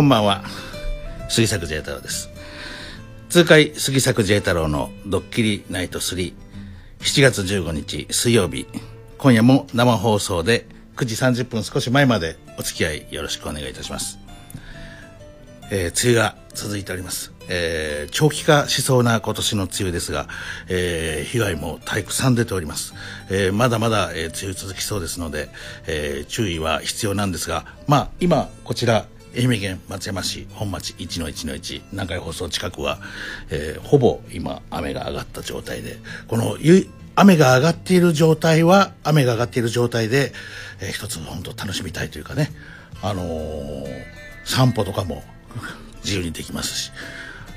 こんばんは。杉作 J 太郎です。痛快杉作 J 太郎のドッキリナイト37月15日水曜日。今夜も生放送で9時30分少し前までお付き合いよろしくお願いいたします。えー、梅雨が続いております、えー、長期化しそうな今年の梅雨ですが、えー、被害もたくさん出ております、えー、まだまだ、え、梅雨続きそうですので、え、注意は必要なんですがまあ今こちら愛媛県松山市本町1の1の1南海放送近くは、えー、ほぼ今雨が上がった状態でこの雨が上がっている状態は雨が上がっている状態で、えー、一つ本当楽しみたいというかねあのー、散歩とかも 自由にできますし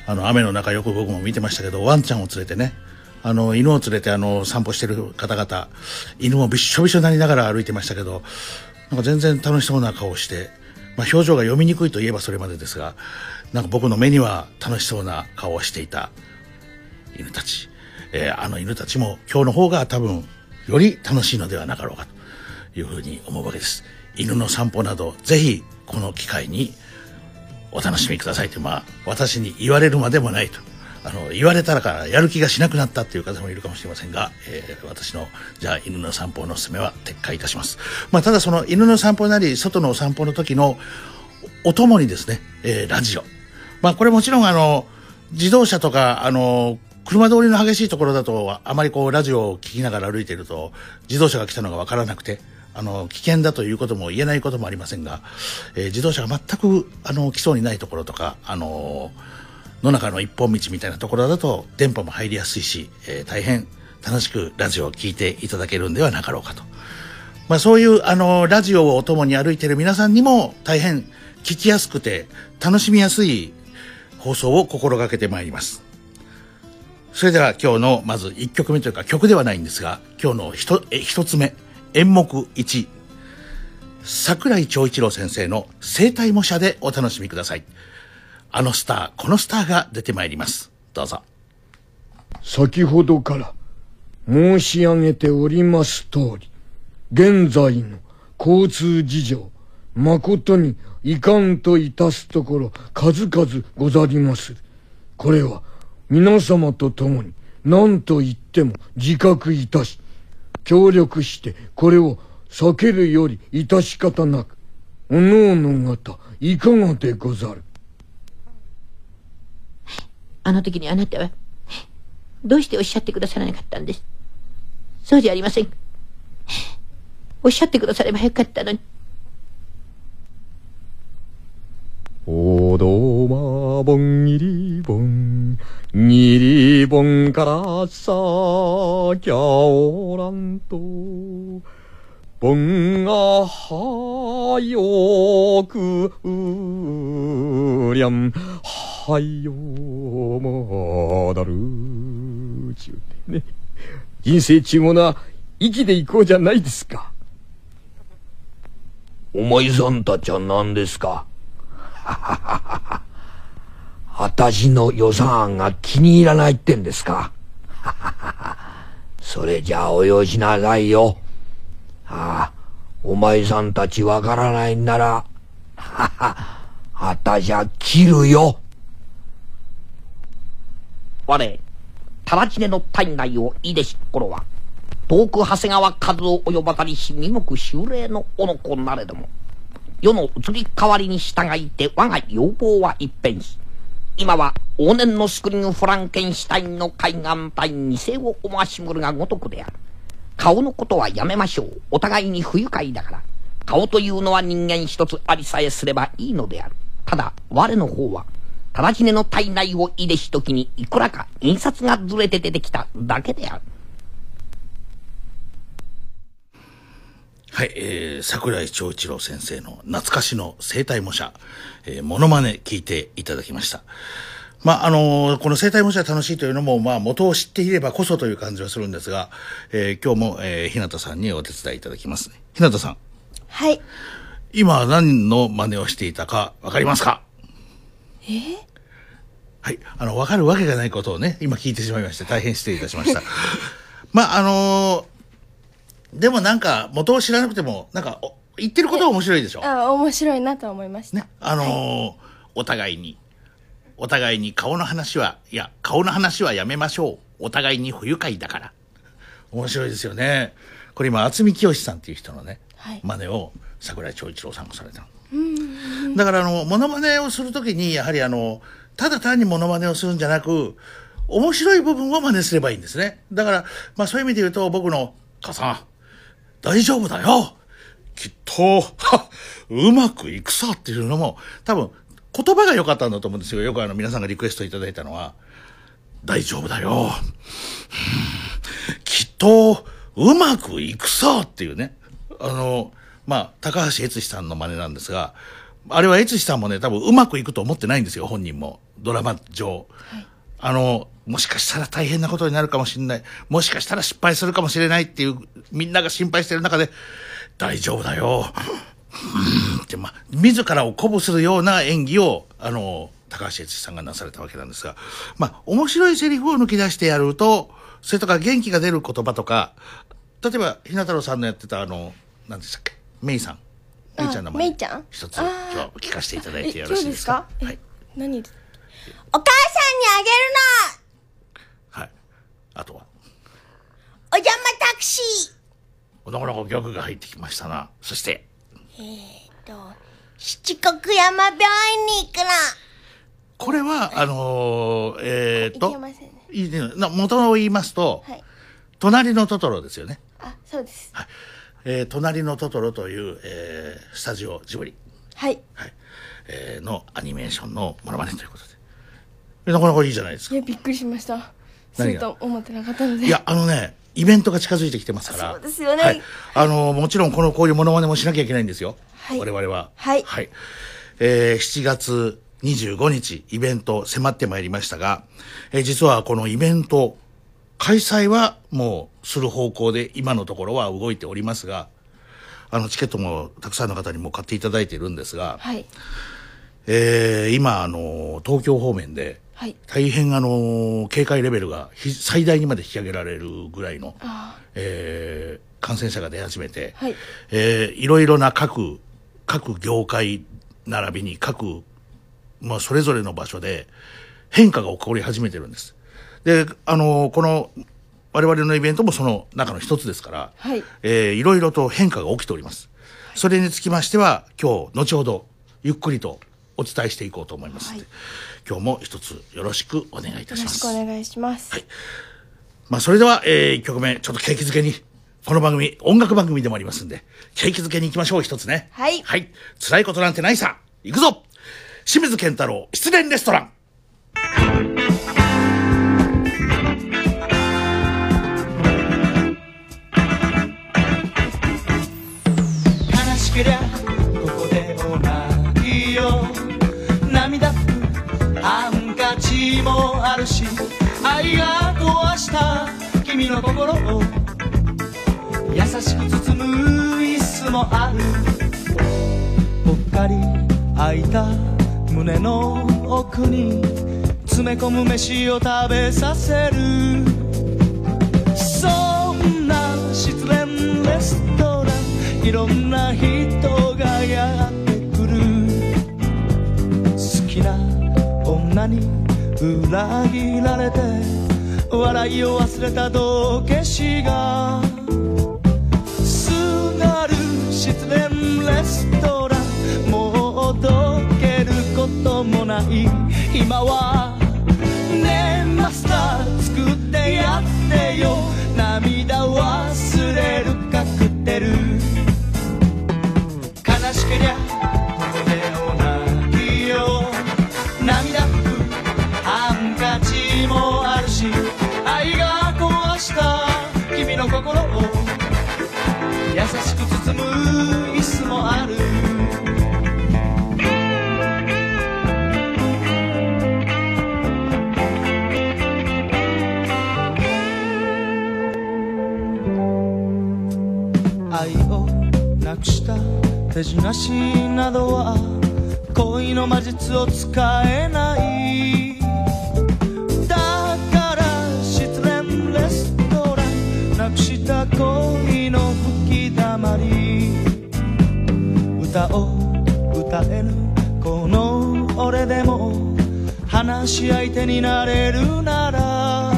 あの雨の中よく僕も見てましたけどワンちゃんを連れてねあの犬を連れてあの散歩してる方々犬もびしょびしょになりながら歩いてましたけどなんか全然楽しそうな顔して、まあ、表情が読みにくいといえばそれまでですがなんか僕の目には楽しそうな顔をしていた犬たち、えー、あの犬たちも今日の方が多分より楽しいのではなかろうかというふうに思うわけです犬の散歩などぜひこの機会にお楽しみくださいと、まあ、私に言われるまでもないと。あの、言われたらからやる気がしなくなったっていう方もいるかもしれませんが、えー、私の、じゃあ犬の散歩のおすすめは撤回いたします。まあ、ただその犬の散歩なり、外のお散歩の時のお供にですね、えー、ラジオ。まあ、これもちろんあの、自動車とか、あの、車通りの激しいところだと、あまりこう、ラジオを聞きながら歩いていると、自動車が来たのがわからなくて、あの危険だということも言えないこともありませんが、えー、自動車が全くあの来そうにないところとか、あの野中の一本道みたいなところだと電波も入りやすいし、えー、大変楽しくラジオを聴いていただけるんではなかろうかと。まあ、そういうあのラジオをお供に歩いている皆さんにも大変聞きやすくて楽しみやすい放送を心がけてまいります。それでは今日のまず1曲目というか曲ではないんですが今日の 1, つ目演目1桜井長一郎先生の生体模写でお楽しみくださいあのスターこのスターが出てまいります。どうぞ。先ほどから申し上げております通り現在の交通事情誠に遺憾といたすところ数々ござります。るこれは皆様と共に何と言っても自覚いたし協力してこれを避けるより致し方なくおのおの方いかがでござる？あの時にあなたはどうしておっしゃってくださらなかったんです？そうじゃありません。おっしゃってくださればよかったのに。おどまぼんぎりぼんにりぼんからさきゃおらんと。ぼんがはよくうりゃんはよもだるちゅうてね人生ちゅうものは生きていこうじゃないですかお前さんたちは何ですか？はははは私の予算案が気に入らないってんですか？はははそれじゃあおよしなさいよ。お前さんたちわからないんなら、はは、私は切るよ。我、タラチネの体内をいでしっころは、遠く長谷川和夫及ばたりし身目修霊のおの子なれども、世の移り変わりに従いて我が要望は一変し、今は往年のスクリーンフランケンシュタインの海岸体に世を思わしむるがごとくである。顔のことはやめましょう。お互いに不愉快だから。顔というのは人間一つありさえすればいいのである。ただ、我の方は、直ちねの体内を入れしときにいくらか印刷がずれて出てきただけである。はい、えー、桜井長一郎先生の懐かしの生体模写、えー、モノマネ聞いていただきました。まあ、あのー、この生体模写楽しいというのも、まあ、元を知っていればこそという感じはするんですが、えー、今日も、えー、日向さんにお手伝いいただきますね。日向さん。はい。今何の真似をしていたかわかりますか？え？ー、はい。あの、わかるわけがないことをね、今聞いてしまいまして、大変失礼いたしました。まあ、あのーでもなんか元を知らなくてもなんか言ってることは面白いでしょ？あ面白いなと思いました。ね。あのーお互いに、お互いに顔の話は、いや、顔の話はやめましょう。お互いに不愉快だから。面白いですよね。これ今、渥美清さんっていう人のね、はい真似を桜井長一郎さんがされたの。だから、あの、モノマネをするときに、やはりあの、ただ単にモノマネをするんじゃなく、面白い部分を真似すればいいんですね。だから、まあそういう意味で言うと、僕の、母さん、大丈夫だよきっと、は うまくいくさっていうのも、多分、言葉が良かったんだと思うんですよ。よくあの、皆さんがリクエストいただいたのは、大丈夫だよ。きっと、うまくいくさっていうね。あの、まあ、高橋悦司さんの真似なんですが、あれは悦司さんもね、多分うまくいくと思ってないんですよ、本人も。ドラマ上。あの、もしかしたら大変なことになるかもしれない。もしかしたら失敗するかもしれないっていう、みんなが心配してる中で、大丈夫だよ。うんって、まあ、自らを鼓舞するような演技を、あの、高橋悦司さんがなされたわけなんですが、まあ、面白いセリフを抜き出してやると、それとか元気が出る言葉とか、例えば、ひな太郎さんのやってた、あの、何でしたっけ、メイさん。メイちゃんの名前メイちゃん？一つ、今日は聞かせていただいてよろしいですか？はい。何？お母さんにあげるはい。あとは、のお邪魔タクシー。なかなかギャグが入ってきましたな。そして、と七国山病院に行くの。これは、あのーえー、いとけませんね、いいね。な元を言いますと、はい。隣のトトロですよね。あそうです。はい。えー、隣のトトロという、えー、スタジオジブリ、はい。はい、えー、のアニメーションのモノマネということで。えなかなかいいじゃないですか。いやびっくりしました。すると思ってなかったので。いや、あのね、イベントが近づいてきてますから。そうですよねはい。あの、もちろんこの、こういうモノマネもしなきゃいけないんですよ。はい我々は。はいはい。えー、7月25日、イベント迫ってまいりましたが、えー実はこのイベント、開催はもうする方向で今のところは動いておりますが、あの、チケットもたくさんの方にも買っていただいているんですが、はいえー今、あの、東京方面で、はい。大変あの警戒レベルがひ最大にまで引き上げられるぐらいの、あえー感染者が出始めて、はい。えーいろいろな各各業界並びに各、まあ、それぞれの場所で変化が起こり始めてるんです。であのこの我々のイベントもその中の一つですから、はい。えーいろいろと変化が起きております。それにつきましては今日後ほどゆっくりとお伝えしていこうと思いますはい今日も一つよろしくお願いいたよろしします。くお願いします、まあ、それでは、えー、1曲目、ちょっと景気づけに、この番組、音楽番組でもありますんで、景気づけに行きましょう、一つね。はいはい。辛いことなんてないさ。行くぞ清水健太郎、失恋レストラン。もあるし愛が壊した君の心を優しく包む椅子もある。ぽっかり開いた胸の奥に詰め込む飯を食べさせる。そんな失恋レストランいろんな人がやってくる。好きな女に裏切られて笑いを忘れた道化師がすがる失恋レストランもうどけることもない。今はねえマスター作ってやってよ。涙忘れるカクテル悲しけりゃ。手品師などは恋の魔術を使えない。だから失恋レストランなくした恋の吹き溜まり歌を歌えぬこの俺でも話し相手になれるなら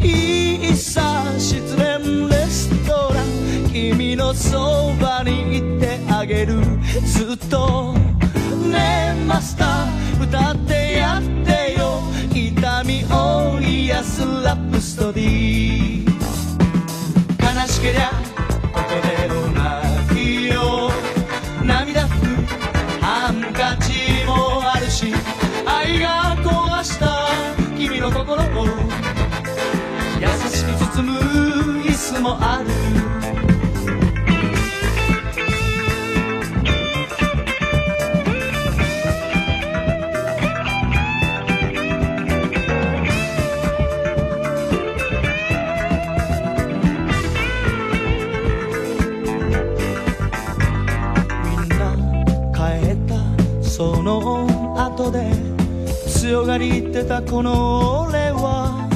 いいさ失恋レストラン君のそばにいてあげる。ずっとねえマスター歌ってやってよ。痛みを癒すラブストーリー。悲しけりゃここでお泣きよ涙ふくハンカチもあるし愛が壊した君の心を優しく包む椅子もある強がりってたこの俺は。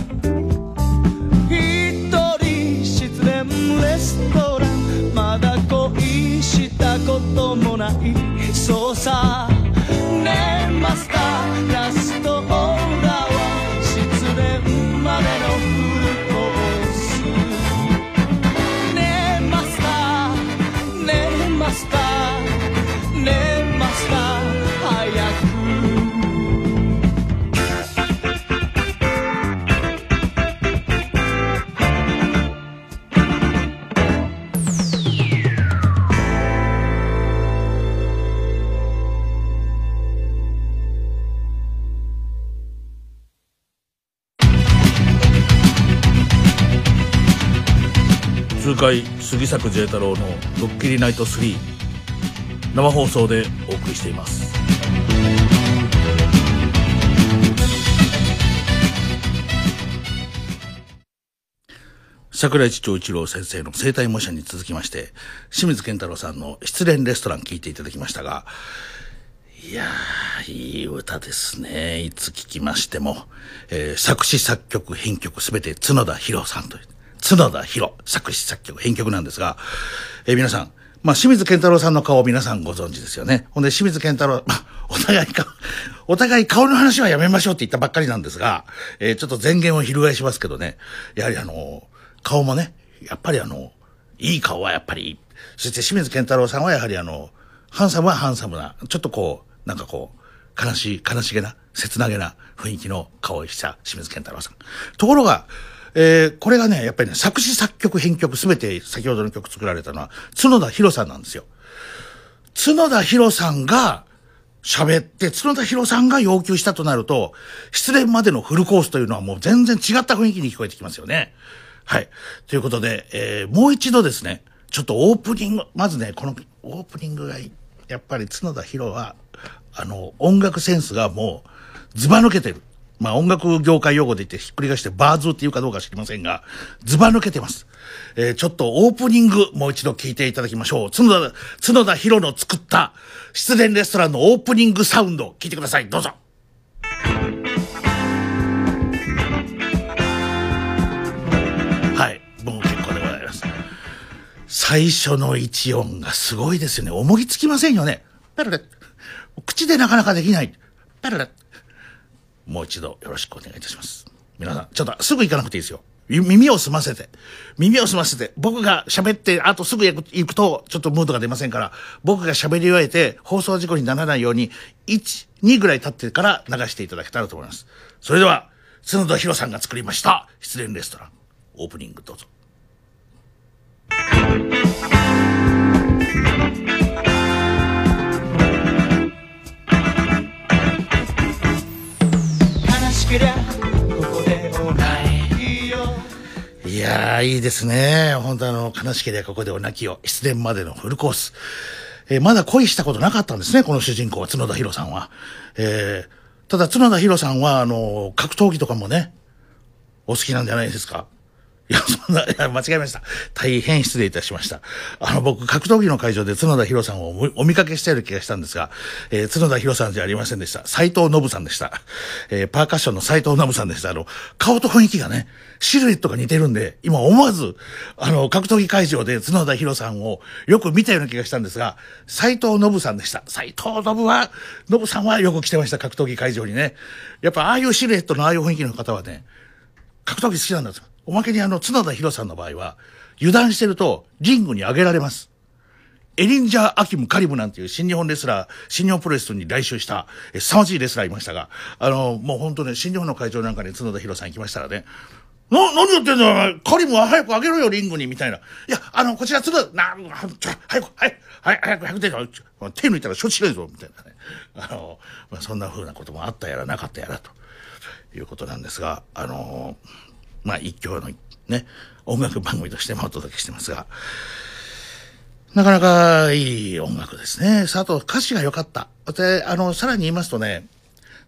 一人失恋レストラン。まだ恋したこともない。そうさ。ねえマスターラストオーダーは失恋までのフルコース。ねえマスターねえマスター痛快杉作 J 太郎の「ドッキリナイト3」生放送でお送りしています桜井長一郎先生の生体模写に続きまして清水健太郎さんの失恋レストラン聞いていただきましたがいやー、いい歌ですね。いつ聴きましても。えー作詞作曲編曲すべて角田博さんという。角田博作詞作曲編曲なんですが、えー皆さん、まあ、清水健太郎さんの顔を皆さんご存知ですよね。ほんで、清水健太郎、まあ、お互いか、お互い顔の話はやめましょうって言ったばっかりなんですが、えーちょっと前言を翻しますけどね、やはりあの、顔もね、やっぱりあの、いい顔はやっぱり。そして清水健太郎さんはやはりあの、ハンサムはハンサムな、ちょっとこう、なんかこう、悲しい、悲しげな、切なげな雰囲気の顔をした清水健太郎さん。ところが、えーこれがね、やっぱりね、作詞作曲編曲すべて先ほどの曲作られたのは、角田博さんなんですよ。角田博さんが喋って、角田博さんが要求したとなると、失恋までのフルコースというのはもう全然違った雰囲気に聞こえてきますよね。はい。ということで、えーもう一度ですね、ちょっとオープニング、まずね、このオープニングが、やっぱり角田博は、あの、音楽センスがもう、ズバ抜けてる。まあ音楽業界用語で言ってひっくり返してバーズっていうかどうか知りませんが、ズバ抜けてます。えーちょっとオープニングもう一度聞いていただきましょう。角田、角田博の作った失恋レストランのオープニングサウンド聞いてください。どうぞ。はい。もう結構でございます。最初の一音がすごいですよね。思いつきませんよね。ペルレ口でなかなかできない。ペルレもう一度よろしくお願いいたします。皆さん、ちょっとすぐ行かなくていいですよ。耳を澄ませて。耳を澄ませて。僕が喋って、あとすぐ行く行くと、ちょっとムードが出ませんから、僕が喋り終えて、放送事故にならないように、1、2ぐらい経ってから流していただけたらと思います。それでは、角田博さんが作りました、失恋レストラン、オープニングどうぞ。いやー、いいですね。本当あの、悲しければここでお泣きを。失恋までのフルコース。えーまだ恋したことなかったんですね、この主人公は、角田博さんは。えーただ角田博さんは、あの、格闘技とかもね、お好きなんじゃないですか。いや、そんな、間違えました。大変失礼いたしました。あの、僕、格闘技の会場で角田博さんをお見かけしたような気がしたんですが、えー角田博さんじゃありませんでした。斎藤信さんでした。えーパーカッションの斎藤信さんでした。あの、顔と雰囲気がね、シルエットが似てるんで、今思わず、あの、格闘技会場で角田博さんをよく見たような気がしたんですが、斎藤信さんでした。斎藤信は、信さんはよく来てました、格闘技会場にね。やっぱ、ああいうシルエットのああいう雰囲気の方はね、格闘技好きなんですよ。おまけにあの、角田博さんの場合は、油断してると、リングに上げられます。エリンジャー・アキム・カリムなんていう新日本レスラー、新日本プロレスに来襲した、え凄まじいレスラーいましたが、あの、もう本当ね、新日本の会場なんかに角田博さん行きましたらね、な、何やってんだよ、カリムは早く上げろよ、リングに、みたいな。いや、あの、こちら角田、な、ちょ、早く、はい、はい、早く、早く出ろ、ちょ手抜いたら処置しないぞ、みたいなね。あの、まあ、そんな風なこともあったやらなかったやらということなんですが、あの、まあ、一挙のね、音楽番組としてもお届けしてますが、なかなかいい音楽ですね。さああと歌詞が良かった。で、あの、さらに言いますとね、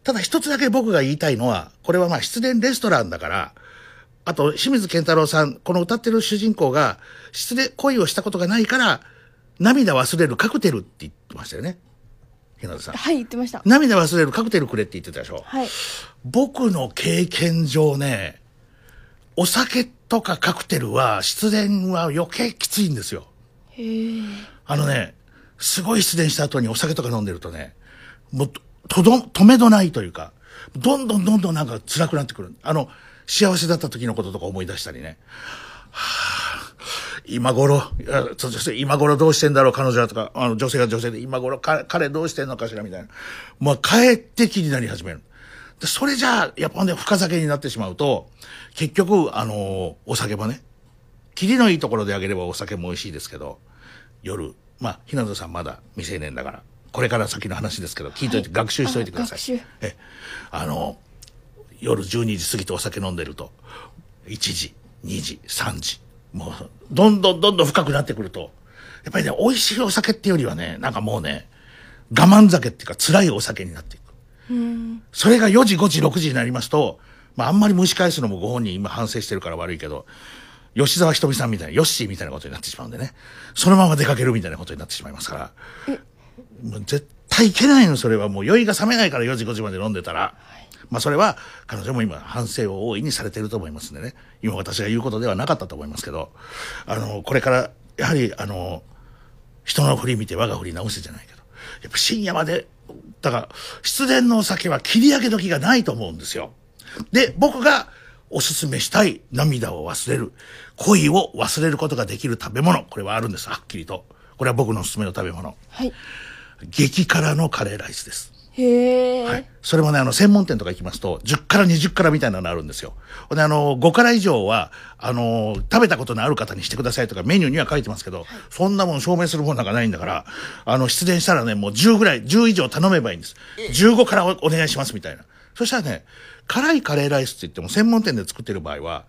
ただ一つだけ僕が言いたいのは、これはまあ失恋レストランだから、あと清水健太郎さん、この歌ってる主人公が失恋、恋をしたことがないから、涙忘れるカクテルって言ってましたよね。日向さん。はい、言ってました。涙忘れるカクテルくれって言ってたでしょ。はい。僕の経験上ね、お酒とかカクテルは失恋は余計きついんですよ。へえ。あのね、すごい失恋した後にお酒とか飲んでるとね、もう、とど、止めどないというか、どんどんどんどんなんか辛くなってくる。あの、幸せだった時のこととか思い出したりね。はあ、今頃、そそして今頃どうしてんだろう、彼女はとか、あの、女性が女性で、今頃か彼どうしてんのかしら、みたいな。まあ、帰って気になり始める。でそれじゃあ、やっぱね、深酒になってしまうと、結局、あのお酒もね、霧のいいところであげればお酒も美味しいですけど、夜、まあ、ひなとさんまだ未成年だから、これから先の話ですけど、聞いといて、学習しといてください。あ学習え、あの、夜12時過ぎてお酒飲んでると、1時、2時、3時、もう、どんどんどんどん深くなってくると、やっぱりね、美味しいお酒っていうよりはね、なんかもうね、我慢酒っていうか辛いお酒になって。それが4時、5時、6時になりますと、まああんまり蒸し返すのもご本人今反省してるから悪いけど、吉沢ひとみさんみたいな、ヨッシーみたいなことになってしまうんでね、そのまま出かけるみたいなことになってしまいますから、もう絶対いけないの、それは。もう酔いが冷めないから4時、5時まで飲んでたら、まあそれは彼女も今反省を大いにされていると思いますんでね、今私が言うことではなかったと思いますけど、あの、これから、やはりあの、人の振り見て我が振り直せじゃないけど、やっぱ深夜まで、だから、失恋のお酒は切り上げ時がないと思うんですよ。で、僕がおすすめしたい涙を忘れる、恋を忘れることができる食べ物、これはあるんです、はっきりと。これは僕のおすすめの食べ物。はい。激辛のカレーライスです。へえ。はい。それもね、あの、専門店とか行きますと、10辛、20辛みたいなのあるんですよ。ほんで、あの、5辛以上は、あの、食べたことのある方にしてくださいとかメニューには書いてますけど、そんなもん証明するもんなんかないんだから、あの、出演したらね、もう10ぐらい、10以上頼めばいいんです。15辛おお願いしますみたいな。そしたらね、辛いカレーライスって言っても専門店で作ってる場合は、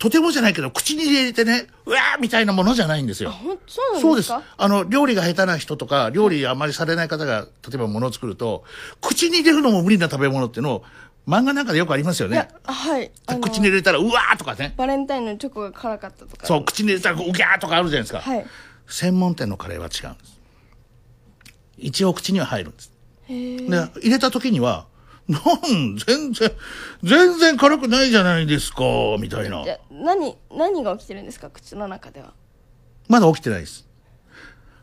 とてもじゃないけど、口に入れてね、うわーみたいなものじゃないんですよ。そうなんそうですか。あの、料理が下手な人とか、料理あまりされない方が、例えば物を作ると、口に入れるのも無理な食べ物っていうのを、漫画なんかでよくありますよねはい。口に入れたら、うわーとかね。バレンタインのチョコが辛かったとか。そう、口に入れたら、うぎゃーとかあるじゃないですか。はい。専門店のカレーは違うんです。一応口には入るんです。へえ。で、入れた時には、なん、全然、全然辛くないじゃないですか、みたいなじ。ゃあ何、何が起きてるんですか口の中では？まだ起きてないです。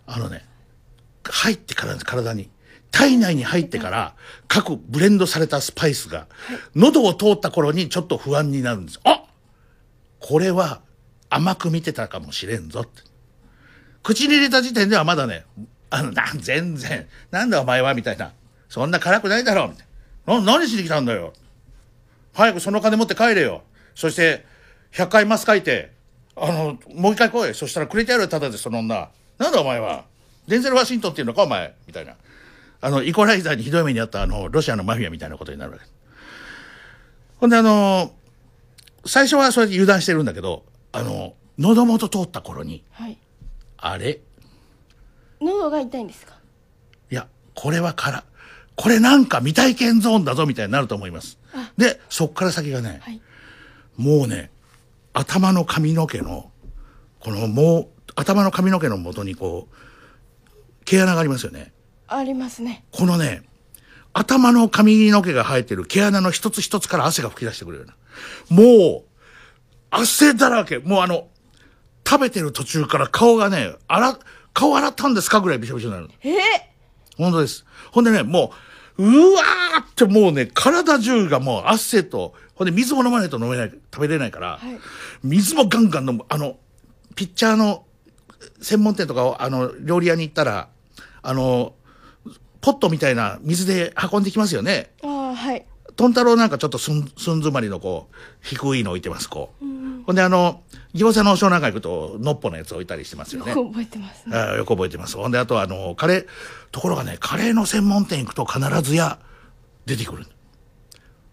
あのね、入ってからです体に。体内に入ってから、各ブレンドされたスパイスが、喉を通った頃にちょっと不安になるんです。あこれは甘く見てたかもしれんぞって。口に入れた時点ではまだね、あの、な、全然、なんだお前はみたいな。そんな辛くないだろうみたいな。な、何しに来たんだよ。早くその金持って帰れよ。そして、100回マス書いて、あの、もう一回来い。そしたらくれてやるよ、ただでその女。なんだお前は。デンゼル・ワシントンっていうのか、お前。みたいな。あの、イコライザーにひどい目にあった、あの、ロシアのマフィアみたいなことになるわけ。ほんで、あの、最初はそれで油断してるんだけど、あの、喉元通った頃に、はい。あれ？喉が痛いんですか？いや、これは辛。これなんか未体験ゾーンだぞみたいになると思います。で、そっから先がね、はい。もうね、頭の髪の毛の、このもう、頭の髪の毛の元にこう、毛穴がありますよね。ありますねこのね、頭の髪の毛が生えてる毛穴の一つ一つから汗が吹き出してくるような。もう、汗だらけ。もうあの、食べてる途中から顔がね、洗、顔洗ったんですかぐらいびしょびしょになる。えー、本当です。ほんでね、もう、うわーってもうね、体中がもう汗と、ほんで水も飲まないと飲めない、食べれないから、はい水もガンガン飲む。あの、ピッチャーの専門店とかを、あの、料理屋に行ったら、あの、ポットみたいな水で運んできますよね。ああはいトンタロウなんかちょっとすん、すん詰まりのこう、低いの置いてます、こう。ほんであの、餃子の王将なんか行くと、のっぽのやつ置いたりしてますよね。よく覚えてますねああよく覚えてます。ほんで、あとあの、カレー、ところがね、カレーの専門店行くと必ずや出てくる。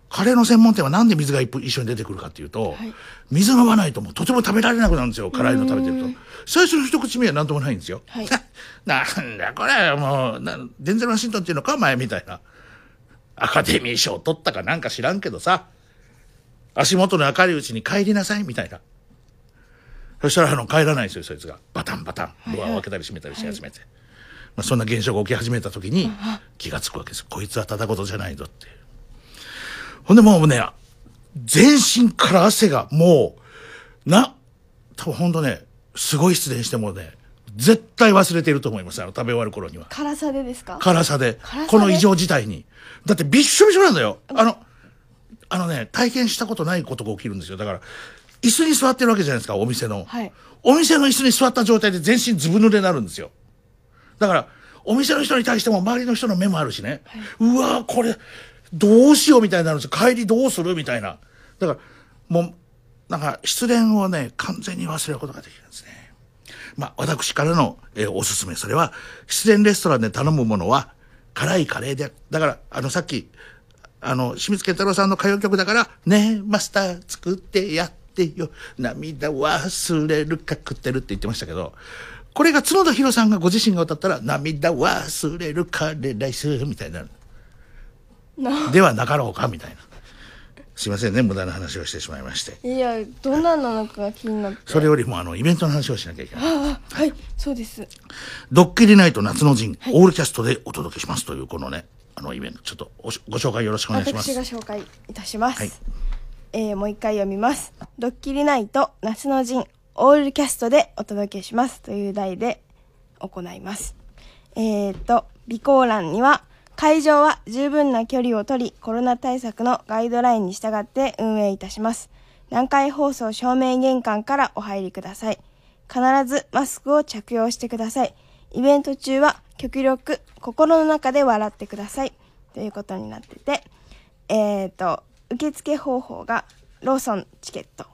カレーの専門店はなんで水が一一緒に出てくるかっていうと、はい水飲まないともうとても食べられなくなるんですよ、辛いの食べてると。最初の一口目はなんともないんですよ。はい なんだこれ、もう、なデンゼル・ワシントンっていうのか、前みたいな。アカデミー賞取ったかなんか知らんけどさ、足元の明るいうちに帰りなさい、みたいな。そしたら、あの、帰らないですよ、そいつが。バタンバタン。ドアを開けたり閉めたりし始めて。まあ、そんな現象が起き始めた時に、気がつくわけです。こいつはただ事じゃないぞって。ほんでもうね、全身から汗がもう、な、多分ほんとね、すごい失恋してもね、絶対忘れてると思います、あの、食べ終わる頃には。辛さでですか？辛さで辛さで？この異常事態に。だってびっしょびしょなんだよ。あの、あのね、体験したことないことが起きるんですよ。だから、椅子に座ってるわけじゃないですか、お店の。はいお店の椅子に座った状態で全身ずぶ濡れになるんですよ。だから、お店の人に対しても周りの人の目もあるしね。うわーこれ、どうしようみたいになるんですよ。帰りどうするみたいな。だから、もう、なんか、失恋をね、完全に忘れることができるんですね。まあ、私からの、えーおすすめ。それは、失恋レストランで頼むものは、辛いカレーで。だから、あの、さっき、あの、清水健太郎さんの歌謡曲だから、ねえ、マスター作ってやってよ。涙忘れるカクテルって言ってましたけど、これが角田博さんがご自身が歌ったら、涙忘れるカレーライスみたいになる。ではなかろうかみたいな。すいませんね、無駄な話をしてしまいまして。いやどんななのかが気になって。それよりも、あの、イベントの話をしなきゃいけない。ああはいそうです。ドッキリナイト夏の陣、オールキャストでお届けしますという、このね、あのイベント、ちょっとおしご紹介よろしくお願いします。私が紹介いたします、はい。えーもう一回読みます。ドッキリナイト夏の陣オールキャストでお届けしますという題で行います。えー、と備考欄には会場は十分な距離を取りコロナ対策のガイドラインに従って運営いたします。南海放送正面玄関からお入りください。必ずマスクを着用してください。イベント中は極力心の中で笑ってください。ということになっててえー、と受付方法がローソンチケット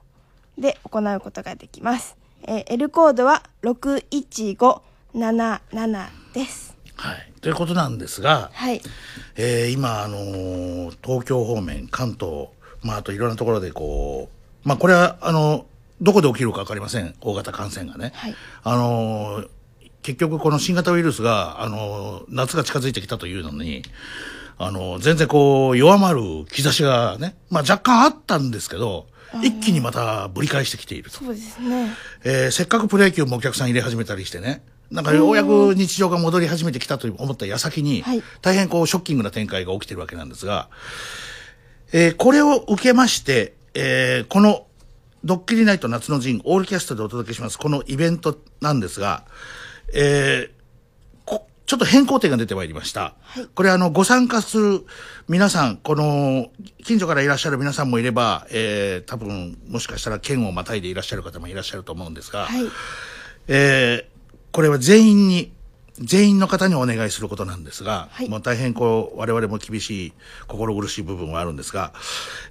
で行うことができます、えー L コードは61577です。はい。ということなんですが、はいえー今、あのー東京方面、関東、まあ、あといろんなところでこう、まあ、これは、あの、どこで起きるかわかりません。大型感染がね。はいあのー結局この新型ウイルスが、あのー夏が近づいてきたというのに、あのー全然こう、弱まる兆しがね、まあ、若干あったんですけど、一気にまたぶり返してきていると。そうですねえーせっかくプロ野球もお客さん入れ始めたりしてね、なんかようやく日常が戻り始めてきたと思った矢先に、はい。大変こうショッキングな展開が起きてるわけなんですが、えーこれを受けまして、えーこのドッキリナイト夏の陣オールキャストでお届けしますこのイベントなんですが、えーこちょっと変更点が出てまいりました。これあの、ご参加する皆さん、この、近所からいらっしゃる皆さんもいれば、えー多分、もしかしたら県をまたいでいらっしゃる方もいらっしゃると思うんですが、はい。えーこれは全員に、全員の方にお願いすることなんですが、はいもう大変こう、我々も厳しい、心苦しい部分はあるんですが、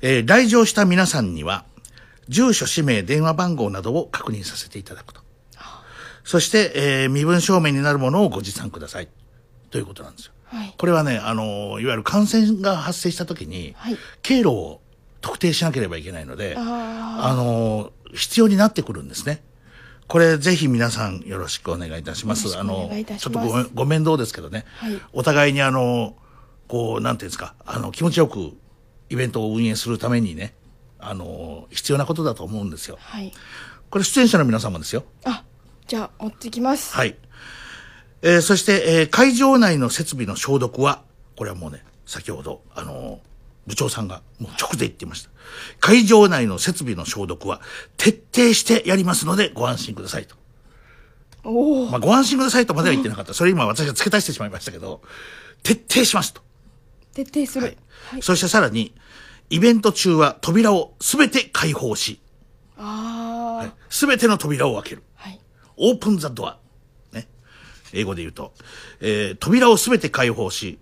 えー来場した皆さんには、住所、氏名、電話番号などを確認させていただくと。そして、えー身分証明になるものをご持参ください。ということなんですよ。はいこれはね、あの、いわゆる感染が発生した時に、はい経路を特定しなければいけないので、ああの、必要になってくるんですね。これぜひ皆さんよろしくお願いいたします。あよろしくおの、ちょますっとごめんご面倒ですけどね。はいお互いにあの、こう、なんていうんですか、あの、気持ちよくイベントを運営するためにね、あの必要なことだと思うんですよ。はい。これ出演者の皆様ですよ。あ、じゃあ持ってきます。はい。えーそして、えー会場内の設備の消毒は、これはもうね、先ほど、あのー部長さんがもう直で言っていました。会場内の設備の消毒は徹底してやりますのでご安心くださいと。おお。まあ、ご安心くださいとまでは言ってなかった。それ今私が付け足してしまいましたけど、徹底しますと。徹底する。はい。そしてさらに、イベント中は扉をすべて開放し、ああ。すべての扉を開ける。はい。オープンザドア。ね。英語で言うと、えー扉をすべて開放し、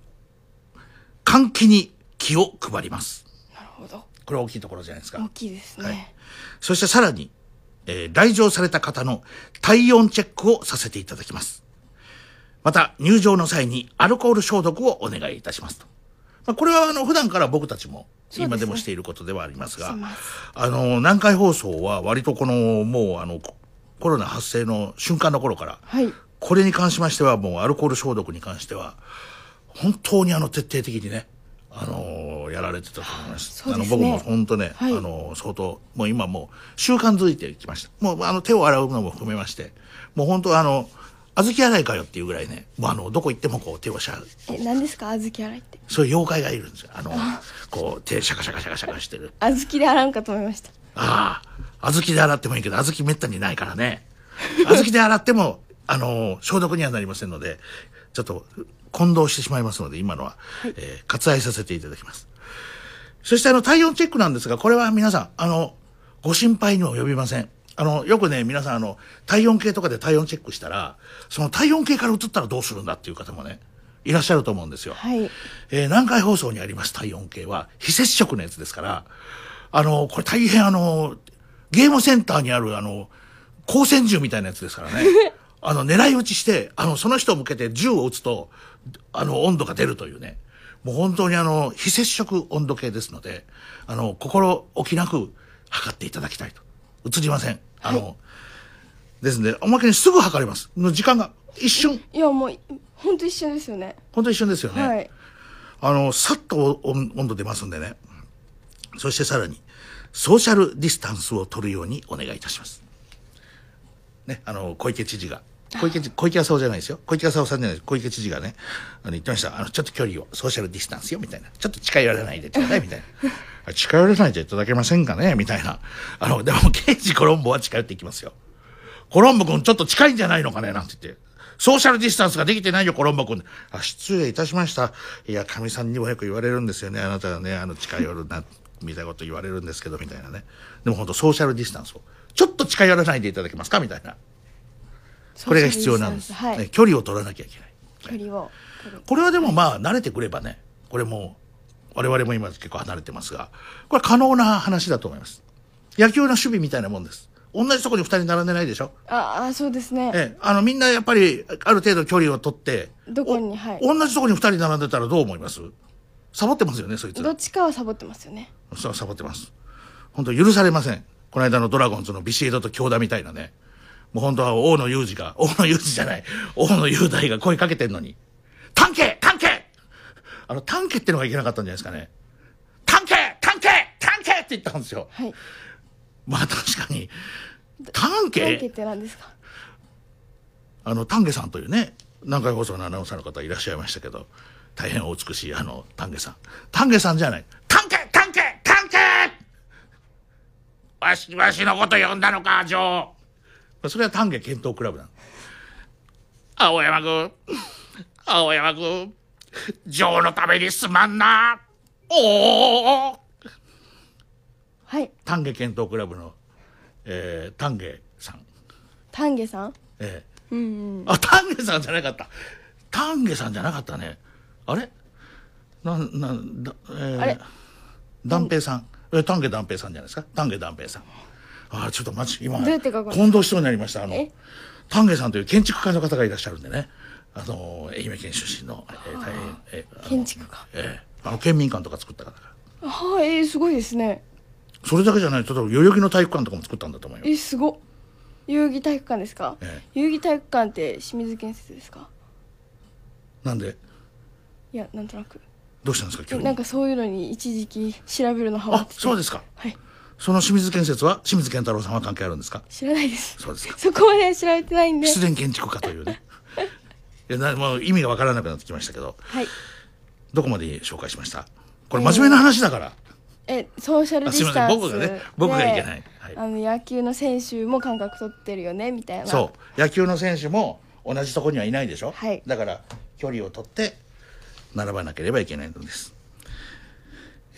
換気に気を配ります。これは大きいところじゃないですか。大きいですね。はいそしてさらに、えー来場された方の体温チェックをさせていただきます。また、入場の際にアルコール消毒をお願いいたしますと。まあ、これはあの、普段から僕たちも、今でもしていることではありますが、すあの、南海放送は割とこの、もうあの、ココロナ発生の瞬間の頃から、はい。これに関しましては、もうアルコール消毒に関しては、本当にあの徹底的にね、あのーやられてたと思います。すねあの僕も本当ね、はいあのー相当、もう今もう習慣づいてきました。もうあの手を洗うのも含めまして、もう本当あの、小豆洗いかよっていうぐらいね、もうあの、どこ行ってもこう手をしゃう。え、何ですか？小豆洗いって。そういう妖怪がいるんですよ。あの、こう手シャカシャカシャカシャカしてる。小豆で洗うかと思いました。ああ、小豆で洗ってもいいけど、小豆めったにないからね。小豆で洗っても、あの、消毒にはなりませんので、ちょっと混同してしまいますので、今のは、えー割愛させていただきます。そしてあの、体温チェックなんですが、これは皆さん、あの、ご心配には及びません。あの、よくね、皆さん、あの、体温計とかで体温チェックしたら、その体温計から移ったらどうするんだっていう方もね、いらっしゃると思うんですよ。はい。えー南海放送にあります体温計は非接触のやつですから、あの、これ大変あの、ゲームセンターにあるあの、光線銃みたいなやつですからね。あの、狙い撃ちして、あの、その人を向けて銃を撃つと、あの、温度が出るというね。もう本当にあの、非接触温度計ですので、あの、心置きなく測っていただきたいと。映りません。あの、ですので、おまけにすぐ測れます。の時間が一瞬、いや、もう、ほんと一緒ですよね。本当一瞬ですよね。はい。あの、さっと温温度出ますんでね。そしてさらに、ソーシャルディスタンスを取るようにお願いいたします。ね、あの、小池知事が。小池知小池浅尾じゃないですよ。小池浅尾さんじゃないです。小池知事がね、あの言ってました。あの、ちょっと距離を、ソーシャルディスタンスよ、みたいな。ちょっと近寄らないでちょうだい、みたいな。近寄らないでいただけませんかねみたいな。あの、でも、刑事コロンボは近寄っていきますよ。コロンボ君ちょっと近いんじゃないのかねなんて言って。ソーシャルディスタンスができてないよ、コロンボ君。あ、失礼いたしました。いや、神さんにもよく言われるんですよね。あなたがね、あの、近寄るな、みたいなこと言われるんですけど、みたいなね。でも本当ソーシャルディスタンスを。ちょっと近寄らないでいただけますかみたいな。これが必要なんです。はい。ね距離を取らなきゃいけない。距離を。これはでもまあ、慣れてくればね、これもう、我々も今結構離れてますが、これ可能な話だと思います。野球の守備みたいなもんです。同じとこに二人並んでないでしょ？ああ、そうですね。ええ、あの、みんなやっぱり、ある程度距離を取って、どこに、はい。同じとこに二人並んでたらどう思います？サボってますよね、そいつらどっ。ちかはサボってますよね。そう、サボってます。本当許されません。この間のドラゴンズのビシエドと京田みたいなね。もう本当は大野裕二が、大野裕二じゃない、大野雄大が声かけてんのに、探検探検あの、探検ってのがいけなかったんじゃないですかね。探検探検探検って言ったんですよ。はい。まあ確かに、探関係検って何ですか？あの、丹下さんというね、南海放送のアナウンサーの方いらっしゃいましたけど、大変お美しいあの、丹下さん。丹下さんじゃない。探検探検探検わし、わしのこと呼んだのか、ジョー。それは丹下検討クラブなの。青山君、青山君、ジョーのためにすまんな。おおはい。丹下検討クラブの、えー、丹下さん。丹下さん？ええうんうん。あ、丹下さんじゃなかった。丹下さんじゃなかったね。あれ？なん、なん、だ、えー、あれ？断平さん。え、丹下断平さんじゃないですか？丹下断平さん。あ、ちょっと待ち、今、混同しそうになりました。あのえ、丹下さんという建築家の方がいらっしゃるんでね。あの、愛媛県出身の、えー、大変、えー建築家。えーあの、県民館とか作った方が。はい、えー、すごいですね。それだけじゃない、ちょっと代々木の体育館とかも作ったんだと思います。えー、すごっ。遊戯体育館ですか、え遊戯体育館って清水建設ですか？なんで、いや、なんとなく。どうしたんですか、急に？なんかそういうのに一時期調べるのハマあっ、てて。そうですか。はい。その清水建設は清水健太郎さんは関係あるんですか？知らないです。そうですか。そこまで調べてないんで。失恋建築家というね。いやなもう意味がわからなくなってきましたけど、はい。どこまで紹介しました？これ真面目な話だから。え、ソーシャルディスタンスあすいません僕がね僕がいけないはいであの、野球の選手も感覚取ってるよね、みたいな。そう。野球の選手も同じとこにはいないでしょ？はいだから距離を取って並ばなければいけないのです。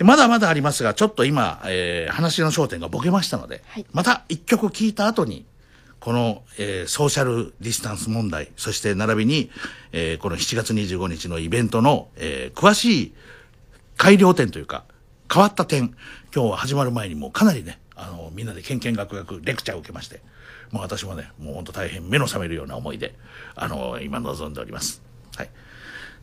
まだまだありますが、ちょっと今、えー話の焦点がボケましたので、はいまた一曲聞いた後に、この、えーソーシャルディスタンス問題、そして並びに、えーこの7月25日のイベントの、えー詳しい改良点というか、変わった点、今日は始まる前にもうかなりね、あの、みんなでけんけんがくがくレクチャーを受けまして、もう私もね、もう本当大変目の覚めるような思いで、あの、今望んでおります。はい。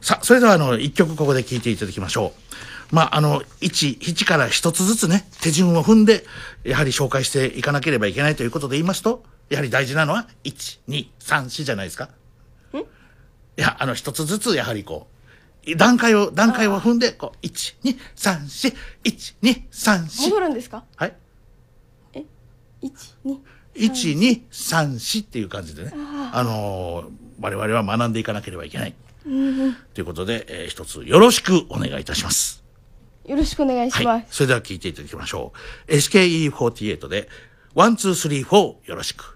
さあ、それではあの、一曲ここで聴いていただきましょう。まあ、あの、一、一から一つずつね、手順を踏んで、やはり紹介していかなければいけないということで言いますと、やはり大事なのは、1、2、3、4じゃないですか。いや、あの、一つずつ、やはりこう、段階を、段階を踏んで、こう、1、2、3、4、1、2、3、4。戻るんですか？はい。?1、2。1、2、3、4っていう感じでね、あのー我々は学んでいかなければいけない。ということで、えー一つよろしくお願いいたします。よろしくお願いしますはい。それでは聞いていただきましょう。SKE48 で、 One, two, three, four、よろしく。「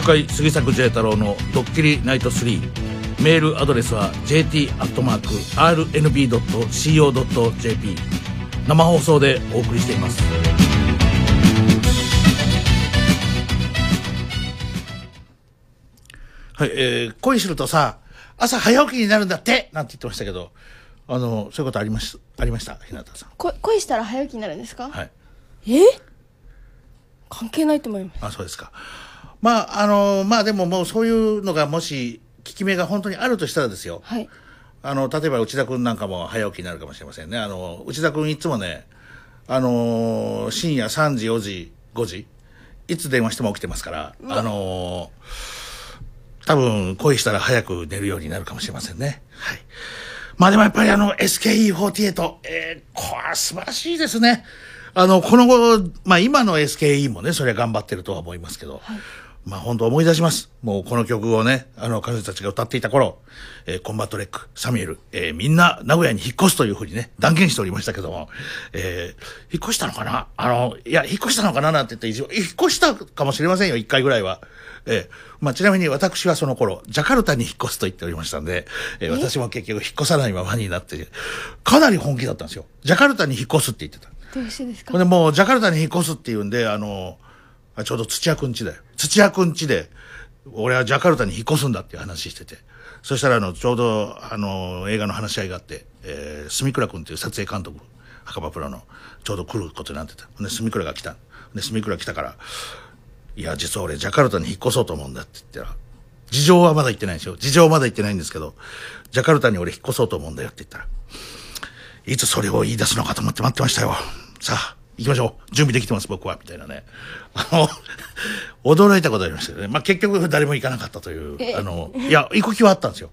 痛快杉作 J 太郎のドッキリナイト3メールアドレスは jt.rnb.co.jp 生放送でお送りしています。はい、えー、恋するとさ朝早起きになるんだってなんて言ってましたけど。あのそういうことありましありました？日向さん。こ恋したら早起きになるんですか？はい。え？関係ないと思います。あそうですかまああのまあでももうそういうのがもし効き目が本当にあるとしたらですよ。はい。あの例えば内田君なんかも早起きになるかもしれませんね。あの内田君いつもねあの深夜3時4時5時いつ電話しても起きてますからあの多分恋したら早く寝るようになるかもしれませんね。はい。まあでもやっぱりあの SKE48 えー、これは素晴らしいですね。あのこの後まあ今の SKE もねそれは頑張ってるとは思いますけど、まあ本当思い出します。もうこの曲をね、あの彼女たちが歌っていた頃、えーコンバットレック、サミュエル、えーみんな名古屋に引っ越すというふうにね、断言しておりましたけども、えー引っ越したのかな？あの、いや、引っ越したのかななんて言って一応、引っ越したかもしれませんよ、一回ぐらいは。えーまあちなみに私はその頃、ジャカルタに引っ越すと言っておりましたんで、えー私も結局引っ越さないままになって、かなり本気だったんですよ。ジャカルタに引っ越すって言ってた。どうしてですか？でもうジャカルタに引っ越すっていうんで、あの、あちょうど土屋くん家だよ。土屋くん家で、俺はジャカルタに引っ越すんだっていう話してて。そしたらあの、ちょうどあの、映画の話し合いがあって、えー、住倉くんっていう撮影監督、墓場プロの、ちょうど来ることになってた。で、住倉が来た。で、住倉来たから、いや、実は俺ジャカルタに引っ越そうと思うんだって言ったら、事情はまだ言ってないんですよ。事情はまだ言ってないんですけど、ジャカルタに俺引っ越そうと思うんだよって言ったら、いつそれを言い出すのかと思って待ってましたよ。さあ、行きましょう。準備できてます、僕は。みたいなね。あの、驚いたことありましたよね。まあ、結局誰も行かなかったという。あの、いや、行く気はあったんですよ。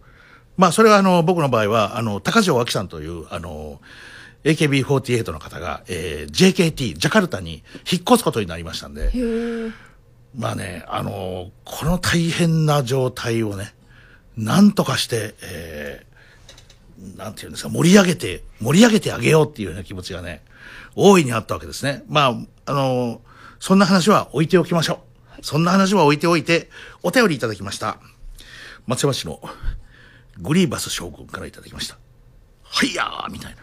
まあ、それはあの、僕の場合は、あの、高城脇さんという、あの、AKB48 の方が、えー JKT、ジャカルタに引っ越すことになりましたんで、まあね、あの、この大変な状態をね、なんとかして、えーなんていうんですか、盛り上げて、盛り上げてあげようっていうような気持ちがね、大いにあったわけですね。まあ、あの、そんな話は置いておきましょう。そんな話は置いておいて、お便りいただきました。松山市のグリーバス将軍からいただきました。はいやーみたいな。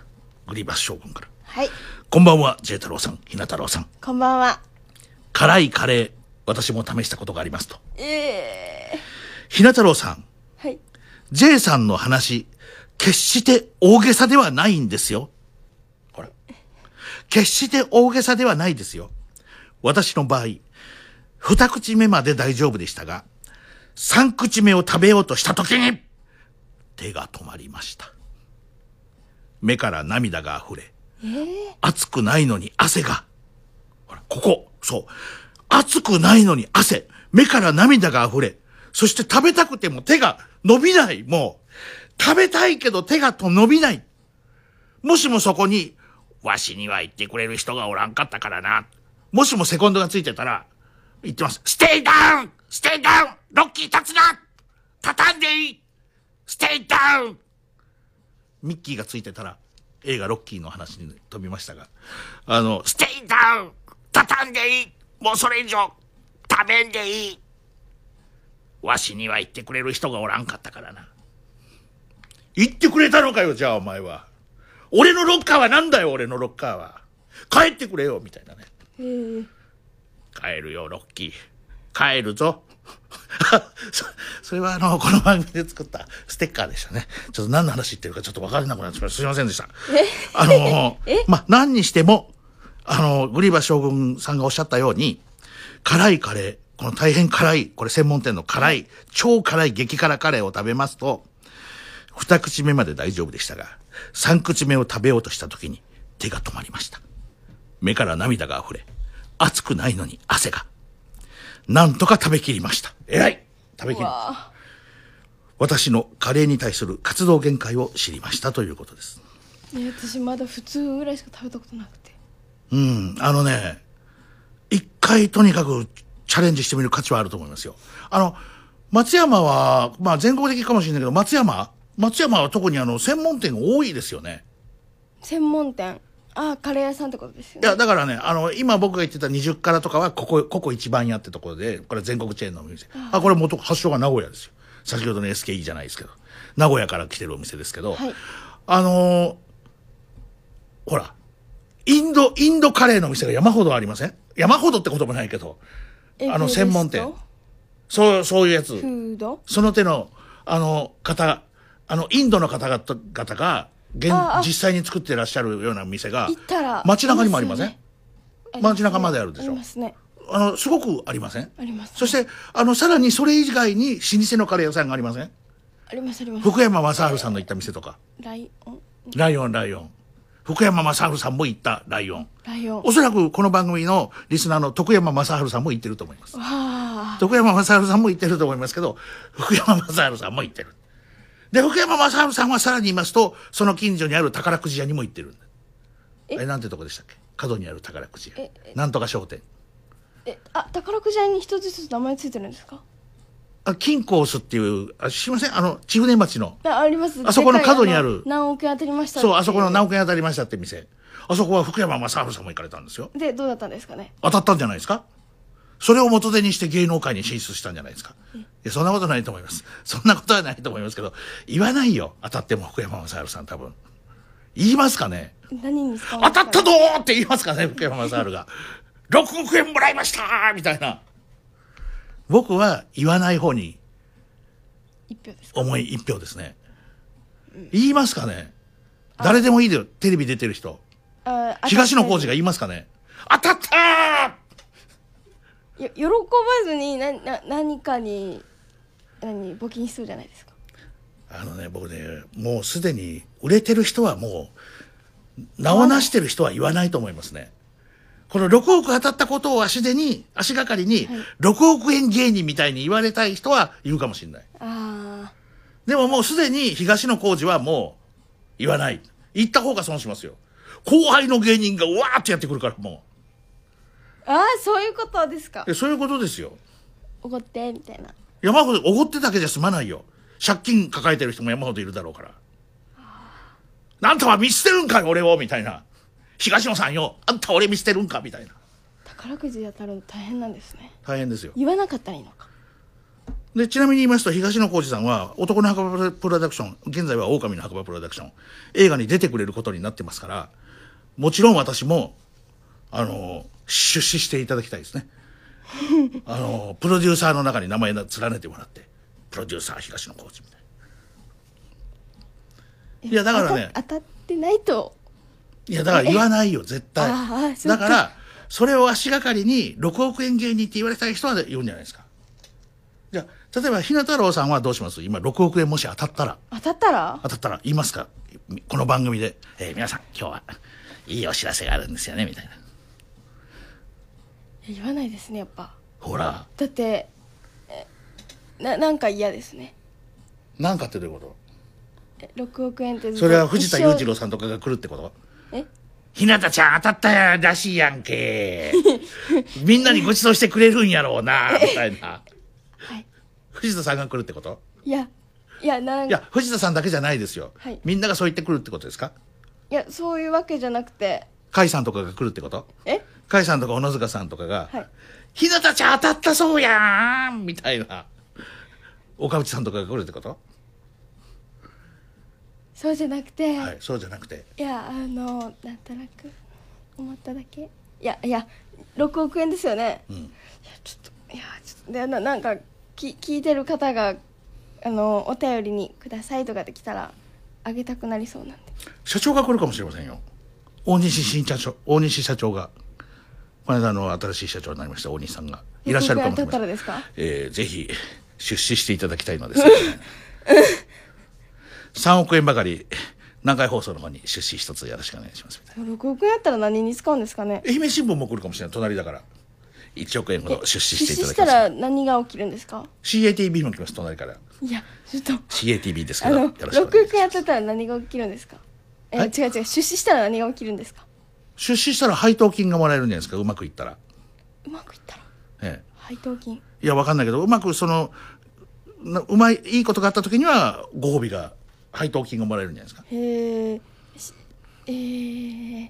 グリーバス将軍から。はいこんばんは、ジェイ太郎さん、ひな太郎さん。こんばんは辛いカレー、私も試したことがありますと。ええひな太郎さん、はい J さんの話、決して大げさではないんですよ。決して大げさではないですよ。私の場合、二口目まで大丈夫でしたが、三口目を食べようとした時に、手が止まりました。目から涙が溢れ、熱くないのに汗が。ほら、ここ、そう。熱くないのに汗、目から涙が溢れ、そして食べたくても手が伸びない、もう。食べたいけど手がと伸びない。もしもそこに、わしには言ってくれる人がおらんかったからな。もしもセコンドがついてたら、言ってます。 stay down stay down ロッキー立つな立たんでいい stay downミッキーがついてたら、映画ロッキーの話に飛びましたが、あの、ステイダウン畳んでいいもうそれ以上、食べんでいいわしには言ってくれる人がおらんかったからな。言ってくれたのかよ、じゃあお前は。俺のロッカーはなんだよ、俺のロッカーは。帰ってくれよ、みたいなね。帰るよ、ロッキー。帰るぞ。そそれはあの、この番組で作ったステッカーでしたね。ちょっと何の話言ってるかちょっと分からなくなってしまいました。すいませんでした。あの、まあ、何にしても、あの、グリーバ将軍さんがおっしゃったように、辛いカレー、この大変辛い、これ専門店の辛い、超辛い激辛カレーを食べますと、二口目まで大丈夫でしたが、三口目を食べようとした時に手が止まりました。目から涙が溢れ、熱くないのに汗が。なんとか食べきりました。偉い食べきり。私のカレーに対する活動限界を知りましたということです。いや私まだ普通ぐらいしか食べたことなくてうん、あのね、一回とにかくチャレンジしてみる価値はあると思いますよ。あの、松山は、まあ全国的かもしれないけど、松山松山は特にあの、専門店が多いですよね。専門店。ああカレー屋さんってことですよいねやだからねあの今僕が言ってた20辛とかはここここ一番屋ってところでこれ全国チェーンのお店。あこれ元発祥が名古屋ですよ。先ほどの SKE じゃないですけど。名古屋から来てるお店ですけど、はい。あのーほらインドインドカレーの店が山ほどありません？山ほどってこともないけどえあのフード専門店。そうそういうやつ。フード？その手のあの方あのインドの方々々が現実際に作ってらっしゃるような店が街中にもありません？ね。街中まであるでしょ？ありますね。あのすごくありません？ありますそしてあのさらにそれ以外に老舗のカレー屋さんがありません？ありますあります。福山雅治さんの行った店とか。ライオン。ライオンライオン。福山雅治さんも行ったライオン。ライオン。おそらくこの番組のリスナーの徳山雅治さんも行ってると思います。徳山雅治さんも行ってると思いますけど福山雅治さんも行ってるで福山雅治さんはさらに言いますとその近所にある宝くじ屋にも行ってるんだ。え？えなんてとこでしたっけ？角にある宝くじ屋。ええ？なんとか商店。えあ宝くじ屋に一つずつ名前ついてるんですか？あ金コースっていうあすいません。あの千船町の。ああります。あそこの角にある。の何億円当たりましたそうあそこの何億億円当たりましたって店。あそこは福山雅治さんも行かれたんですよ。でどうだったんですかね？当たったんじゃないですか？それを元手にして芸能界に進出したんじゃないですか。いやそんなことないと思います。そんなことはないと思いますけど言わないよ。当たっても福山雅治さん多分。言いますかね。何に当たったぞーって言いますかね福山雅治が。6億円もらいましたーみたいな。僕は言わない方に一票ですか？重い一票ですね。言いますかね。誰でもいいでよ。テレビ出てる人。あ東野幸治が言いますかね。当たったーいや喜ばずになな何かに何募金しそうじゃないですか。あのね僕ねもうすでに売れてる人はもう名を成してる人は言わないと思いますね。この6億当たったことを足手に足がかりに6億円芸人みたいに言われたい人は言うかもしれない。あでももうすでに東野幸治はもう言わない。言った方が損しますよ。後輩の芸人がうわーってやってくるからもーあーそういうことですか。そういうことですよ。おごってみたいな。山ほどおごってだけじゃ済まないよ。借金抱えてる人も山ほどいるだろうから。なんたは見捨てるんかい俺をみたいな。東野さんよ。あんた俺見捨てるんかみたいな。宝くじ当たるの大変なんですね。大変ですよ。言わなかったらいいのか。でちなみに言いますと東野幸治さんは男の墓場プロダクション現在は狼の墓場プロダクション映画に出てくれることになってますからもちろん私もあの出資していただきたいですね。あのプロデューサーの中に名前を連ねてもらってプロデューサー東野幸治みたいな。いやだからね。当たってないと。いやだから言わないよ絶対。ああそうか。だからそれを足がかりに6億円芸人って言われたい人は言うんじゃないですか。じゃあ例えばひな太郎さんはどうします？今6億円もし当たったら。当たったら？当たったら。言いますか？この番組で、えー皆さん今日はいいお知らせがあるんですよねみたいな言わないですねやっぱ。ほら。だってえななんか嫌ですね。なんかってどういうこえ6億円ってずっととそれは藤田裕次一郎さんとかが来るってこと？生え？ひなたちゃん当たったらしいやんけ。みんなにご馳走してくれるんやろうなみたいな。はい。藤田さんが来るってこと？いやいやなんいや藤田さんだけじゃないですよ、はい。みんながそう言ってくるってことですか？いやそういうわけじゃなくて。甲斐さんとかが来るってこと？え？甲斐さんとか小野塚さんとかがはい「ひなたちゃん当たったそうやん!」みたいな。岡内さんとかが来るってこと？そうじゃなくて、はいそうじゃなくて。いやあのなんとなく思っただけ。いやいや6億円ですよね、うん。いやちょっといやちょっとでななんかき聞いてる方があのお便りにくださいとかって来たらあげたくなりそうなんで。社長が来るかもしれませんよ。大西新社長大西社長がこの間の新しい社長になりました大西さんが。いらっしゃるかもしれ6ません。らですか？えーぜひ出資していただきたいのですが3 億円ばかり南海放送の方に出資一つよろしくお願いしますみたい6億円やったら何に使うんですかね？な愛媛新聞も来るかもしれない。隣だから。1億円ほど出資していただきしたら何が起きるんですか？CATV も来ます隣から。いやちょっと。CATV ですけどよろしくお6願いします。億円当たったら何が起きるんですか？え、はい。違う違う出資したら何が起きるんですか？出資したら配当金がもらえるんじゃないですか？うまくいったら、うまくいったら？え配当金？え、いやわかんないけどうまくそのなうまいいいことがあった時にはご褒美が配当金がもらえるんじゃないですか？へえしえー、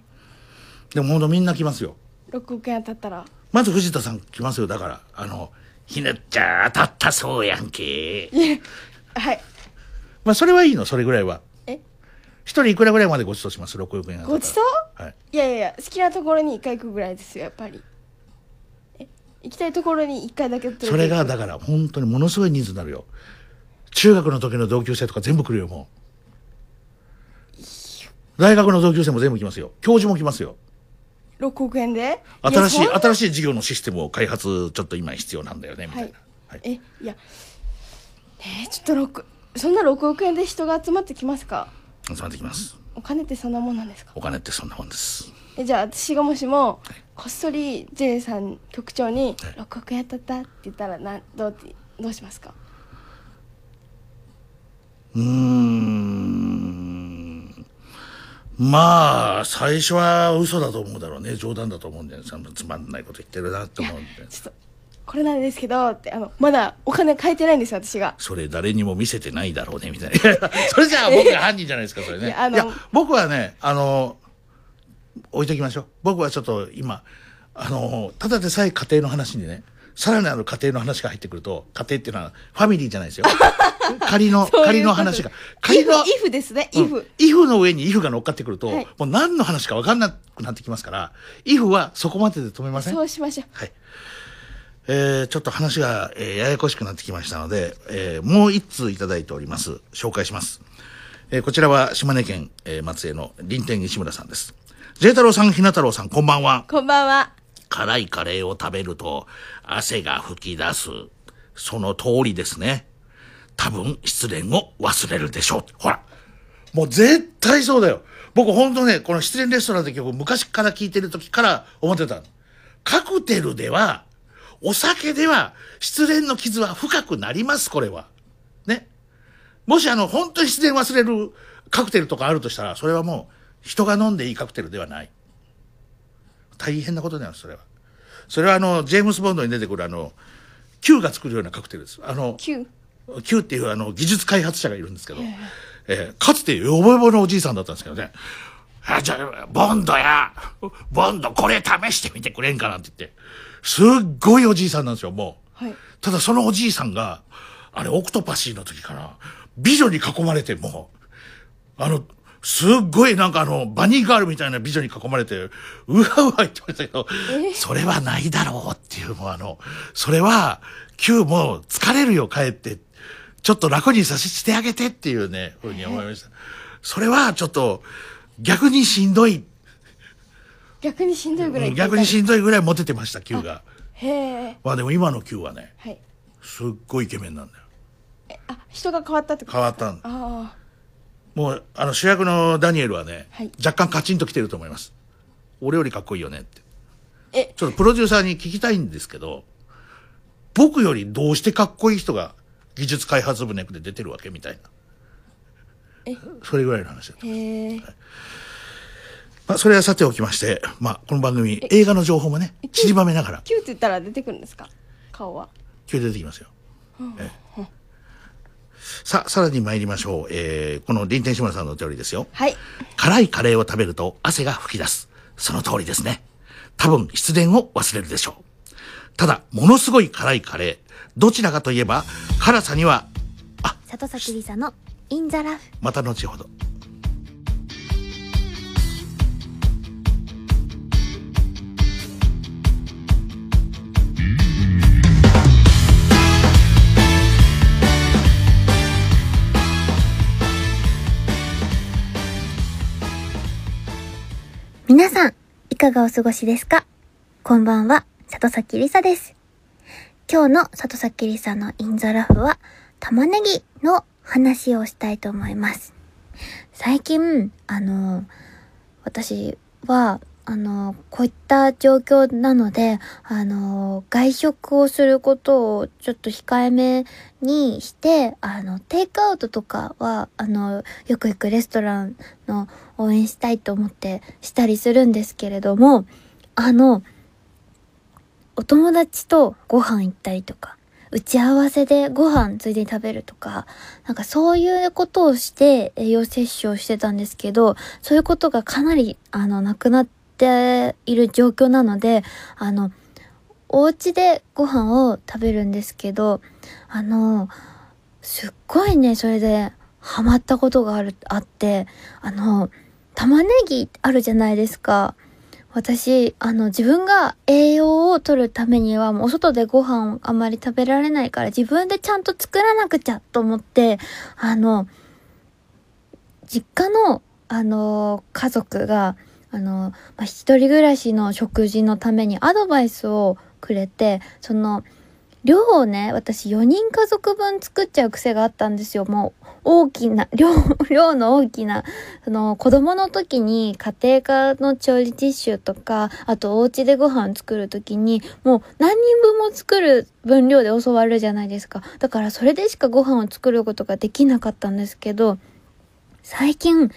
でもほんとみんな来ますよ。6億円当たったら。まず藤田さん来ますよ。だから、あの、ひねっちゃ当たったそうやんけ。はい。まあ、それはいいの、それぐらいは。え一人いくらぐらいまでご馳走します ?6 億円ごちそうはい。いやいやいや好きなところに1回行くぐらいですよやっぱりえ行きたいところに1回だけそれが、だから、本当にものすごい人数になるよ。中学の時の同級生とか全部来るよ、もう。大学の同級生も全部来ますよ。教授も来ますよ。6億円で？新しい、新しい事業のシステムを開発、ちょっと今必要なんだよね、みたいな。はい。えいやえーちょっと6そんな6億円で人が集まってきますか？集まってきます。お金ってそんなもんなんですか？お金ってそんなもんです。えじゃあ私がもしもこっそり J さん局長に「6億円当たった」って言ったらなんどうどうしますか？うーん。まあ、最初は嘘だと思うだろうね。冗談だと思うんだよね。そんなつまんないこと言ってるなって思うんで。ちょっとこれなんですけどってあのまだお金変えてないんですよ私がそれ誰にも見せてないだろうね、みたいな。それじゃあ僕が犯人じゃないですか、それね。いいやあのや、僕はね、あの、置いときましょう。僕はちょっと今、あの、ただでさえ家庭の話にね、さらなる家庭の話が入ってくると、家庭っていうのはファミリーじゃないですよ。仮の、仮の話が。仮の、イフイフですねイフ、イフの上にイフが乗っかってくると、はいもう何の話か分かんなくなってきますから、イフはそこまでで止めませんそうしましょうはい。えー、ちょっと話が、えーややこしくなってきましたので、えーもう一通いただいております。紹介します。えーこちらは島根県、えー松江の林天西村さんです。J 太郎さん、ひな太郎さん、こんばんは。こんばんは辛いカレーを食べると汗が吹き出す。その通りですね。多分失恋を忘れるでしょう。ほら。もう絶対そうだよ。僕本当ね、この失恋レストランって曲昔から聴いてる時から思ってたの。カクテルでは、お酒では失恋の傷は深くなります、これは。ね。もしあの、本当に失恋忘れるカクテルとかあるとしたら、それはもう人が飲んでいいカクテルではない。大変なことになる、それは。それはあの、ジェームス・ボンドに出てくるあの、Q が作るようなカクテルです。あの、9 Q っていうあの、技術開発者がいるんですけど、えーかつてヨボヨボのおじいさんだったんですけどね、あ、じゃあ、ボンドや、ボンドこれ試してみてくれんかなって言って、すっごいおじいさんなんですよ、もう。はいただそのおじいさんが、あれ、オクトパシーの時から、美女に囲まれても、あの、すっごいなんかあの、バニーガールみたいな美女に囲まれて、うわうわ言ってましたけど、それはないだろうっていう、もうあの、それは、Q も疲れるよ、帰って。ちょっと楽にさせてあげてっていうね、ふうに思いました。それはちょっと、逆にしんどい、逆にしんどいぐらい逆にしんどいぐらいモテてました、Q が。へえまあでも今の Q はね、はいすっごいイケメンなんだよ。あ人が変わったってこと変わったんあもう、あの主役のダニエルはね、はい若干カチンときてると思います。俺よりかっこいいよねって。えちょっとプロデューサーに聞きたいんですけど、僕よりどうしてかっこいい人が技術開発部ネクで出てるわけみたいな。えそれぐらいの話だ。あへえまあ、それはさておきまして、まあ、この番組、映画の情報もね、散りばめながら、9って言ったら出てくるんですか？顔は？急に出てきますよ。ええさあ、さらに参りましょう。えー、この林天志村さんのお手りですよ。はい辛いカレーを食べると汗が噴き出す。その通りですね。多分失恋を忘れるでしょう。ただ、ものすごい辛いカレー。どちらかといえば、辛さには、里崎りさのインザラフまた後ほど。皆さんいかがお過ごしですか？こんばんは里崎りさです。今日の里崎りさのインザラフは玉ねぎの話をしたいと思います。最近あの私はあのこういった状況なのであの外食をすることをちょっと控えめにしてあのテイクアウトとかはあのよく行くレストランの応援したいと思ってしたりするんですけれどもあのお友達とご飯行ったりとか打ち合わせでご飯ついでに食べるとか、なんかそういうことをして栄養摂取をしてたんですけど、そういうことがかなりあのなくなっている状況なので、あの、お家でご飯を食べるんですけど、あの、すっごいね、それでハマったことがある、あって、あの、玉ねぎあるじゃないですか。私、あの、自分が栄養を取るためには、もうお外でご飯をあまり食べられないから、自分でちゃんと作らなくちゃと思って、あの、実家の、あの、家族が、あの、まあ、一人暮らしの食事のためにアドバイスをくれて、その、量をね、私4人家族分作っちゃう癖があったんですよ。もう、大きな、量、量の大きな、その、子供の時に家庭科の調理実習とか、あとお家でご飯作る時に、もう何人分も作る分量で教わるじゃないですか。だからそれでしかご飯を作ることができなかったんですけど、最近、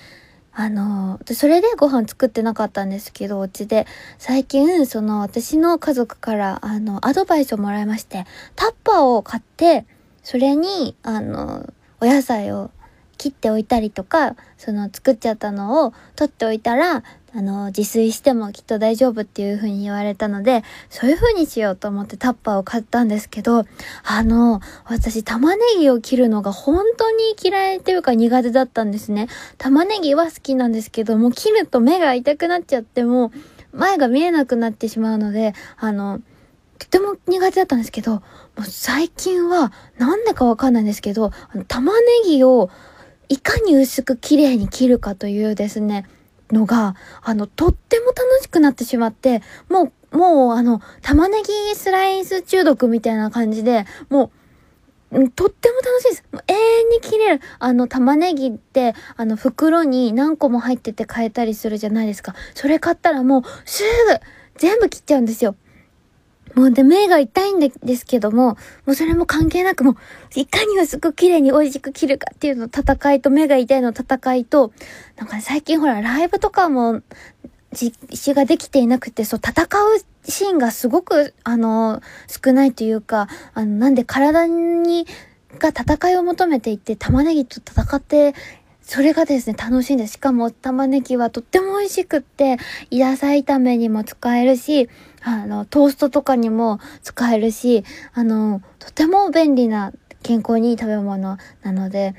あの、それでご飯作ってなかったんですけど、お家で。最近、その、私の家族から、あの、アドバイスをもらいまして、タッパーを買って、それに、あの、お野菜を切っておいたりとか、その、作っちゃったのを取っておいたら、あの、自炊してもきっと大丈夫っていう風に言われたので、そういう風にしようと思ってタッパーを買ったんですけど、あの、私玉ねぎを切るのが本当に嫌いっていうか苦手だったんですね。玉ねぎは好きなんですけど、もう切ると目が痛くなっちゃって、も前が見えなくなってしまうので、あの、とても苦手だったんですけど、もう最近はなんでかわかんないんですけど、玉ねぎをいかに薄く綺麗に切るかというですね、のが、あの、とっても楽しくなってしまって、もう、もう、あの、玉ねぎスライス中毒みたいな感じで、もう、とっても楽しいです。もう永遠に切れる。あの、玉ねぎって、あの、袋に何個も入ってて買えたりするじゃないですか。それ買ったらもう、すぐ、全部切っちゃうんですよ。もうで、目が痛いんですけども、もうそれも関係なくもう、いかに薄く綺麗に美味しく切るかっていうの戦いと、目が痛いの戦いと、なんか最近ほら、ライブとかも、実施ができていなくて、そう、戦うシーンがすごく、あの、少ないというか、あの、なんで体に、が戦いを求めていて、玉ねぎと戦って、それがですね、楽しいんです。しかも玉ねぎはとっても美味しくって、野菜炒めにも使えるし、あの、トーストとかにも使えるし、あの、とても便利な健康にいい食べ物なので、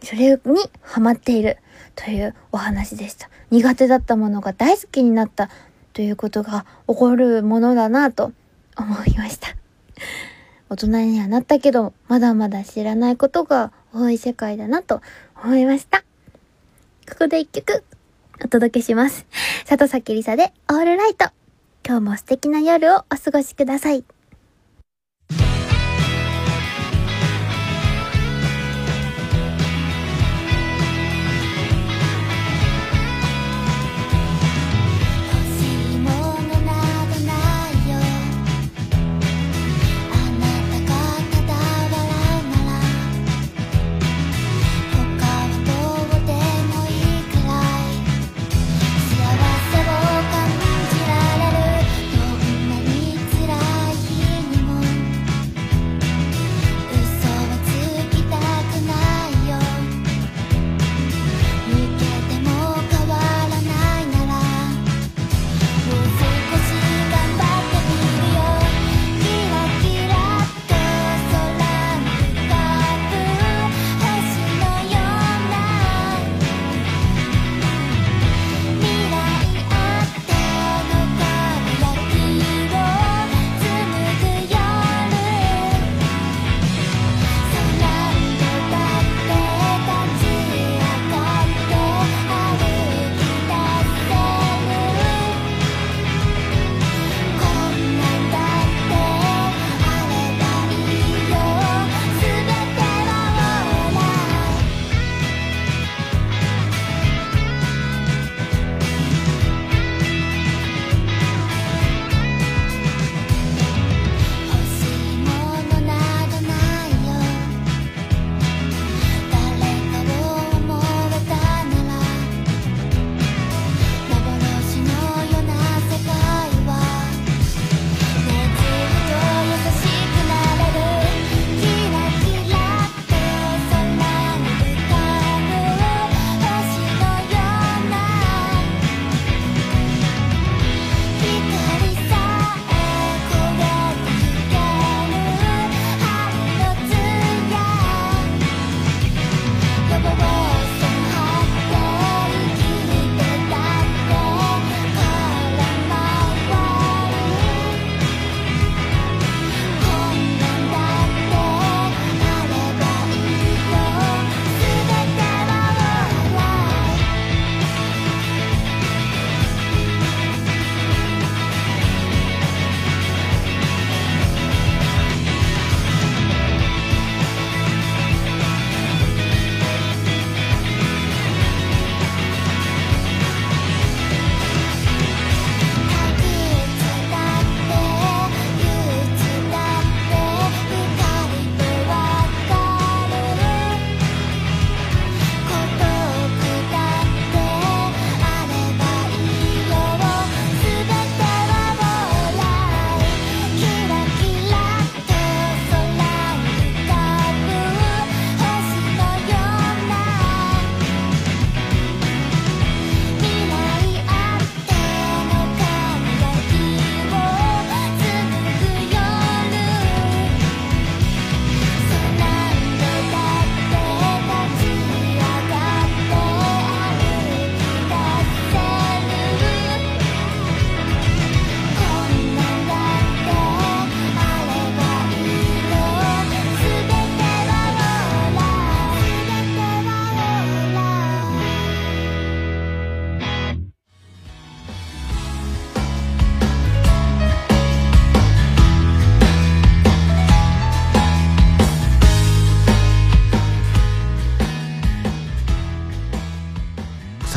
それにハマっているというお話でした。苦手だったものが大好きになったということが起こるものだなと思いました。大人にはなったけど、まだまだ知らないことが多い世界だなと思いました。ここで一曲お届けします。里崎りさでオールライト。今日も素敵な夜をお過ごしください。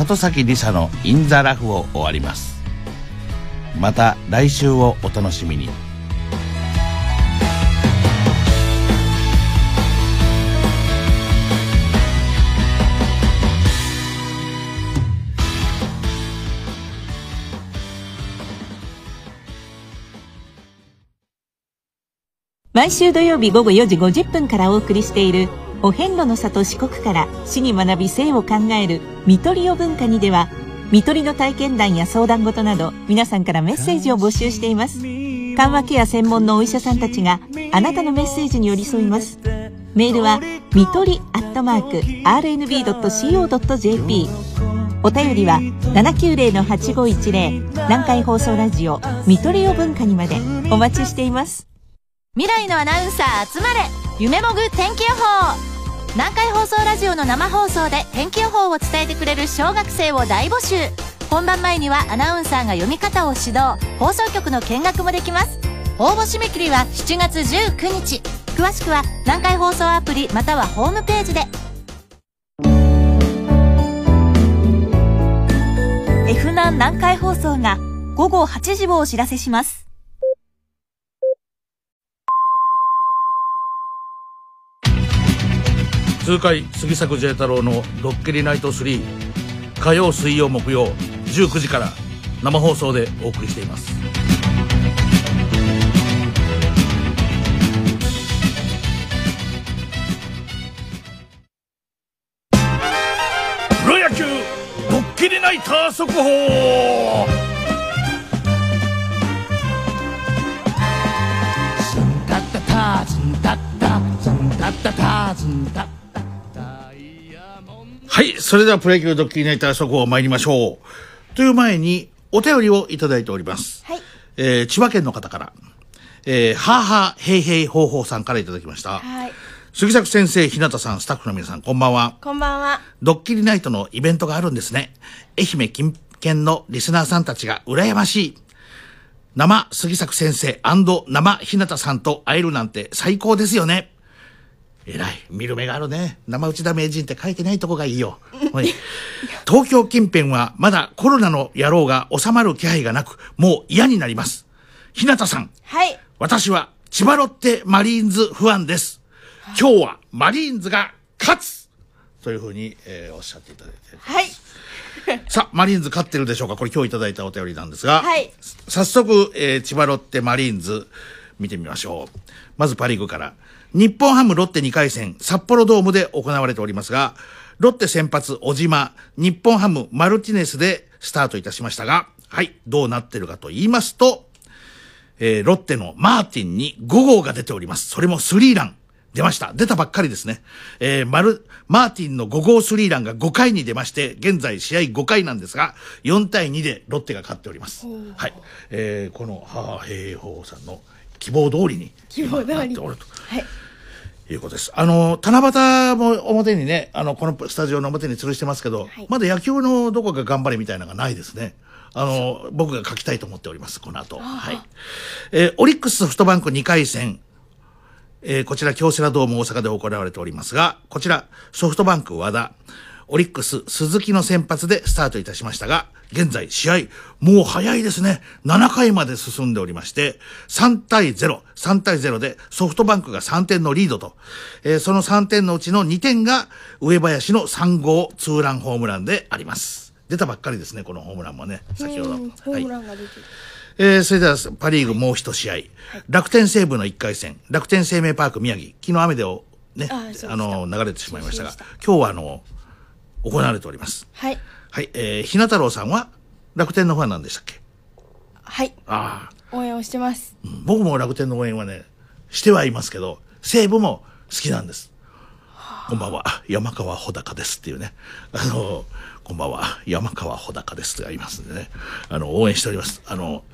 里崎梨沙のインザラフを終わります。また来週をお楽しみに。毎週土曜日午後4時50分からお送りしているお遍路の里四国から死に学び生を考える見取りを文化にでは見取りの体験談や相談事など皆さんからメッセージを募集しています。緩和ケア専門のお医者さんたちがあなたのメッセージに寄り添います。メールはみとりアットマーク RNB.CO.JP お便りは790-8510南海放送ラジオ見取りを文化にまでお待ちしています。未来のアナウンサー集まれ。夢もぐ天気予報南海放送ラジオの生放送で天気予報を伝えてくれる小学生を大募集。本番前にはアナウンサーが読み方を指導。放送局の見学もできます応募締め切りは7月19日詳しくは南海放送アプリまたはホームページで。F 南南海放送が午後8時をお知らせします。痛快杉作 J 太郎のドッキリナイト3火曜水曜木曜19時から生放送でお送りしています。プロ野球ドッキリナイター速報ズンタッタタズンタッタズンタッタタズンタッタはい、それではプロ野球ドッキリナイター速報参りましょう。という前に、お便りをいただいております。はい。えー千葉県の方から、えー、はーはーへいへいほうほうさんからいただきました。はい。杉作先生、日向さん、スタッフの皆さん、こんばんは。こんばんは。ドッキリナイトのイベントがあるんですね。愛媛近県のリスナーさんたちが羨ましい。生杉作先生生日向さんと会えるなんて最高ですよね。えらい。見る目があるね。生内田名人って書いてないとこがいいよ。ほい東京近辺はまだコロナの野郎が収まる気配がなく、もう嫌になります。日向さん、はい。私は千葉ロッテマリーンズファンです。今日はマリーンズが勝つというふうに、えーおっしゃっていただいて。はい。さあ、マリーンズ勝ってるでしょうか？これ今日いただいたお便りなんですが、はい。早速、えー千葉ロッテマリーンズ見てみましょう。まずパリーグから。日本ハムロッテ2回戦、札幌ドームで行われておりますが、ロッテ先発、小島、日本ハム、マルティネスでスタートいたしましたが、はい、どうなってるかと言いますと、えーロッテのマーティンに5号が出ております。それもスリーラン。出ました。出たばっかりですね。えー、マル、マーティンの5号スリーランが5回に出まして、現在試合5回なんですが、4対2でロッテが勝っております。はい。えー、この、はあ、平方さんの希望通りに、希望通りなっておると。はい。いうことです。あの、七夕も表にね、あの、このスタジオの表に吊るしてますけど、まだ野球のどこか頑張れみたいなのがないですね。あの、僕が書きたいと思っております、この後。はい。えーオリックスソフトバンク2回戦、えーこちら京セラドーム大阪で行われておりますが、こちらソフトバンク和田、オリックス鈴木の先発でスタートいたしましたが、現在試合、もう早いですね。7回まで進んでおりまして、3対0、3対0でソフトバンクが3点のリードと、えーその3点のうちの2点が上林の3号ツーランホームランであります。出たばっかりですね、このホームランもね、先ほど。うんホームランが出てる。えーそれではパ・リーグもう一試合、楽天西武の1回戦、楽天生命パーク宮城、昨日雨でおね、あの、流れてしまいましたが、今日はあの、行われております。はい。はい、えー、ひな太郎さんは楽天のファンなんでしたっけ？はい。ああ、応援をしてます。うん僕も楽天の応援はね、してはいますけど、西武も好きなんです。こんばんは、山川穂高ですっていうね。あの、こんばんは、山川穂高ですって言いますんでね。あの、応援しております。あの、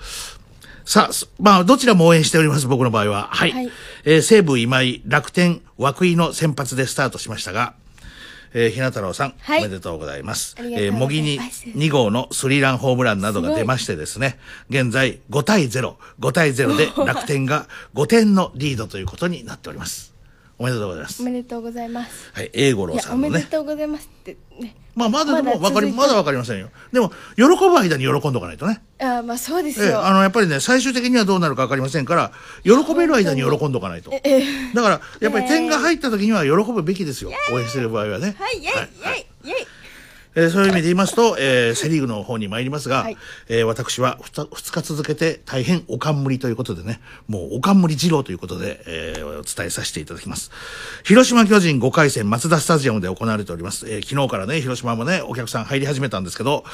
さあ、すまあ、どちらも応援しております、僕の場合は。はい。はいえー西武今井、楽天、涌井の先発でスタートしましたが、えー、ひな太郎さん、はいおめでとうございます。ありがとうえー、ござい茂木にます2号のスリーランホームランなどが出ましてですね、現在5対0、5対0で楽天が5点のリードということになっております。おおめでとうございます。おめでとうございます。はい、英五郎いや、おめでさんのね。とうございますってね。まあ、まだでも、わかり、まだわかりませんよ。でも、喜ぶ間に喜んどかないとね。あーまあそうですええ、よ。あの、やっぱりね、最終的にはどうなるかわかりませんから、喜べる間に喜んどかないと。ええだから、やっぱり点が入った時には喜ぶべきですよ。応援してる場合はね。はい、イェイ、イェイ、イェイ。えーそういう意味で言いますと、えーセリーグの方に参りますが、はいえー私は 2, 日続けて大変お冠ということでね、もうお冠二郎ということで、えーお伝えさせていただきます。広島巨人5回戦、松田スタジアムで行われております。えー昨日からね、広島もね、お客さん入り始めたんですけど、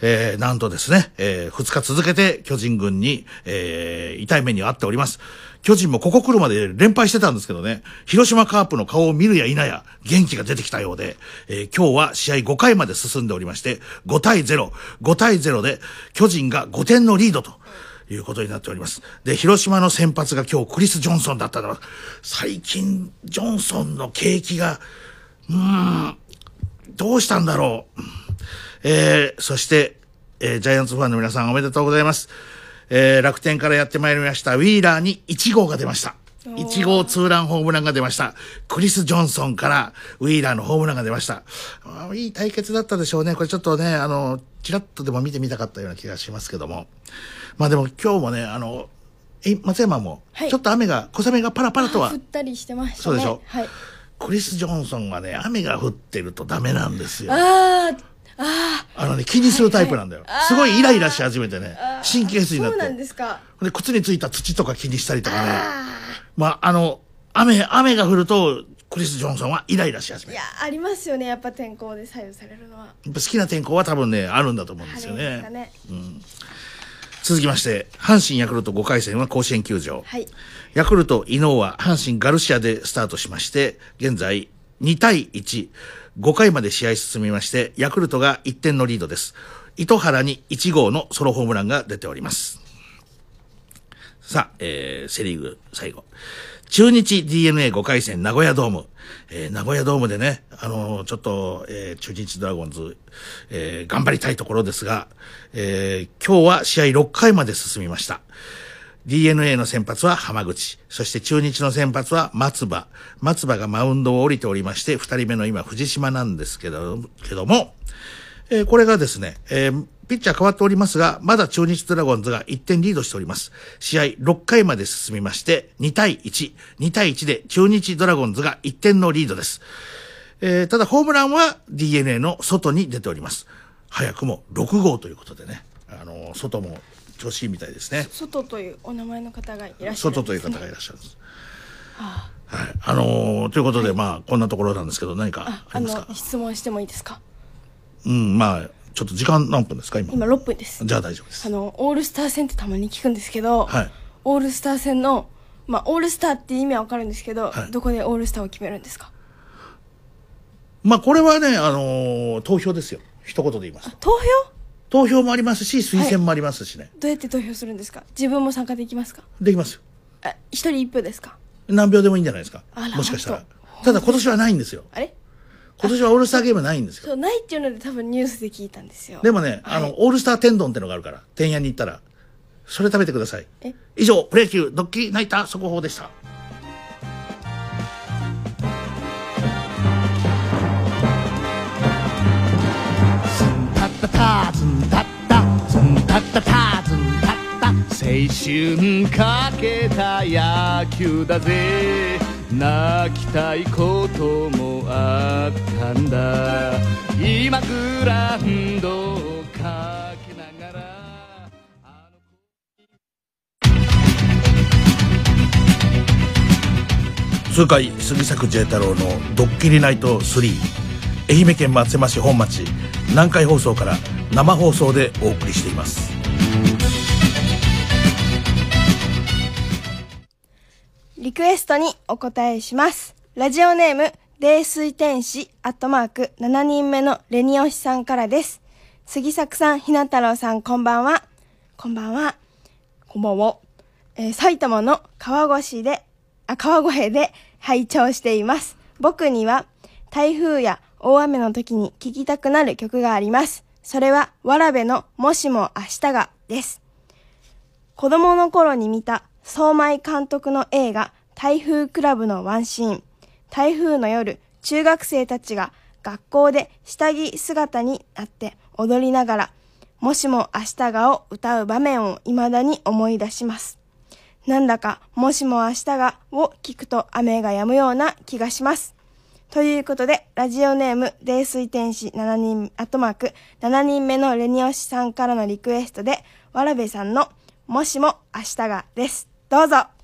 えーなんとですね、え2日続けて巨人軍に、えー痛い目に遭っております。巨人もここ来るまで連敗してたんですけどね、広島カープの顔を見るや否や、元気が出てきたようで、えー今日は試合5回まで進んでおりまして、5対0、5対0で巨人が5点のリードと。いうことになっております。で、広島の先発が今日クリス・ジョンソンだったのは、最近、ジョンソンの景気が、うーん、どうしたんだろう。えー、そして、えージャイアンツファンの皆さんおめでとうございます。えー、楽天からやってまいりました、ウィーラーに1号が出ました。1号ツーランホームランが出ました。クリス・ジョンソンからウィーラーのホームランが出ました。いい対決だったでしょうね。これちょっとね、あの、ちらっとでも見てみたかったような気がしますけども。まあでも今日もね、あの、え松山も、はいちょっと雨が、小雨がパラパラとは降ったりしてましたね。そうでしょ？はい。クリス・ジョンソンはね、雨が降ってるとダメなんですよ。あー、ああのね、気にするタイプなんだよ。すごいイライラし始めてね、神経質ー、になっそうなんて。ですか。で、靴についた土とか気にしたりとかね。まあ、あの、雨、雨が降ると、クリス・ジョンソンはイライラし始める。いや、ありますよね。やっぱ天候で左右されるのは。やっぱ好きな天候は多分ね、あるんだと思うんですよね。ね。続きまして、阪神ヤクルト5回戦は甲子園球場。はい。ヤクルト、伊能は阪神ガルシアでスタートしまして、現在2対1、5回まで試合進みまして、ヤクルトが1点のリードです。糸原に1号のソロホームランが出ております。さあ、えー、セリーグ最後。中日 DNA5 回戦名古屋ドーム。えー名古屋ドームでね、あのーちょっと、えー中日ドラゴンズ、えー頑張りたいところですが、えー今日は試合6回まで進みました。DNA の先発は浜口。そして中日の先発は松葉。松葉がマウンドを降りておりまして、二人目の今藤島なんですけど、けども、えーこれがですね、えーピッチャー変わっておりますが、まだ中日ドラゴンズが1点リードしております。試合6回まで進みまして、2対1、2対1で中日ドラゴンズが1点のリードです。えーただホームランは DNA の外に出ております。早くも6号ということでね、あの外も調子いいみたいですね。外というお名前の方がいらっしゃるね。外という方がいらっしゃるんです。はい。あのーということで、まあ、こんなところなんですけど、何かあ、ありますか？の、質問してもいいですか？うん、まあ、ちょっと時間何分ですか、今？今6分です。じゃあ大丈夫です。あの、オールスター戦ってたまに聞くんですけど、はい。オールスター戦の、まあ、オールスターって意味はわかるんですけど、はいどこでオールスターを決めるんですか？まあ、これはね、あのー投票ですよ。一言で言いますと。投票？投票もありますし、推薦もありますしね。どうやって投票するんですか？自分も参加できますか？できますよ。あ、一人一票ですか？何秒でもいいんじゃないですか？もしかしたら。ただ今年はないんですよ。あれ？今年はオールスターゲームないんですよ。そう、ないっていうので多分ニュースで聞いたんですよ。でもね、あの、オールスター天丼ってのがあるから、天屋に行ったら、それ食べてください。え？以上、プロ野球ドッキリナイター速報でした。タッタタズンタッタズンタッタタズンタッタ青春かけた野球だぜ泣きたいこともあったんだ今グラウンドをかけながら痛快杉作 J 太郎のドッキリナイト3愛媛県松山市本町南海放送から生放送でお送りしていますリクエストにお答えします。ラジオネーム、泥水天使、アットマーク、7人目のレニオシさんからです。杉作さん、ひな太郎さん、こんばんは。こんばんは。こんばんは。えー埼玉の川越で、あ、川越で拝聴しています。僕には、台風や大雨の時に聴きたくなる曲があります。それは、わらべのもしも明日がです。子供の頃に見た相米監督の映画台風クラブのワンシーン。台風の夜、中学生たちが学校で下着姿になって踊りながら、もしも明日がを歌う場面を未だに思い出します。なんだか、もしも明日がを聞くと雨が止むような気がします。ということで、ラジオネーム、泥水天使7人、アットマーク、7人目のレニオシさんからのリクエストで、わらべさんの、もしも明日がです。どうぞ。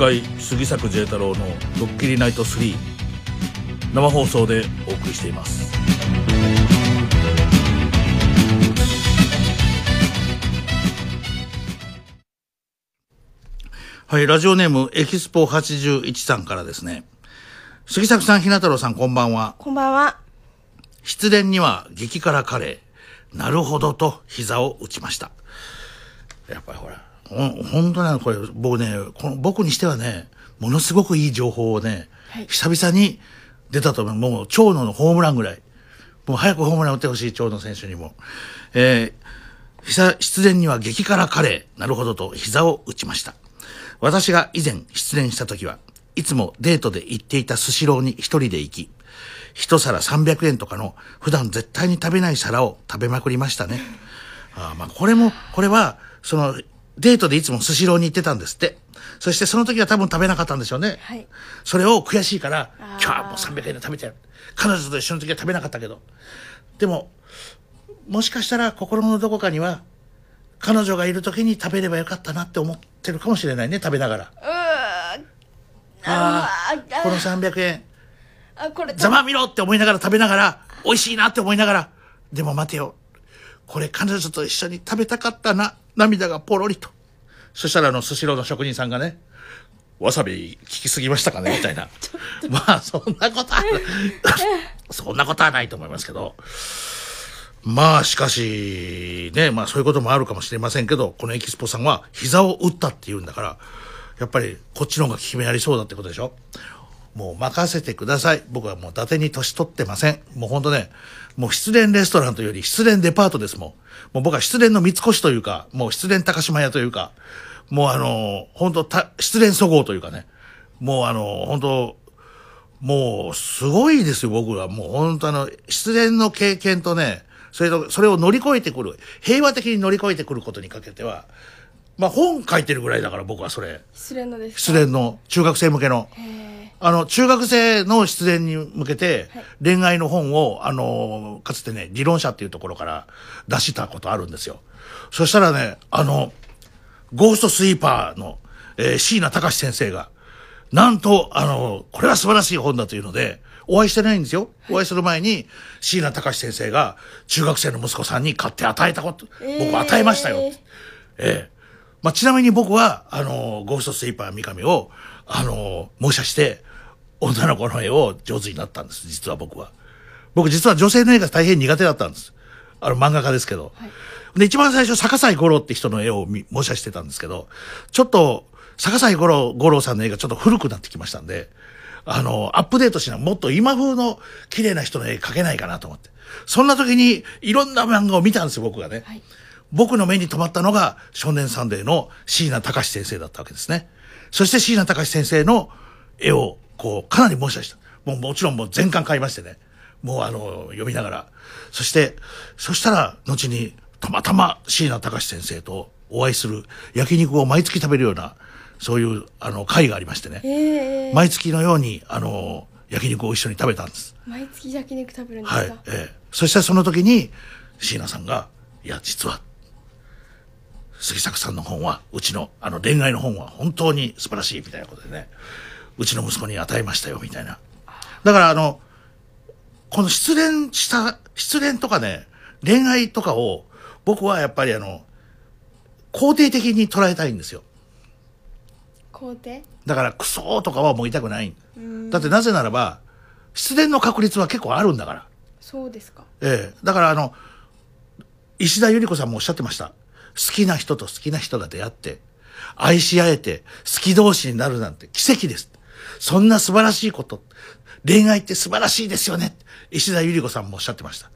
回杉作慈太郎の「ドッキリナイト3」生放送でお送りしています。はいラジオネームエキスポ81さんからですね。杉作さん日向太郎さんこんばんは。こんばんは。失恋には激辛カレー。なるほどと膝を打ちました。やっぱりほら本当なのこれ、僕ね、この僕にしてはね、ものすごくいい情報をね、はい久々に出たと思う。もう、長野のホームランぐらい。もう早くホームラン打ってほしい、長野選手にも。えー、膝失恋には激辛カレー。なるほどと膝を打ちました。私が以前失恋した時は、いつもデートで行っていたスシローに一人で行き、一皿300円とかの普段絶対に食べない皿を食べまくりましたね。あーまあこれも、これは、その、デートでいつもスシローに行ってたんですって。そしてその時は多分食べなかったんでしょうね。はい。それを悔しいから、今日はもう300円で食べてやる。彼女と一緒の時は食べなかったけど。でも、もしかしたら心のどこかには、彼女がいる時に食べればよかったなって思ってるかもしれないね、食べながら。うーあああ、この300円、あ、これ、ざまみろって思いながら食べながら、美味しいなって思いながら、でも待てよ。これ彼女と一緒に食べたかったな。涙がポロリと。そしたらあの、スシローの職人さんがね、わさび効きすぎましたかね？みたいな。まあ、そんなことは、そんなことはないと思いますけど。まあ、しかし、ね、まあそういうこともあるかもしれませんけど、このエキスポさんは膝を打ったって言うんだから、やっぱりこっちの方が効き目ありそうだってことでしょ？もう任せてください。僕はもう伊達に年取ってません。もうほんとね、もう失恋レストランというより失恋デパートですもん。もう僕は失恋の三越というか、もう失恋高島屋というか、もうあの、本当た失恋そごうというかね、もうあの、本当もうすごいですよ、僕は。もう本当あの、失恋の経験とね、それと、それを乗り越えてくる、平和的に乗り越えてくることにかけては、まあ本書いてるぐらいだから僕はそれ。失恋のですか？失恋の中学生向けの。あの、中学生の失恋に向けて、恋愛の本を、あの、かつてね、理論者っていうところから出したことあるんですよ。そしたらね、あの、ゴーストスイーパーの、えー椎名隆先生が、なんと、あの、これは素晴らしい本だというので、お会いしてないんですよ。お会いする前に、椎名隆先生が中学生の息子さんに買って与えたこと、僕与えましたよ。ええ。まあ、ちなみに僕は、あの、ゴーストスイーパー三上を、あの、模写して、女の子の絵を上手になったんです、実は僕は。僕実は女性の絵が大変苦手だったんです。あの、漫画家ですけど。で、一番最初、坂西五郎って人の絵を見模写してたんですけど、ちょっと、坂西五郎、五郎さんの絵がちょっと古くなってきましたんで、あの、アップデートしなもっと今風の綺麗な人の絵描けないかなと思って。そんな時に、いろんな漫画を見たんですよ、僕がね。僕の目に留まったのが、少年サンデーの椎名隆先生だったわけですね。そして椎名隆先生の絵を、こう、かなり模写した。もうもちろんもう全巻買いましてね。もうあの、読みながら。そして、そしたら、後に、たまたま椎名隆先生とお会いする焼肉を毎月食べるような、そういう、あの、会がありましてね。ええ毎月のように、あの、焼肉を一緒に食べたんです。毎月焼肉食べるんですか、はい。ええ。そしたらその時に、椎名さんが、いや、実は、杉作さんの本は、うちの、あの、恋愛の本は本当に素晴らしいみたいなことでね、うちの息子に与えましたよ、みたいな。だから、あの、この失恋した、失恋とかね、恋愛とかを、僕はやっぱりあの、肯定的に捉えたいんですよ。肯定？だから、クソーとかはもうたくない。うんだってなぜならば、失恋の確率は結構あるんだから。そうですかええ。だからあの、石田ゆり子さんもおっしゃってました。好きな人と好きな人が出会って、愛し合えて、好き同士になるなんて奇跡です。そんな素晴らしいこと。恋愛って素晴らしいですよね。石田ゆり子さんもおっしゃってました。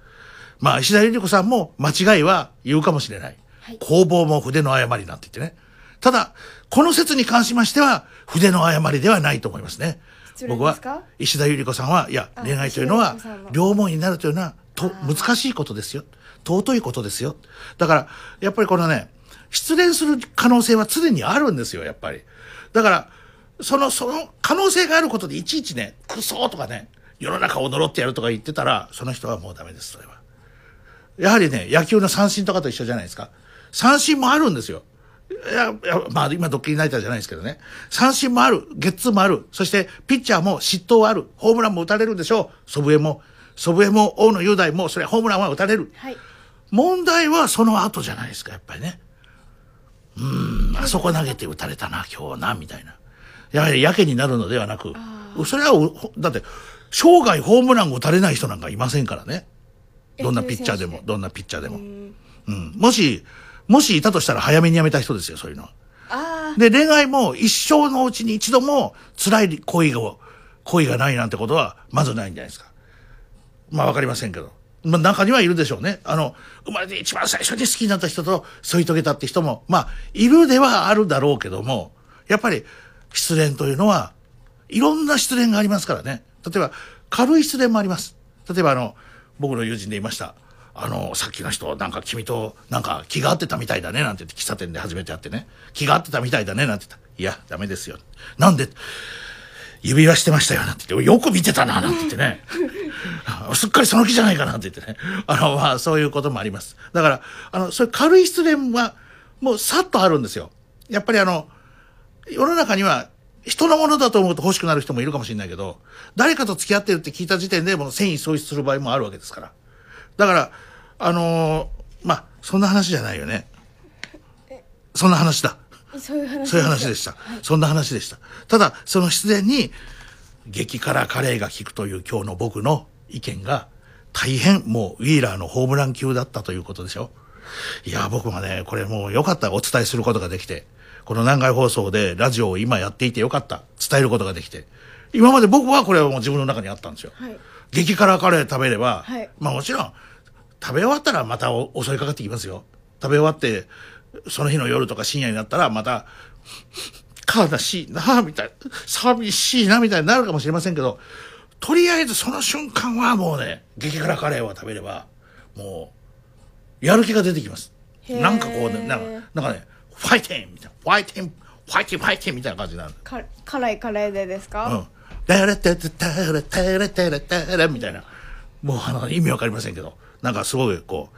まあ、石田ゆり子さんも間違いは言うかもしれない。工房も筆の誤りなんて言ってね。ただ、この説に関しましては、筆の誤りではないと思いますね。失礼僕は石田ゆり子さんは、いや、あ恋愛というのは、両思いになるというのは、と、難しいことですよ。尊いことですよ。だから、やっぱりこのね、失恋する可能性は常にあるんですよ、やっぱり。だから、その、その可能性があることでいちいちね、クソとかね、世の中を呪ってやるとか言ってたら、その人はもうダメです、それは。やはりね、野球の三振とかと一緒じゃないですか。三振もあるんですよ。いや、いやまあ今ドッキリナイターじゃないですけどね。三振もある、ゲッツーもある、そしてピッチャーも失投はある、ホームランも打たれるでしょう。祖父江も、祖父江も大野雄大も、それホームランは打たれる。はい問題はその後じゃないですか、やっぱりね。うーん、あそこ投げて打たれたな、今日な、みたいな。やはりやけになるのではなく、それは、ほだって、生涯ホームランを打たれない人なんかいませんからね。どんなピッチャーでも、どんなピッチャーでも。うん。もし、もしいたとしたら早めにやめた人ですよ、そういうのは。あで、恋愛も一生のうちに一度も辛い恋が、恋がないなんてことはまずないんじゃないですか。まあわかりませんけど。まあ中にはいるでしょうね。あの、生まれて一番最初に好きになった人と添い遂げたって人も、まあ、いるではあるだろうけども、やっぱり失恋というのは、いろんな失恋がありますからね。例えば、軽い失恋もあります。例えばあの、僕の友人で言いました。あの、さっきの人、なんか君と、なんか気が合ってたみたいだね、なんて言って喫茶店で初めて会ってね。気が合ってたみたいだね、なんて言った。いや、ダメですよ。なんで、指輪してましたよ、なんて言って、よく見てたな、なんて言ってね。すっかりその気じゃないかな、って言ってね。あの、まあ、そういうこともあります。だから、あの、そういう軽い失恋は、もうさっとあるんですよ。やっぱりあの、世の中には、人のものだと思うと欲しくなる人もいるかもしれないけど、誰かと付き合ってるって聞いた時点でもう繊維喪失する場合もあるわけですから。だから、あのーまあ、そんな話じゃないよね。そんな話だ。そういう話そういう話でした。そんな話でした。ただ、その失恋に、激辛カレーが効くという今日の僕の意見が、大変もうウィーラーのホームラン級だったということでしょ。いや、僕はね、これもう良かった。お伝えすることができて。この南海放送でラジオを今やっていてよかった。伝えることができて。今まで僕はこれはもう自分の中にあったんですよ。はい激辛カレー食べれば、はいまあもちろん、食べ終わったらまたお襲いかかってきますよ。食べ終わって、その日の夜とか深夜になったらまた、悲しいな、みたいな、寂しいな、みたいになるかもしれませんけど、とりあえずその瞬間はもうね、激辛カレーを食べれば、もう、やる気が出てきます。なんかこうね、なんかなんかね、ファイティンファイティン、ファイティン、ファイティンみたいな感じになる。か辛いカレーでですか、うん。タラタタタラタラタラタラみたいな。もうあの、意味わかりませんけど、なんかすごいこ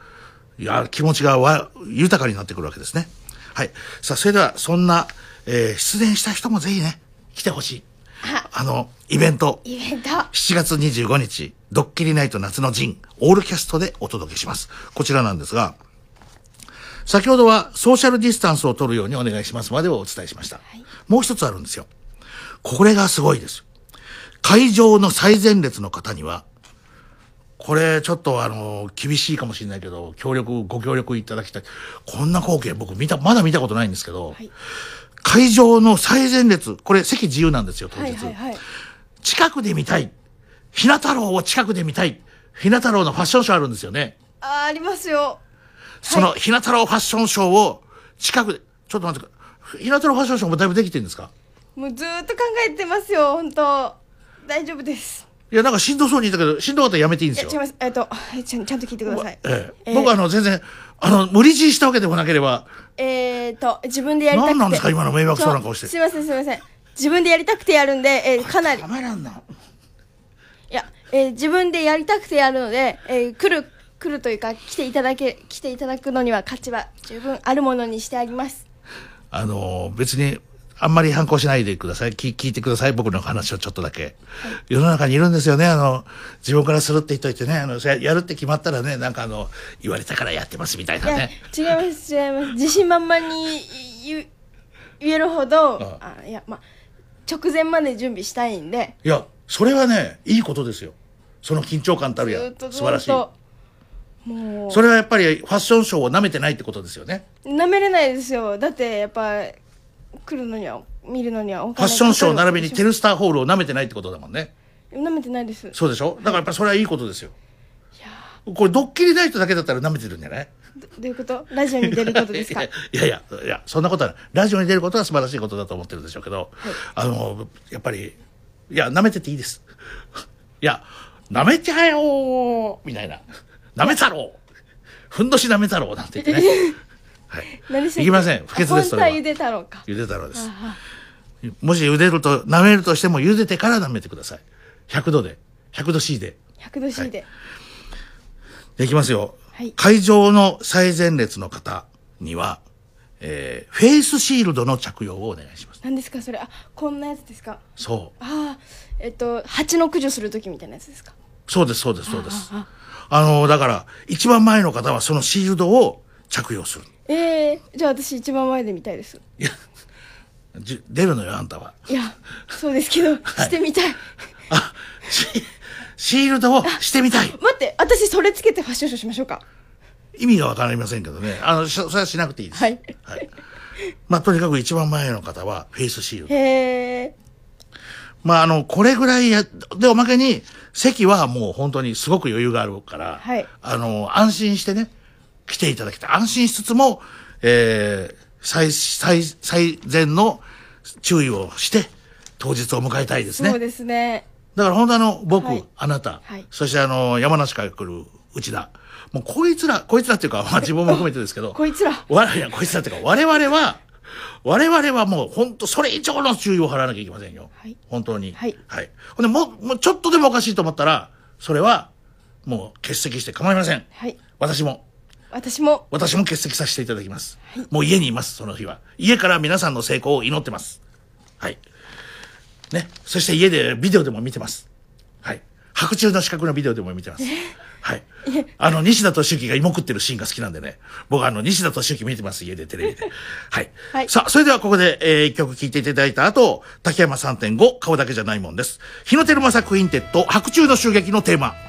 う、いや、気持ちがわ豊かになってくるわけですね。はい。さあ、それでは、そんな、えー出演した人もぜひね、来てほしい。あの、イベント、イベント7月25日、ドッキリナイト夏の陣、オールキャストでお届けします。こちらなんですが、先ほどはソーシャルディスタンスを取るようにお願いしますまでをお伝えしました。もう一つあるんですよ。これがすごいです。会場の最前列の方には、これちょっとあの、厳しいかもしれないけど、協力、ご協力いただきたい。こんな光景僕見た、まだ見たことないんですけど、会場の最前列、これ席自由なんですよ、当日。はいはいはい近くで見たい。ひな太郎を近くで見たい。ひな太郎のファッションショーあるんですよね。あありますよそのひな太郎ファッションショーを近くで、ちょっと待ってください。ひな太郎ファッションショーもだいぶできてるんですか？もうずーっと考えてますよ本当。大丈夫です。いや、なんかしんどそうに言ったけど、しんどかったらやめていいんですよ。いや違い。ます。えっとちゃんちゃんと聞いてください。ええ。えー僕はあの、全然、あの、無理強いしたわけでもなければ、えーと自分でやりたくて。何なんですか今の迷惑そうな顔して。すいませんすいません。自分でやりたくてやるんで、えーかなり。ダメなんだいや、えー自分でやりたくてやるので、えー来る来るというか来ていただけ来ていただくのには価値は十分あるものにしてありますあの、別に、あんまり反抗しないでください。聞聞いてください。僕の話をちょっとだけ。世の中にいるんですよね。あの、自分からするって言っといてね、あの、ややるって決まったらね、なんかあの、言われたからやってますみたいなね。違います違います自信満々に言う言えるほどあいやまあ直前まで準備したいんでいや、それはね、いいことですよ。その緊張感たるや素晴らしい。それはやっぱりファッションショーを舐めてないってことですよね？なめれないですよ。だってやっぱ来るのには見るのにはおファッションショー並びにテるルスターホールを舐めてないってことだもんね。なめてないです。そうでしょ？だからやっぱりそれはいいことですよ。これドッキリナイトだけだったら舐めてるんじゃない？どどういうこと？ラジオに出ることですか？いやいやいやそんなことはない。ラジオに出ることは素晴らしいことだと思ってるでしょうけど、あのやっぱりいや舐めてていいです。いや舐めちゃえよーみたいな舐め太郎。ふんどし舐め太郎なんて言ってね。はい。いきません。不潔ですそれは。ゆで太郎か。ゆで太郎です。あもし茹でると舐めるとしても茹でてから舐めてください。100度で。100度 C で。あ100度 C で、でいきますよ、はい。会場の最前列の方には、えーフェイスシールドの着用をお願いします。何ですかそれ？あこんなやつですか？そう。ああえっと蜂の駆除する時みたいなやつですか？そうですそうですそうです。ああのだから一番前の方はそのシールドを着用するええじゃあ私一番前で見たいです。じ出るのよ、あんたは。いや、そうですけど、してみたい。シールドをしてみたい。待って、私それつけてファッションショーしましょうか。意味がわかりませんけどね。あの、しそれはしなくていいです。はい。まあ、とにかく一番前の方はフェイスシールド。へえ。まあ、あの、これぐらいや、で、おまけに、席はもう本当にすごく余裕があるから、はい。あの、安心してね、来ていただきたい。安心しつつも、えー、最、最、最善の注意をして、当日を迎えたいですね。そうですね。だから本当あの、僕、はいあなた、はいそしてあの、山梨から来る内田。もうこいつら、こいつらっていうか、まあ自分も含めてですけど、こいつら。わいや、こいつらっていうか、我々は、我々はもう本当それ以上の注意を払わなきゃいけませんよ。本当に。はい。はい。ほんで、もう、もうちょっとでもおかしいと思ったら、それは、もう欠席して構いません。はい。私も。私も。私も欠席させていただきます。もう家にいます、その日は。家から皆さんの成功を祈ってます。はい。ね。そして家でビデオでも見てます。はい。白昼の死角のビデオでも見てます。はい。あの、西田敏行が芋食ってるシーンが好きなんでね。僕あの、西田敏行見てます、家でテレビで。はい。はいさあ、それではここで、えー、一曲聴いていただいた後、竹山3.5、顔だけじゃないもんです。日野皓正作品テッド、白昼の襲撃のテーマ。「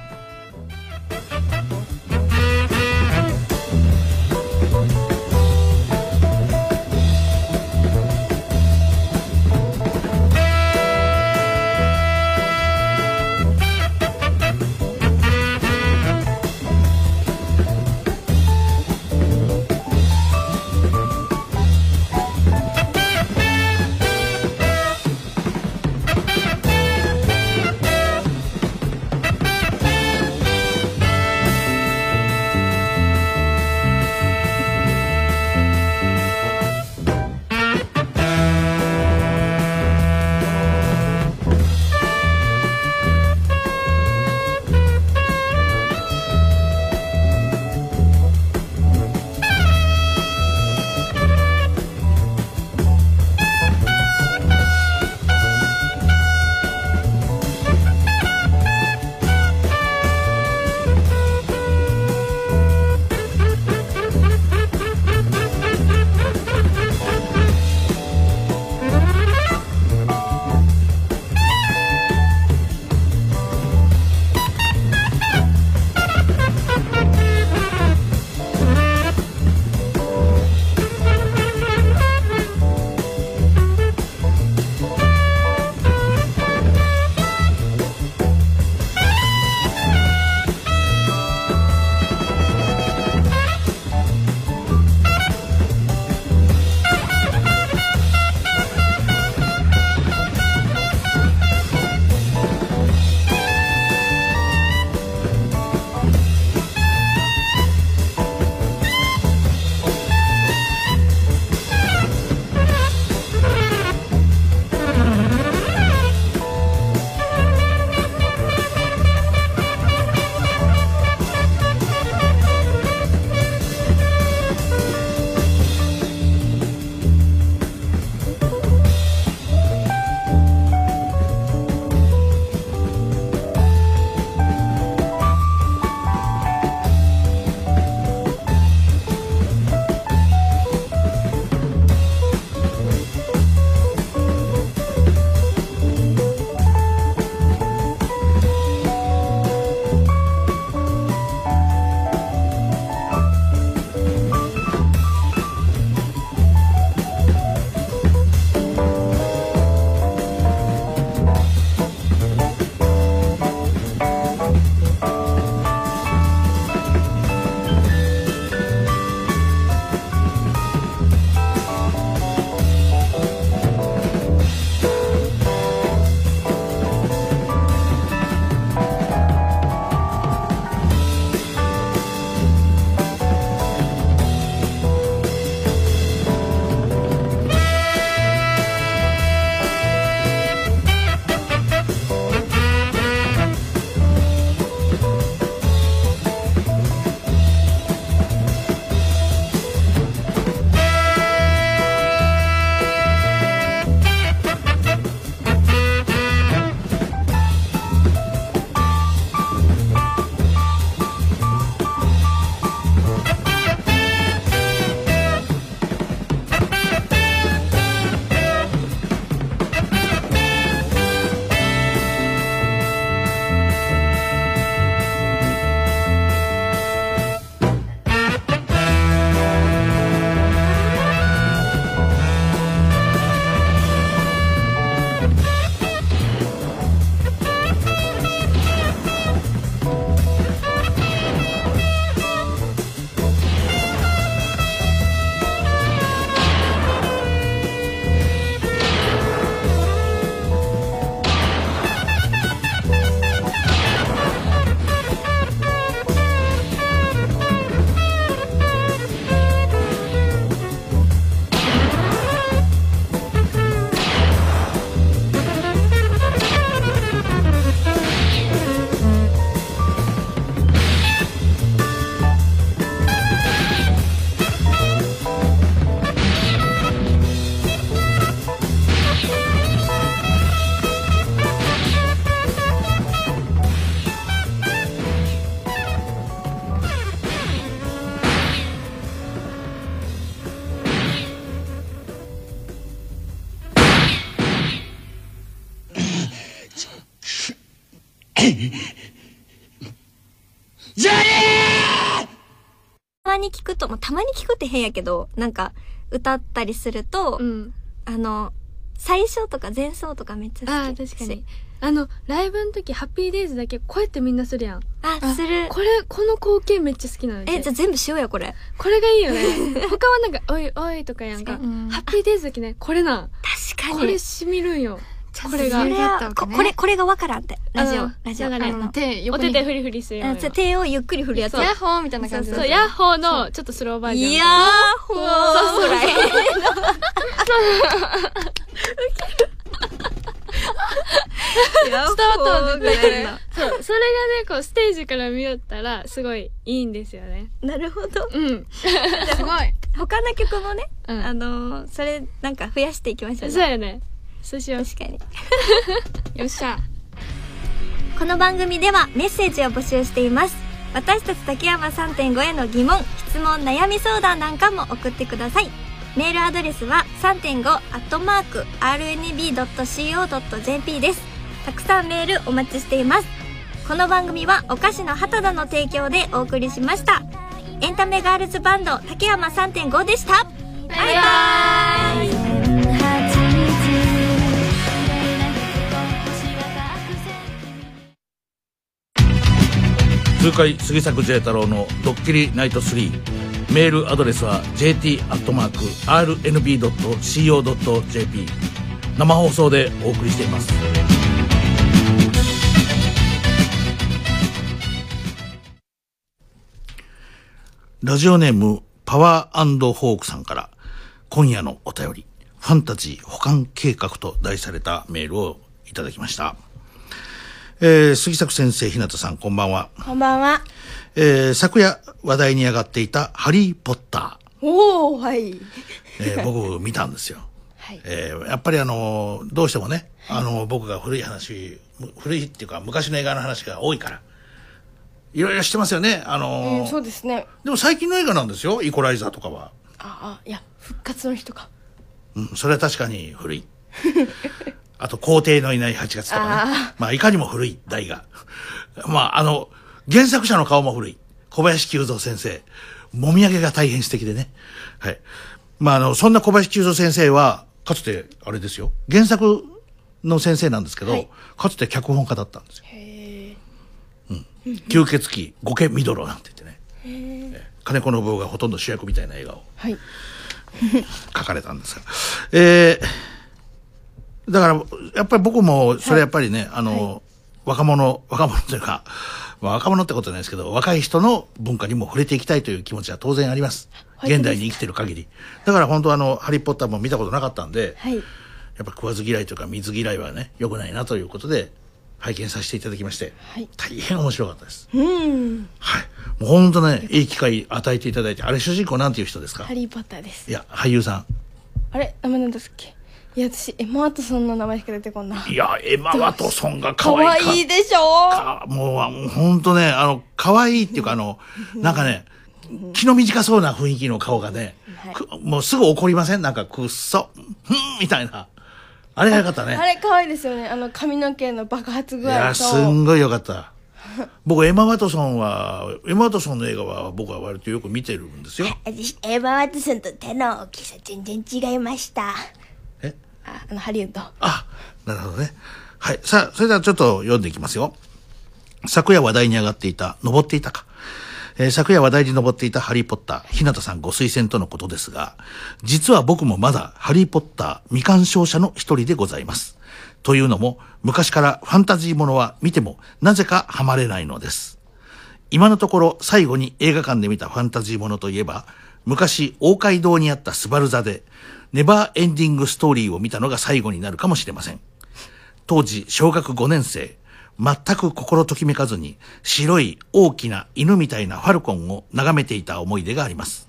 と、まあ、たまに聞くって変やけど、なんか、歌ったりすると、あの、最初とか前奏とかめっちゃ好き。ああ、確かに。あの、ライブの時、ハッピーデイズだけこうやってみんなするやん。あ、する。これ、この光景めっちゃ好きなのえ、じゃあ全部しようや、これ。これがいいよね。他はなんか、おいおいとかやんか。ハッピーデイズだけね、これな。確かにこれ染みるんよ。これが。それはここれ、これがわからんって。ラジオうん、ラジオ。だから手お手手フリフリするよう手をゆっくり振るやつ。そう。ヤッホーみたいな感じそうそうヤッホーのちょっとスローバージョン。ヤッホーそうそう伝わったわ絶対そうそれがねこうステージから見よったらすごいいいんですよね。なるほど。うん。すごい。他の曲もね、あのー、それなんか増やしていきましょうそうやねそうしよう確かに。よっしゃこの番組ではメッセージを募集しています。私たち竹山3.5への疑問、質問、悩み相談なんかも送ってください。メールアドレスは3.5アットマーク rnb.co.jp です。たくさんメールお待ちしています。この番組はお菓子の畑田の提供でお送りしました。エンタメガールズバンド竹山3.5でした。バイバイ痛快杉作 J 太郎のドッキリナイト3メールアドレスは jt.rnb.co.jp 生放送でお送りしています。ラジオネームパワーホークさんから今夜のお便り。ファンタジー保管計画と題されたメールをいただきました。えー、杉作先生、日向さん、こんばんは。こんばんは。えー、昨夜話題に上がっていたハリー・ポッタおー、はい。ー、え ー僕見たんですよ。えーやっぱりあのーどうしてもね、あのー僕が古い話、む古いっていうか昔の映画の話が多いから、いろいろしてますよね。あのーうん、そうですね。でも最近の映画なんですよ、イコライザーとかは。あ、あ、いや、復活の日とか。うん、それは確かに古い。あと、皇帝のいない8月とかねあ。まあ、いかにも古い、大が。まあ、あの、原作者の顔も古い。小林久三先生。もみあげが大変素敵でね。はい。まあ、あの、そんな小林久三先生は、かつて、あれですよ。原作の先生なんですけど、かつて脚本家だったんですよ。うん。吸血鬼、五家ミドロなんて言ってね。金子信夫がほとんど主役みたいな映画をはい。書かれたんですが。えー、だから、やっぱり僕も、それやっぱりね、あの、若者、若者というか、まあ、若者ってことないですけど、若い人の文化にも触れていきたいという気持ちは当然あります。はい現代に生きてる限り。だから本当あの、ハリーポッターも見たことなかったんで、はい。やっぱ食わず嫌いというか水嫌いはね、良くないなということで、拝見させていただきまして、はい。大変面白かったです。うん。もう本当ね、いい機会与えていただいて、あれ主人公なんていう人ですか？ハリー・ポッターです。いや、俳優さあれ？名前なんですっけ？いや、私、エマ・ワトソンの名前しか出てこんな。ん。いや、エマ・ワトソンが可愛いかいいでしょ？かもう、本当ね、あの、可愛いっていうか、あの、なんかね、気の短そうな雰囲気の顔がね、くもうすぐ怒りません？なんか、くっそ、ふんみたいな。あれがよかったね。あれ可愛いですよね。あの髪の毛の爆発いや、具合と。すんごいよかった。僕、エマ・ワトソンは、エマ・ワトソンの映画は僕は割とよく見てるんですよ。私、エヴァ・ワトソンと手の大きさ全然違いました。あの、ハリウッド。あなるほどね。はい。さあ、それではちょっと読んでいきますよ。昨夜話題に上がっていた、登っていたか。えー昨夜話題に上っていたハリーポッター、日向さんご推薦とのことですが、実は僕もまだハリーポッター未鑑賞者の一人でございます。というのも、昔からファンタジーものは見てもなぜかハマれないのです。今のところ最後に映画館で見たファンタジーものといえば、昔大街道にあったスバル座で、ネバーエンディングストーリーを見たのが最後になるかもしれません。当時小学5年生、全く心ときめかずに白い大きな犬みたいなファルコンを眺めていた思い出があります。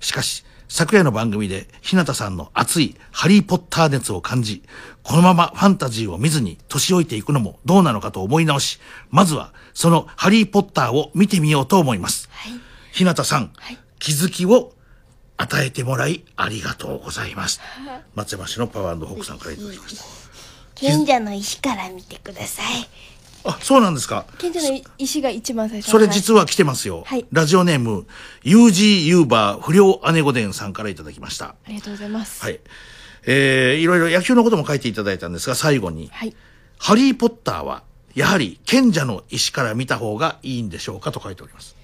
しかし、昨夜の番組で日向さんの熱いハリーポッター熱を感じ、このままファンタジーを見ずに年老いていくのもどうなのかと思い直し、まずはそのハリーポッターを見てみようと思います。日向さん、気づきを与えてもらいありがとうございます。松山市のパワーホークさんからいただきました。賢者の石から見てください。あ、そうなんですか。賢者の石が一番最初それ実は来てますよ。はいラジオネーム、UG ユーバー不良姉御殿さんからいただきました。ありがとうございます。はい。えー、いろいろ野球のことも書いていただいたんですが、最後に、はい。ハリー・ポッターは、やはり賢者の石から見た方がいいんでしょうかと書いております。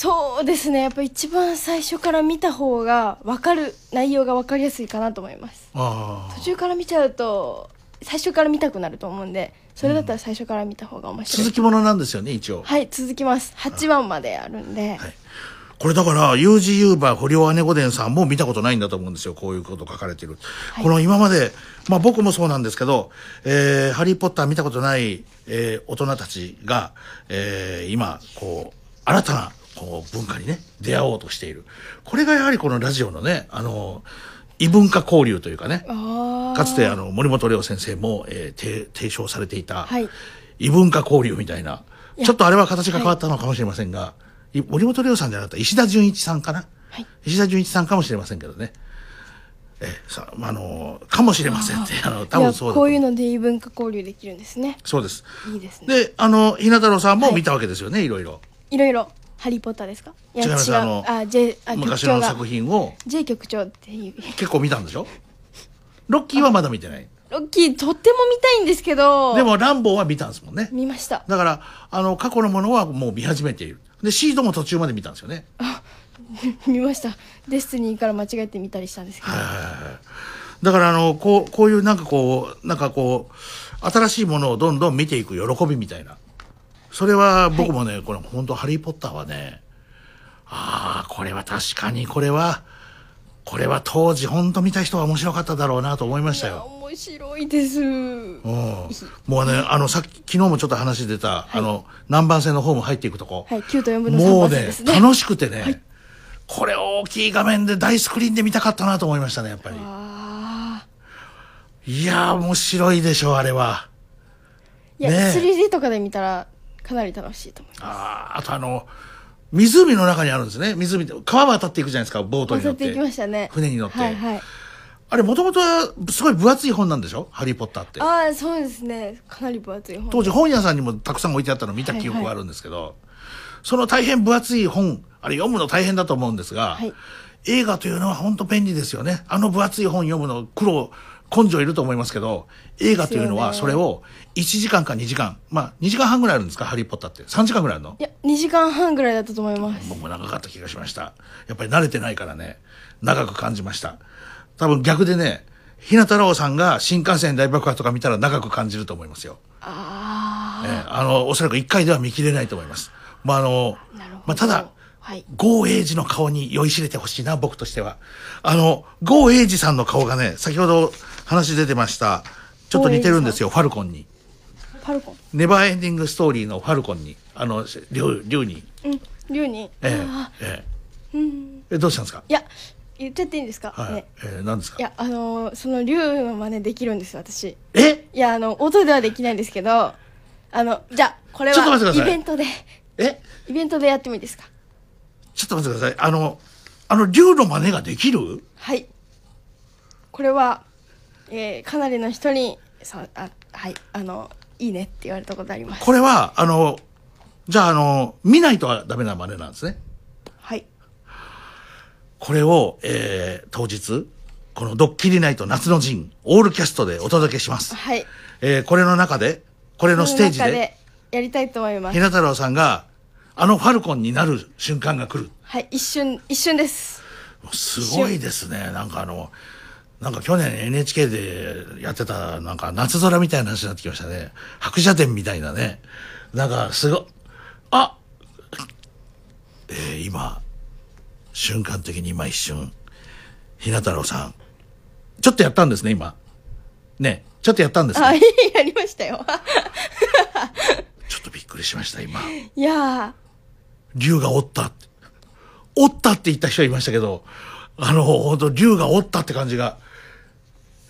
そうですね。やっぱ一番最初から見た方が分かる、内容が分かりやすいかなと思います。あ途中から見ちゃうと、最初から見たくなると思うんで、それだったら最初から見た方が面あ、白い。続きものなんですよね、一応。はい、続きます。8番まであるんで。これだから、ユージユーバー不良姉御殿さんも見たことないんだと思うんですよ。こういうこと書かれてる。この今まで、まあ僕もそうなんですけど、えー、ハリーポッター見たことない、えー、大人たちが、えー、今、こう、新たな、こう、文化にね、出会おうとしている。これがやはりこのラジオのね、あの、異文化交流というかね、あかつてあの、森本レオ先生も、えー、提提唱されていた、はい。異文化交流みたいな、ちょっとあれは形が変わったのかもしれませんが、い森本レオさんじゃなかった石田純一さんかな、石田純一さんかもしれませんけどね。えさあのかもしれませんってあの多分そうだとこういうので異文化交流できるんですね。そうですいいですね。であのひな太郎さんも見たわけですよね、い、ろいろいろいろ、ハリーポッターですか？いや違いますあのあ、J、あ、局長が昔の作。品を J 局長っていう。結構見たんでしょ？ロッキーはまだ見てないロッキーとっても見たいんですけど。でもランボーは見たんですもんね見ました。だからあの過去のものはもう見始めているでシードも途中まで見たんですよね 見ました。デスティニーから間違えて見たりしたんですけど。だからあのこうこういうなんかこうなんかこう新しいものをどんどん見ていく喜びみたいなそれは僕もね、これ本当ハリー・ポッターはねああこれは確かにこれはこれは当時本当見た人は面白かっただろうなと思いましたよ。面白いです。うん、もうねあのさっき昨日もちょっと話出た、あの南蛮線のホーム入っていくとこ、はい、9と4分の3もうね番線ですね。楽しくてね、これ大きい画面で大スクリーンで見たかったなと思いましたねやっぱり。いやー面白いでしょあれは。いや、ねえ。3D とかで見たらかなり楽しいと思いあーあとあの湖の中にあるんですね湖で川渡っていくじゃないですかボートに乗ってます。渡っていきましたね。船に乗ってはいはい。あれもともとはすごい分厚い本なんでしょ？ハリー・ポッターってああ、そうですね。かなり分厚い本。当時本屋さんにもたくさん置いてあったのを見た記憶があるんですけど、その大変分厚い本あれ読むの大変だと思うんですが、映画というのは本当便利ですよねあの分厚い本読むの苦労根性いると思いますけど映画というのはそれを1時間か2時間まあ2時間半ぐらいあるんですか？ハリー・ポッターって。3時間ぐらいあるの？いや、2時間半ぐらいだったと思います。僕も長かった気がしました。やっぱり慣れてないからね。長く感じました。多分逆でね日向太郎さんが新幹線大爆破とか見たら長く感じると思いますよ。あえーあの、おそらく1回では見切れないと思います。まあ、あの、まあ、ただ、郷英二の顔に酔いしれてほしいな、僕としては。あの、郷英二さんの顔がね、先ほど話出てました。ちょっと似てるんですよ、ファルコンに。あ、パルコン。ネバーエンディングストーリーのファルコンに。あの、竜、竜に。うん、竜に。えあえ、えーうん。え。え、どうしたんですか？いや、言っちゃっていいんですか、はい。ね。えー、何ですか？いや、あのーその竜の真似できるんです、私。え？いや、あの、音ではできないんですけど、あの、じゃあ、これちょっと待っては、くださいイベントで。え？イベントでやってもいいですか？ちょっと待ってください。あの、あの、竜の真似ができる？はい。これは、えー、かなりの人に、そう、あ、はい、あの、いいねって言われたことあります。これは、あの、じゃあ、あの、見ないとはダメな真似なんですね。はい。これを、えー、当日、このドッキリナイト夏の陣、オールキャストでお届けします。はい。えー、これの中で、これのステージで、やりたいと思いますひ。な太郎さんが、あのファルコンになる瞬間が来る。はい、一瞬、一瞬です。すごいですね。なんかあの、なんか去年 NHK でやってた、なんか夏空みたいな話になってきましたね。白蛇伝みたいなね。なんかすご、あえー今、瞬間的に今一瞬、ひな太郎さん、ちょっとやったんですね、今。ね、ちょっとやったんですあ、ね。やりましたよ。ちょっとびっくりしました、今。いや竜がおったって。おったって言った人いましたけど、あの、本当竜がおったって感じが。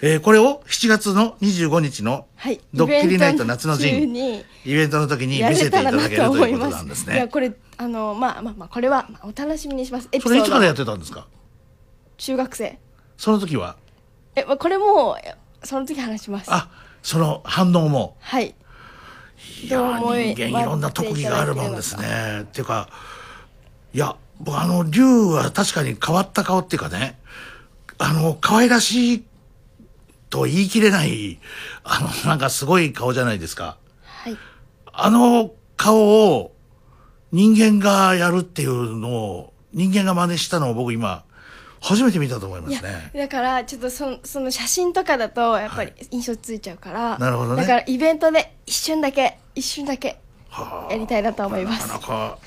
えーこれを7月の25日のはい。ドッキリナイト夏の陣、にイベントの時にや見せていただけるといいうこと。なんですいや、ね。これ、あの、まあまあまあ、これは、まあ、お楽しみにします。それいつからやってたんですか？中学生。その時は？え、まあ、これも、えその時話します。あ、その反応も？はい。いやー人間いろんな特技があるもんですね。っていうか、いや、僕あの、竜は確かに変わった顔っていうかね、あの、可愛らしいと言い切れない、あの、なんかすごい顔じゃないですか。はい。あの顔を人間がやるっていうのを、人間が真似したのを僕今、初めて見たと思いますね。だからちょっとそその写真とかだとやっぱり印象ついちゃうから、なるほどねだからイベントで一瞬だけ一瞬だけやりたいなと思いますなかなか、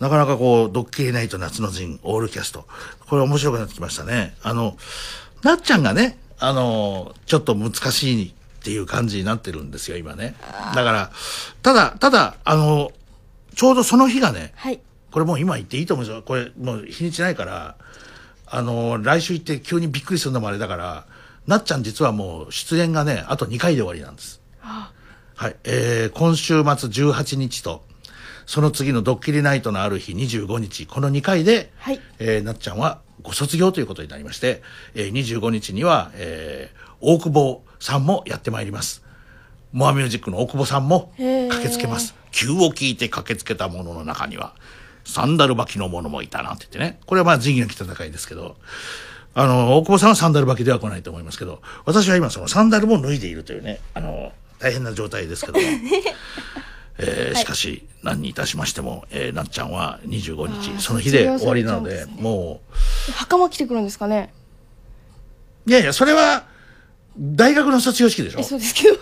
なかなかこう、ドッキリナイト夏の陣オールキャスト。これ面白くなってきましたね。あの、なっちゃんがね、あの、ちょっと難しいっていう感じになってるんですよ、今ね。だから、ただ、ただ、あの、ちょうどその日がね、はいこれもう今言っていいと思うんですよ。これもう日にちないから、あの、来週行って急にびっくりするのもあれだから、なっちゃん実はもう出演がね、あと2回で終わりなんです。はい。えー、今週末18日と、その次のドッキリナイトのある日25日、この2回で、はいえーなっちゃんはご卒業ということになりまして、えー、25日には、えー、大久保さんもやってまいります。モアミュージックの大久保さんも駆けつけます。急を聞いて駆けつけた者の中には、サンダル履きの者もいたなって言ってね。これはまあ仁義なき戦いですけど、あの、大久保さんはサンダル履きでは来ないと思いますけど、私は今そのサンダルも脱いでいるというね、あの、大変な状態ですけども、えーしかし、何にいたしましても、えーなっちゃんは25あー日、その日で終わりなので、卒業されちゃう袴着てくるんですかね。う、いやいや、それは、大学の卒業式でしょ。えそうですけど。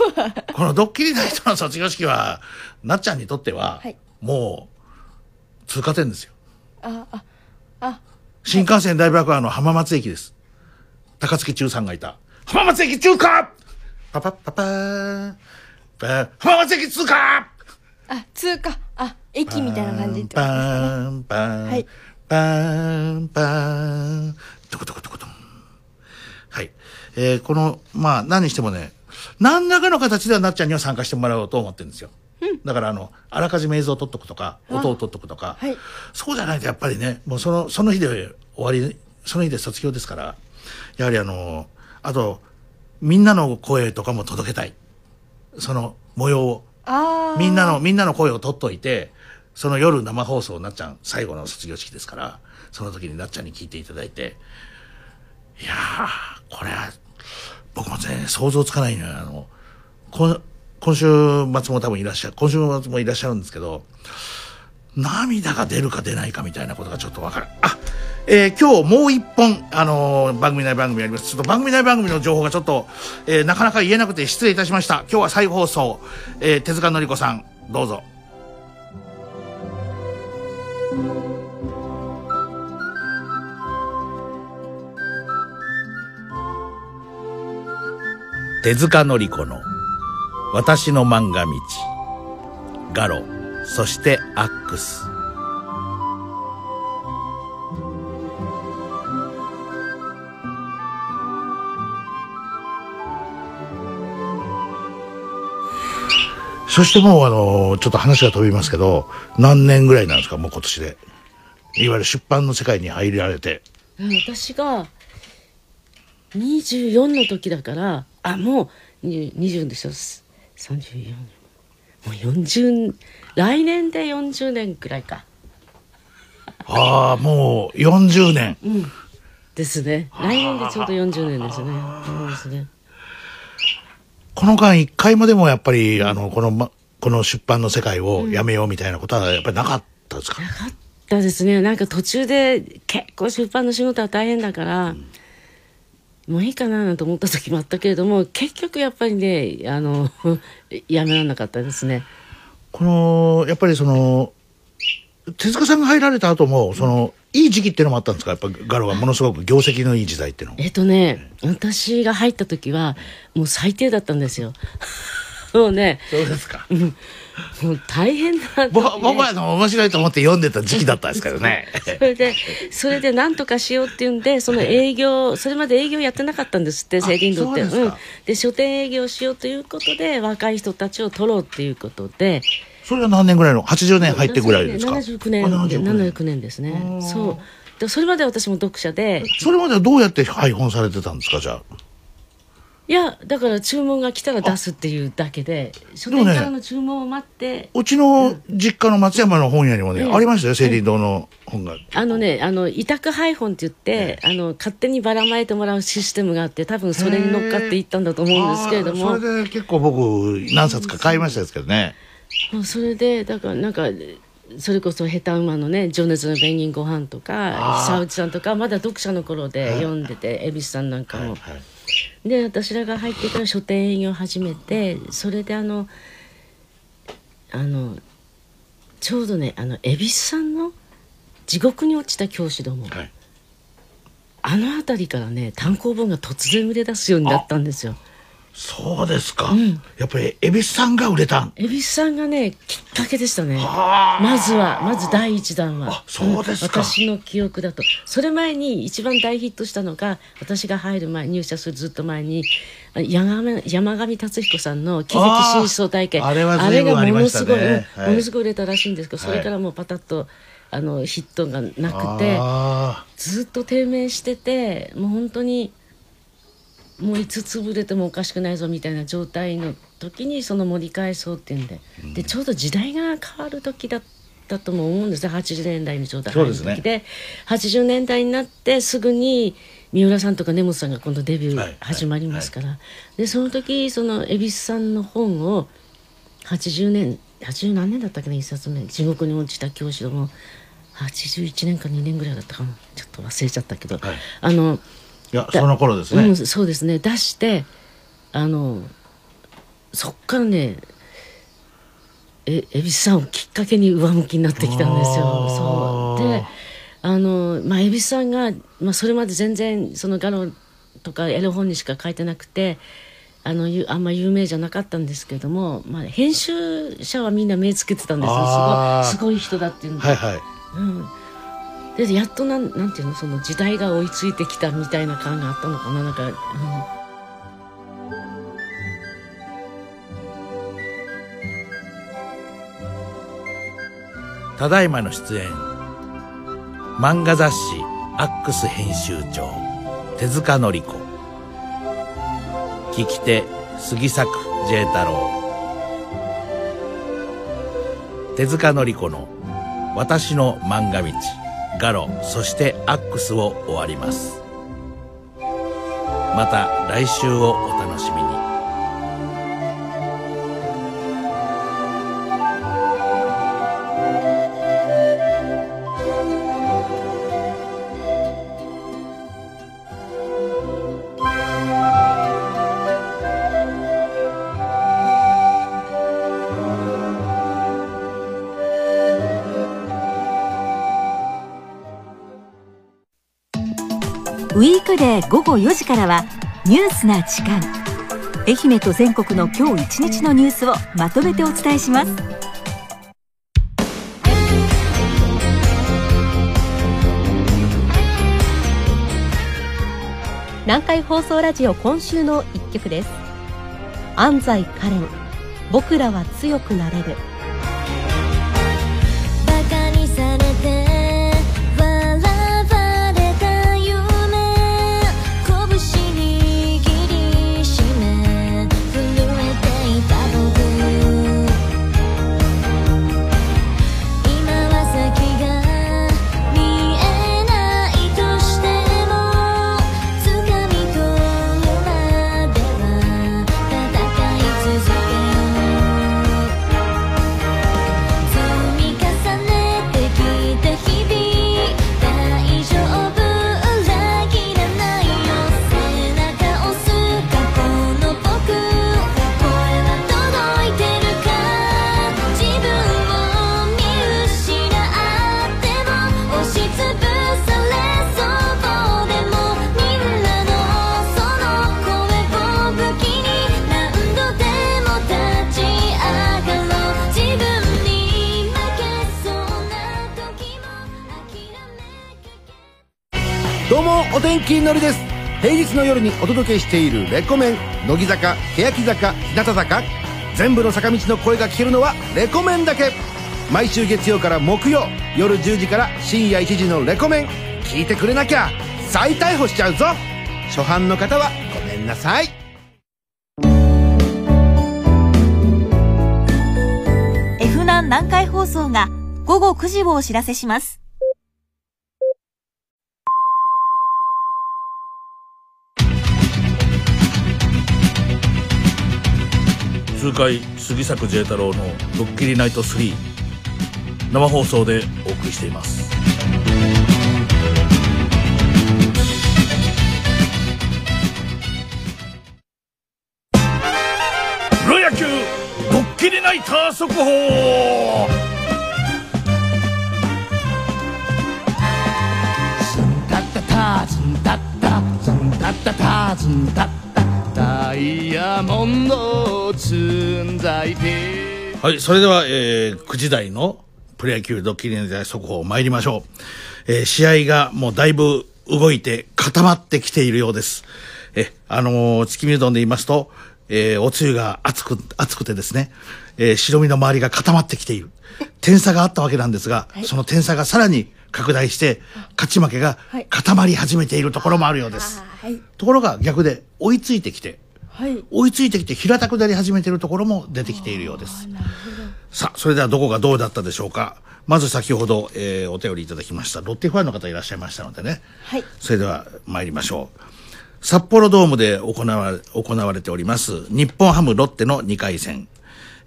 このドッキリナイトの卒業式は、なっちゃんにとっては、はい。もう、通過点ですよ。あああ。新幹線大爆破の浜松駅です。高槻中さんがいた。浜松駅中華パパッパパーン。パー浜松駅通過あ通過。あ駅みたいな感じってパーンパーン、はいパーンパーントコトコトコトン。はい。えーこの、まあ、何にしてもね、何らかの形ではなっちゃんには参加してもらおうと思ってるんですよ。だから、あの、あらかじめ映像を撮っとくとか、あ。音を撮っとくとか、はい。そうじゃないとやっぱりね、もうその、その日で終わり、その日で卒業ですから、やはりあの、あと、みんなの声とかも届けたい。その模様を。みんなの、みんなの声を取っといて、その夜生放送なっちゃん、最後の卒業式ですから、その時になっちゃんに聞いていただいて、いやー、これは、僕もね、想像つかないのよ。あの、今今週末も多分いらっしゃる、今週末もいらっしゃるんですけど、涙が出るか出ないかみたいなことがちょっとわかる。あ、えー今日もう一本、あのー番組内番組あります。ちょっと番組内番組の情報がちょっと、えーなかなか言えなくて失礼いたしました。今日は再放送、えー手塚のり子さん、どうぞ。手塚のり子の私の漫画道ガロそしてアックスそしてもうあのちょっと話が飛びますけど何年ぐらいなんですかもう今年で。いわゆる出版の世界に入られて。うん私が24の時だからあもう20 20でしょ。34もう40来年で40年くらいか。ああもう40年。うん。ですね。来年でちょうど40年ですね。そうですねこの間一回もでもやっぱり、あの、この、ま、この出版の世界をやめようみたいなことはやっぱりなかったですか、だですね。なんか途中で結構出版の仕事は大変だから、もういいかななんて思った時もあったけれども結局やっぱりねあの やめられなかったですね。この、やっぱりその、手塚さんが入られた後も、その、いい時期っていうのもあったんですか？やっぱガロはものすごく業績のいい時代っていうの。えっとね私が入った時はもう最低だったんですよ もうねそうですかうんもう大変な僕は僕はあの面白いと思って読んでた時期だったんですけどね。それで、それで何とかしようっていうんで、その営業、それまで営業やってなかったんですって、セイリンドって。そうん。で、書店営業しようということで、若い人たちを取ろうっていうことで。それは何年ぐらいの ?80 年入ってぐらいですか？79年あ79で、年79年ですね。そう。でそれまで私も読者で、それまではどうやって配本されてたんですか？じゃあ。いやだから注文が来たら出すっていうだけで書店からの注文を待って、うちの実家の松山の本屋にもね、ええありましたよ、聖林堂の本が。あのね、あの、委託配本って言って、あの、勝手にばらまいてもらうシステムがあって、多分それに乗っかっていったんだと思うんですけれども。それで結構僕、何冊か買いましたですけどね。もうそれで、だからなんか、それこそ下手馬のね「情熱のペンギンご飯とかあー久内さんとかまだ読者の頃で読んでて恵比寿さんなんかも。で私らが入ってから書店営業を始めてそれであのあのちょうどねあの恵比寿さんの「地獄に落ちた教師ども」あの辺りからね単行本が突然売れ出すようになったんですよ。そうですか。やっぱり、恵比寿さんが売れたん。恵比寿さんがねきっかけでしたね。まずはまず第一弾は。そうですか。ん私の記憶だと。それ前に一番大ヒットしたのが私が入る前入社するずっと前にあ山上山上達彦さんの「喜劇真相体験」あれは随分ありましたね。がものすごい、うんはい。ものすごい売れたらしいんですけど、はいそれからもうパタッとあのヒットがなくてあずっと低迷しててもう本当にもういつ潰れてもおかしくないぞみたいな状態の時にその盛り返そうっていうんで,、でちょうど時代が変わる時だったとも思うんです。ね80年代にちょうど入る時で。です80年代になってすぐに三浦さんとか根本さんが今度デビュー始まりますから、でその時その恵比寿さんの本を80年80何年だったっけね一冊目「地獄に落ちた教師ども」81年か2年ぐらいだったかもちょっと忘れちゃったけど、あのいや、だその頃ですね。うん、そうですね出してあのそっからねえ恵比寿さんをきっかけに上向きになってきたんですよ。そうであの、まあ、恵比寿さんが、まあ、それまで全然そのガロとかエロ本にしか書いてなくてあのゆあんま有名じゃなかったんですけども、まあ、編集者はみんな目つけてたんですよすごいすごい人だっていうんで。はいはい。うんでやっとなんなんていうのその時代が追いついてきたみたいな感があったのかななんか、うん。ただいまの出演。漫画雑誌アックス編集長手塚典子。聞き手杉作 J 太郎。手塚典子の「私の漫画道」ガロそしてアックスを終わります。また来週をお楽しみに。ウィークデー午後4時からはニュースな時間。愛媛と全国の今日一日のニュースをまとめてお伝えします。南海放送ラジオ今週の一曲です。安西カレン僕らは強くなれる。のりです。平日の夜にお届けしているレコメン。乃木坂欅坂日向坂。全部の坂道の声が聞けるのはレコメンだけ。毎週月曜から木曜夜10時から深夜1時のレコメン。聞いてくれなきゃ再逮捕しちゃうぞ。初版の方はごめんなさい。F 難南海放送が午後9時をお知らせします。痛快杉作 J 太郎の「ドッキリナイト3」生放送でお送りしています。プロ野球ドッキリナイター速報ズンタッタタズンタッタズンタッタタズンタッタイヤモンド積んだいてはい、それでは、えー、9時台のプロ野球ドッキリナイター速報参りましょう。えー、試合がもうだいぶ動いて固まってきているようです。え、あのー月見うどんで言いますと、えー、おつゆが熱く、熱くてですね、えー、白身の周りが固まってきている。点差があったわけなんですが、その点差がさらに拡大して、勝ち負けが固まり始めているところもあるようです。はい。ところが逆で追いついてきて、はい。追いついてきて平たくなり始めているところも出てきているようです。さあ、それではどこがどうだったでしょうか。まず先ほど、えーお便りいただきました、ロッテファンの方いらっしゃいましたのでね。はい。それでは参りましょう。札幌ドームで行われ行われております、日本ハムロッテの2回戦。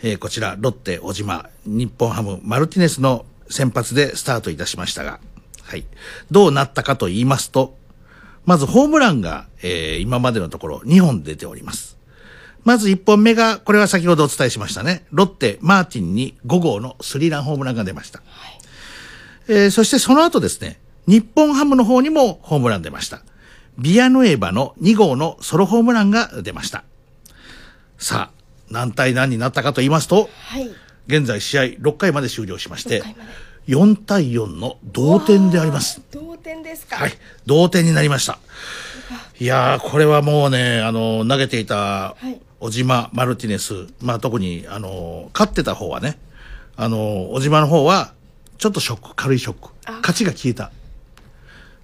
えーこちら、ロッテ小島、日本ハムマルティネスの先発でスタートいたしましたが、はい。どうなったかと言いますと、まずホームランが、えー今までのところ2本出ております。まず1本目が、これは先ほどお伝えしましたね。ロッテ、マーティンに5号のスリーランホームランが出ました。えーそしてその後ですね、日本ハムの方にもホームラン出ました。ビアヌエバの2号のソロホームランが出ました。さあ、何対何になったかと言いますと、はい。現在試合6回まで終了しまして、4対4の同点であります。同点ですか。はい。同点になりました。いやー、これはもうね、あの、投げていたはい、小島マルティネス、まあ特に、あの、勝ってた方はね、あの、小島の方は、ちょっとショック、軽いショック。勝ちが消えた。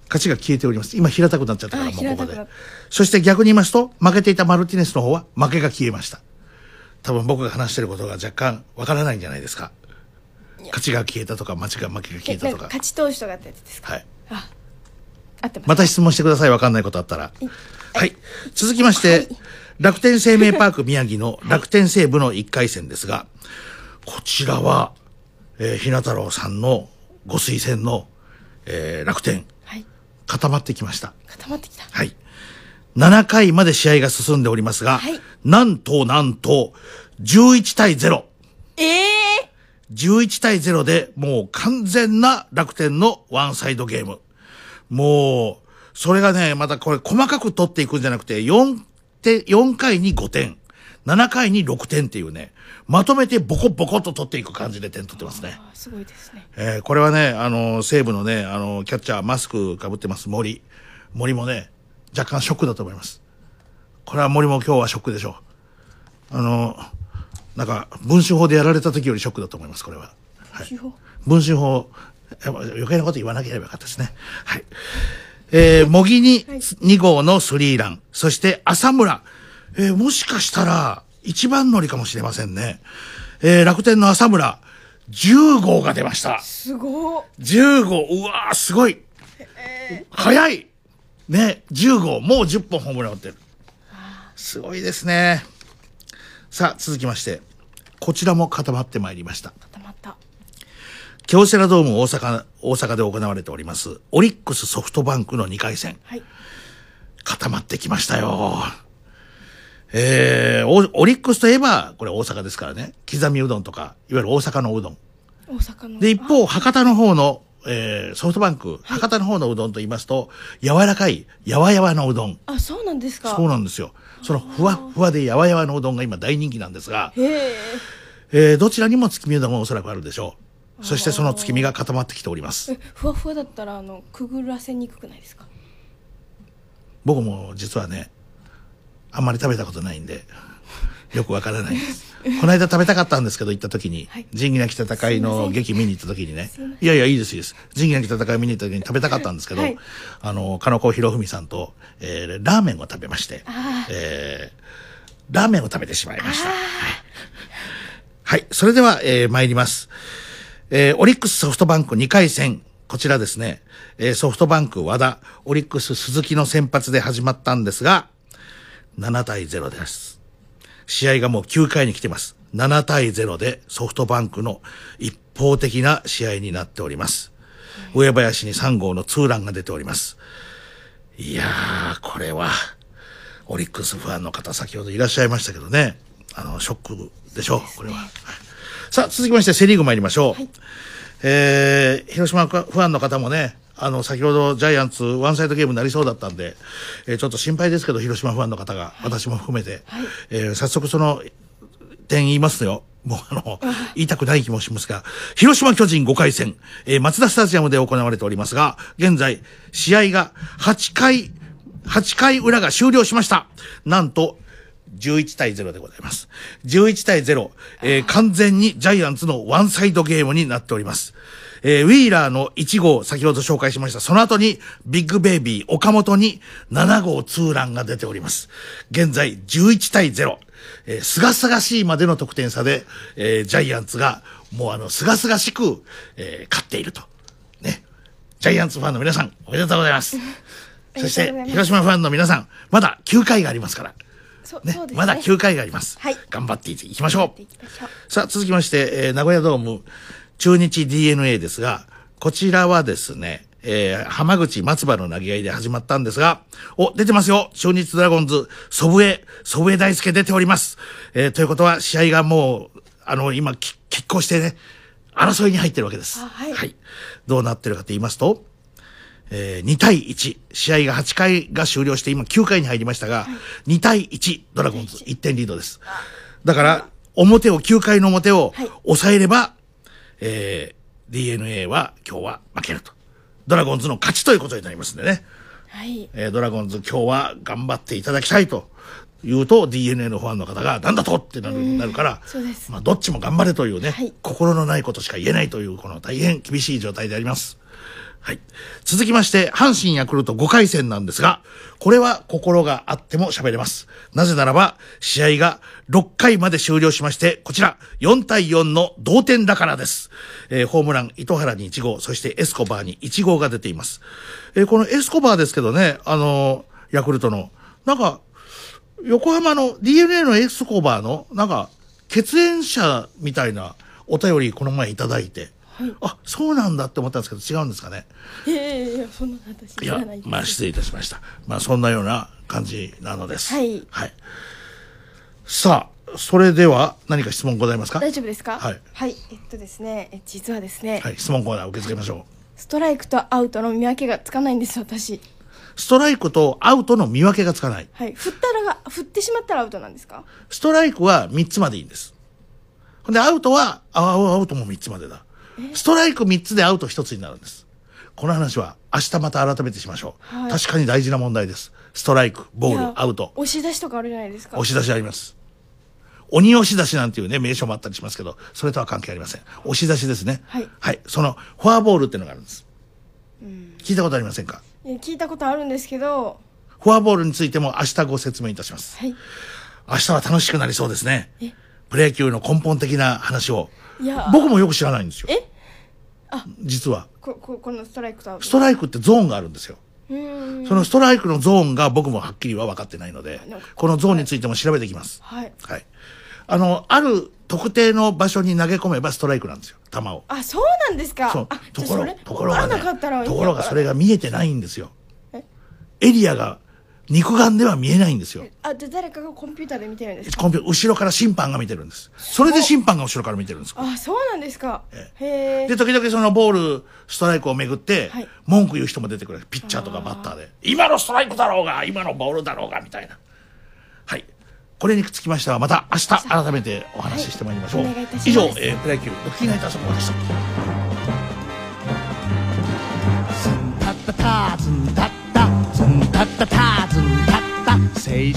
勝ちが消えております。今平たくなっちゃったから、あもうここで。そして逆に言いますと、負けていたマルティネスの方は負けが消えました。多分僕が話してることが若干わからないんじゃないですか。勝ちが消えたとか、勝ちが負けが消えたとか。勝ち投手とかってやつですか？はい。合ってます。また質問してください。わかんないことあったら。はい。続きまして、楽天生命パーク宮城の楽天西部の1回戦ですが、こちらは、えー、ひな太郎さんのご推薦の、えー楽天、はい。固まってきました。固まってきた。はい。7回まで試合が進んでおりますが、はいなんとなんと、11対0。ええ11対0でもう完全な楽天のワンサイドゲーム。もう、それがね、またこれ細かく取っていくんじゃなくて、4点、4回に5点、7回に6点っていうね、まとめてボコボコと取っていく感じで点取ってますね。あすごいですね。えーこれはね、あの、西武のね、あの、キャッチャー、マスク被ってます、森。森もね、若干ショックだと思います。これは森も今日はショックでしょう。あの、なんか、文春法でやられた時よりショックだと思います、これは。はい。文春法、余計なこと言わなければよかったですね。はい。えー、茂木に2号のスリーラン。そして浅村。えーもしかしたら、一番乗りかもしれませんね。えー、楽天の浅村、10号が出ました。すご10号、うわー、すごい。早い。ね、10号、もう10本ホームラン打ってる。すごいですね。さあ、続きまして、こちらも固まってまいりました。固まった。京セラドーム大阪、大阪で行われております、オリックスソフトバンクの2回戦。はい。固まってきましたよ。えー、オオリックスといえば、これ大阪ですからね。刻みうどんとか、いわゆる大阪のうどん。大阪の。で、一方、博多の方の、えー、ソフトバンク、博多の方のうどんと言いますと、柔らかい、やわやわのうどん。あ、そうなんですか。そうなんですよ。そのふわふわでやわやわのうどんが今大人気なんですが、へえ。えー、どちらにも月見うどんがおそらくあるでしょう。そしてその月見が固まってきております。えふわふわだったら、あの、くぐらせにくくないですか？僕も実はね、あんまり食べたことないんで、よくわからないです。この間食べたかったんですけど、行った時に、仁義なき戦いの劇見に行った時にね、いやいや、いいです、いいです。仁義なき戦い見に行った時に食べたかったんですけど、はいあの、金子博文さんと、えーラーメンを食べまして、あえーラーメンを食べてしまいました。はい。はい。それでは、えー参ります。えーオリックスソフトバンク2回戦。こちらですね、えーソフトバンク和田、オリックス鈴木の先発で始まったんですが、7対0です。試合がもう9回に来てます。7対0でソフトバンクの一方的な試合になっております。上林に3号のツーランが出ております。いやー、これは、オリックスファンの方先ほどいらっしゃいましたけどね、あの、ショックでしょ？う、これは。はいさあ、続きましてセリーグ参りましょう。えー、広島ファンの方もね、あの、先ほどジャイアンツワンサイドゲームになりそうだったんで、えーちょっと心配ですけど、広島ファンの方が、私も含めて、えー早速その点言いますよ。もうあの、言いたくない気もしますが、広島巨人5回戦、えー、松田スタジアムで行われておりますが、現在、試合が8回、8回裏が終了しました。なんと、11対0でございます。11対0、えー完全にジャイアンツのワンサイドゲームになっております。えーウィーラーの1号、先ほど紹介しました。その後に、ビッグベイビー、岡本に7号ツーランが出ております。現在、11対0。えー、すがすがしいまでの得点差で、えージャイアンツが、もうあの、すがすがしく、えー勝っていると。ね。ジャイアンツファンの皆さん、おめでとうございます。そして、広島ファンの皆さん、まだ9回がありますから。そねねまだ9回があります。はい頑張っていきましょう。さあ、続きまして、えー名古屋ドーム、中日 DNA ですが、こちらはですね、えー浜口松葉の投げ合いで始まったんですが、お、出てますよ中日ドラゴンズ、祖父江、祖父江大輔出ております。えーということは、試合がもう、あの、今、き拮抗してね、争いに入ってるわけです。はい。どうなってるかと言いますと、えー2対1。試合が8回が終了して、今9回に入りましたが、2対1、ドラゴンズ1点リードです。だから、表を、9回の表を抑えれば、えー DNA は今日は負けると。ドラゴンズの勝ちということになりますんでね。はい。えードラゴンズ今日は頑張っていただきたいと言うと DNA のファンの方がなんだとってなるなるから、そうです。まあ、どっちも頑張れというね、心のないことしか言えないというこの大変厳しい状態であります。はい。続きまして、阪神ヤクルト5回戦なんですが、これは心があっても喋れます。なぜならば、試合が6回まで終了しまして、こちら、4対4の同点だからです。えーホームラン、糸原に1号、そしてエスコバーに1号が出ています。えーこのエスコバーですけどね、あのーヤクルトの、なんか、横浜の DNA のエスコバーの、なんか、血縁者みたいなお便りこの前いただいて、あ、そうなんだって思ったんですけど違うんですかね？いやいやいや、そんなの私知らないまあ失礼いたしました。まあそんなような感じなのです。はい。はい。さあ、それでは何か質問ございますか？大丈夫ですか？はい。はい。えっとですね、え実はですね、はい、質問コーナー受け付けましょストライクとアウトの見分けがつかないんです、私。う。ストライクとアウトの見分けがつかない。はい。振ったらが、振ってしまったらアウトなんですか？ストライクは3つまでいいんです。ほんで、アウトは、あアウトも3つまでだ。ストライク3つでアウト1つになるんです。この話は明日また改めてしましょう。はい確かに大事な問題です。ストライク、ボール、アウト。押し出しとかあるじゃないですか。押し出しあります。鬼押し出しなんていうね、名称もあったりしますけど、それとは関係ありません。押し出しですね。はい。はい。その、フォアボールっていうのがあるんです。聞いたことありませんか？聞いたことあるんですけど、フォアボールについても明日ご説明いたします。はい。明日は楽しくなりそうですねえ？プロ野球の根本的な話を。いや、僕もよく知らないんですよ。え？実は。こ、こ、このストライクと。ストライクってゾーンがあるんですよ。そのストライクのゾーンが僕もはっきりは分かってないので、このゾーンについても調べてきます。はい。はい。あの、ある特定の場所に投げ込めばストライクなんですよ、球を。あ、そうなんですか。そうあ、ところところがねところがそれが。が見えてないんですよえ？エリアが肉眼では見えないんですよ。あ、じゃあ誰かがコンピューターで見てるんですか？コンピュ後ろから審判が見てるんです。それで審判が後ろから見てるんです。あ、そうなんですか。へえ。で、時々そのボール、ストライクをめぐってはい、文句言う人も出てくる。ピッチャーとかバッターで。今のストライクだろうが、今のボールだろうが、みたいな。はい。これにつきましては、また明日改めてお話ししてまいりましょう。はいお願いいたします以上、えー、プロ野球、ドッキリナイトあそこでした。タッタタズンタッタズンタッタタズンタッタ青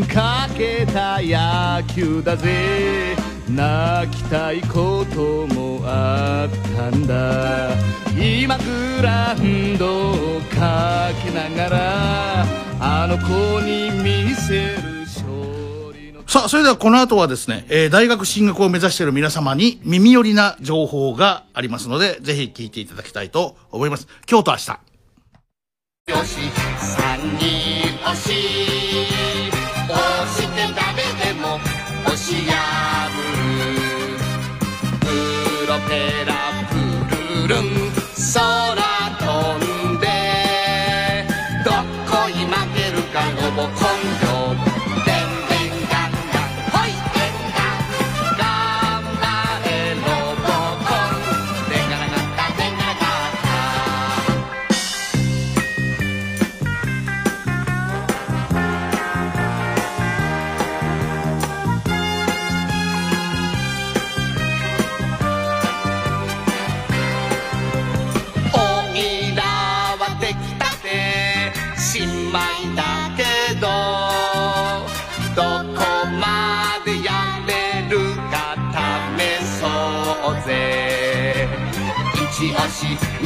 春かけた野球だぜ泣きたいこともあったんだ今グラウンドをかけながらあの子に見せる勝利のささあ、それではこの後はですね、えー大学進学を目指している皆様に耳寄りな情報がありますので、ぜひ聞いていただきたいと思います。今日と明日。よし三人押し押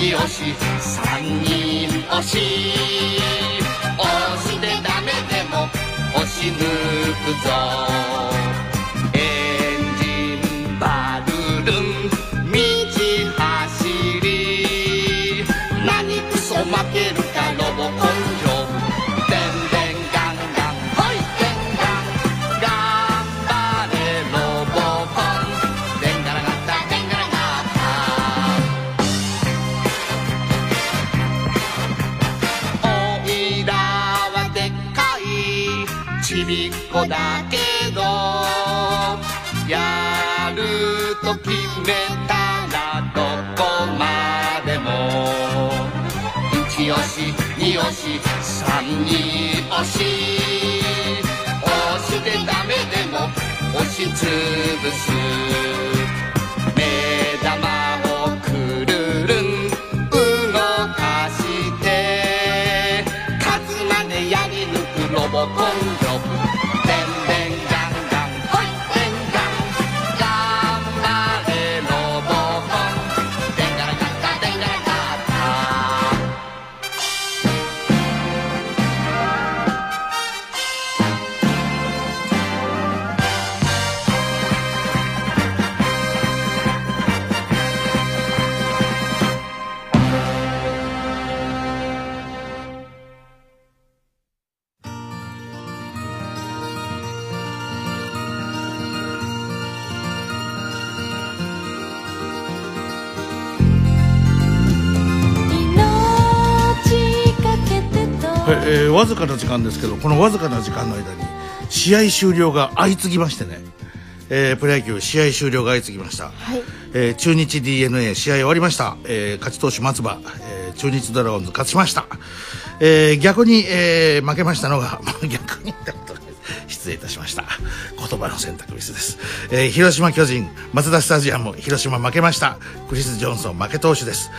し2押し3人押し。押してダメでも押し抜くぞ。押し。3に押し押してダメでも押しつぶす。わずかな時間ですけど、このわずかな時間の間に、試合終了が相次ぎましてね、えープロ野球試合終了が相次ぎました。はい。えー中日 DNA 試合終わりました。えー勝ち投手松葉、えー中日ドラゴンズ勝ちました。えー逆に、えー負けましたのが、逆にってことで失礼いたしました。言葉の選択ミスです。えー広島巨人、松田スタジアム、広島負けました。クリス・ジョンソン負け投手です。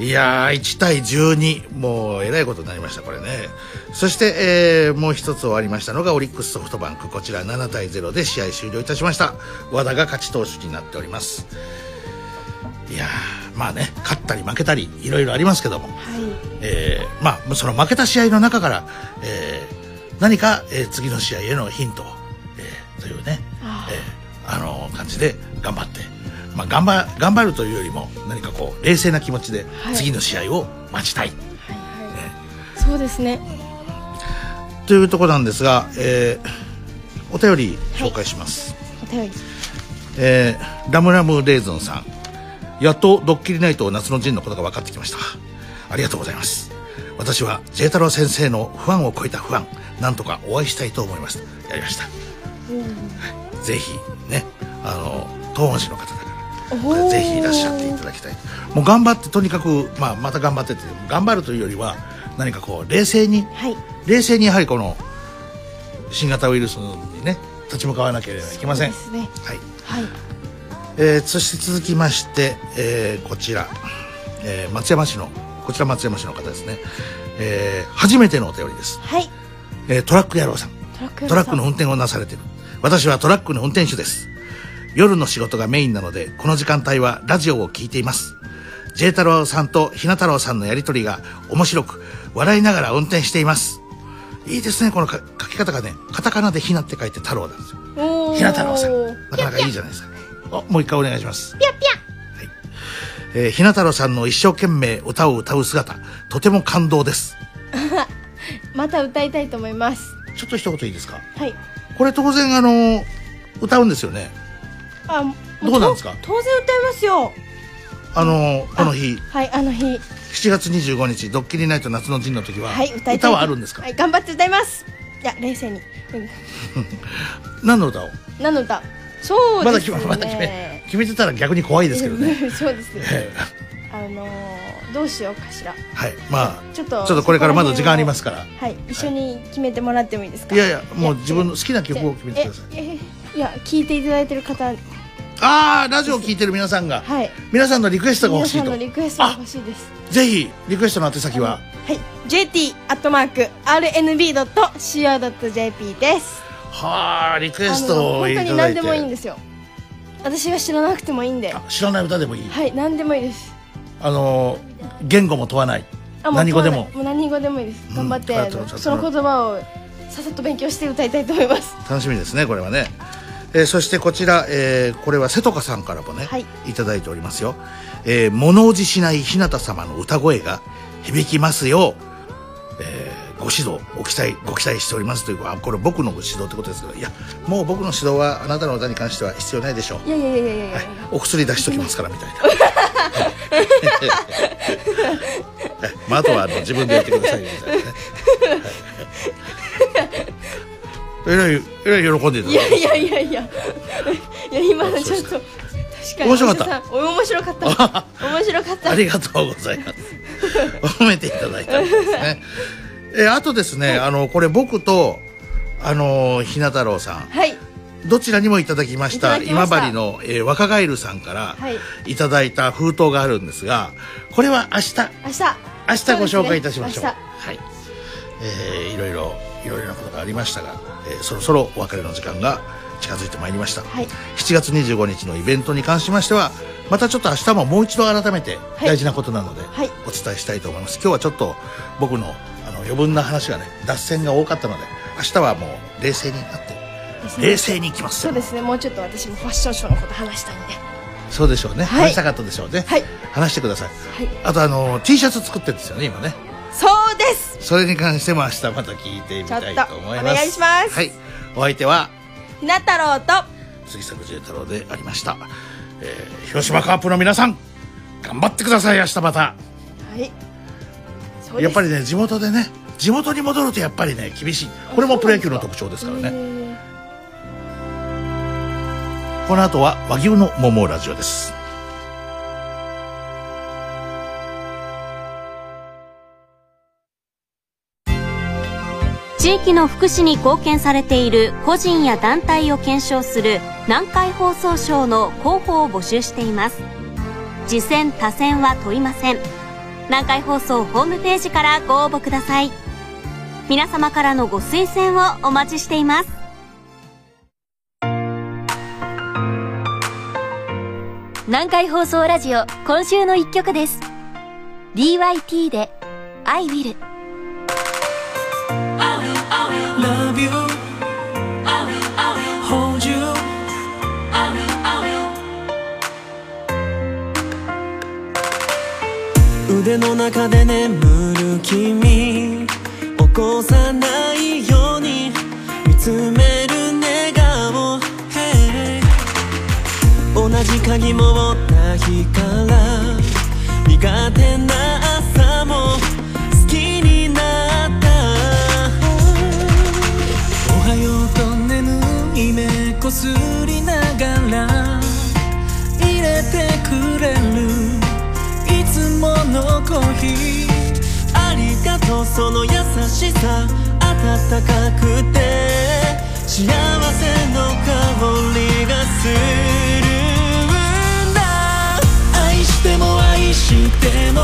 いやー、1対12、もうえらいことになりました、これね。そして、えーもう一つ終わりましたのが、オリックスソフトバンク、こちら7対0で試合終了いたしました。和田が勝ち投手になっております。いやー、まあね、勝ったり負けたり、いろいろありますけども、えーまあ、その負けた試合の中から、えー何か、えー次の試合へのヒントを、えーというね、えーあの感じで頑張って、まあ、頑張頑張るというよりも何かこう冷静な気持ちではい。次の試合を待ちたい、そうですね。というところなんですが、えーお便り紹介します、お便り。えーラムラムレーズンさん。やっとドッキリナイト夏の陣のことが分かってきました。ありがとうございます。私は J 太郎先生の不安を超えた不安。なんとかお会いしたいと思います。やりました。ぜひねあの東恩市の方ぜひいらっしゃっていただきたい。もう頑張ってとにかく、まあ、また頑張ってって頑張るというよりは何かこう冷静に、冷静にやはりこの新型ウイルスにね立ち向かわなければいけません、ね。はい。はい。えーそして続きまして、えーこちら、えー松山市のこちら松山市の方ですね、えー初めてのお便りです、はい。えートラック野郎さん。トラックトラックの運転をなされている。私はトラックの運転手です夜の仕事がメインなのでこの時間帯はラジオを聞いています。J 太郎さんとひな太郎さんのやりとりが面白く笑いながら運転しています。いいですねこのか書き方がね。カタカナでひなって書いて太郎なんですよ。ひな太郎さん。なかなかいいじゃないですか。おもう一回お願いします。ぴゃぴえーひな太郎さんの一生懸命歌を歌う姿。とても感動です。ゃ また歌いたいと思います。ちょっと一言いいですか？はい。これ当然あの歌うんですよねあもどうなんですか？と当然歌いますよ。あのこの日。はいあの日。7月25日ドッキリナイト夏の陣の時は、はい歌いたい。歌はあるんですか、はい頑張って歌います。いや冷静に。う ん何の歌を？何の歌？そうまだですね。決めまだ決め決めてたら逆に怖いですけどね。そうですね。えあのーどうしようかしら。はいまあちょっとちょっとこれからまだ時間ありますから。はい一緒に決めてもらってもいいですか？いやいやもう自分の好きな曲を決めてください。ええいや聞いていただいてる方ああラジオを聞いてる皆さんが、はい。皆さんのリクエストが欲しいと。のリクエストが欲しいです。ぜひリクエストの宛先は、はい。JT アットマーク RNB.CO.JP です。はあリクエあストをいただいて。当に何でもいいんですよ。私が知らなくてもいいんで。知らない歌でもいい？はい何でもいいです。あの言語も問わない。何語でも。もう何語でもいいです。頑張って、その言葉をささっと勉強して歌いたいと思います。楽しみですねこれはね、えーそしてこちら、えーこれは瀬戸香さんからもね、はい。い、ただいておりますよ、えー物おじしない日向様の歌声が響きますよ。う、えーご指導ご期待ご期待しておりますというあこれ僕のご指導ってことですけどいやもう僕の指導はあなたの歌に関しては必要ないでしょう。いやいやいやいやいや、お薬出しときますからみたいな。はい。まあ、あとはあの自分でやってくださいみたいなねえらいえらい喜んでいただいやいやいやいや。いや今のちょっと確かに。面白かった。面白かった。面白かった。ありがとうございます。褒めていただいたんですね。えあとですね、あのこれ僕とあのひな太郎さん、はい。どちらにもいただきました今治の、えー若返るさんからはい。いただいた封筒があるんですが、これは明日。明日。明日ご紹介いたしましょう。明はい。えーいろいろいろいろなことがありましたが、えーそろそろお別れの時間が近づいてまいりました。はい。7月25日のイベントに関しましてはまたちょっと明日ももう一度改めて大事なことなのではい。お伝えしたいと思います、今日はちょっと僕のあの余分な話がね脱線が多かったので明日はもう冷静になって冷静にいきますそうですね。もうちょっと私もファッションショーのこと話したいんで。そうでしょうね、はい。話したかったでしょうね、話してください、あとあの T シャツ作ってるんですよね今ねそうです。それに関しても明日また聞いてみたいと思います。お願いします。はい。お相手はひな太郎と杉作 J 太郎でありました、えー広島カープの皆さん頑張ってください。明日また。はい。やっぱりね地元でね地元に戻るとやっぱりね厳しい。これもプロ野球の特徴ですからね。この後は和牛の桃ラジオです地域の福祉に貢献されている個人や団体を検証する南海放送賞の候補を募集しています。次戦他選は問いません。南海放送ホームページからご応募ください。皆様からのご推薦をお待ちしています。南海放送ラジオ今週の一曲です。DYT で「I will」Love you. Hold you. 腕の中で眠る君。起こさないように。見つめる寝顔 Hey 同じ鍵も持った日から。苦手な朝。こすりながら入れてくれるい。つものコーヒーありがとうその優しさ温かくて幸せの香りがするんだ愛しても愛しても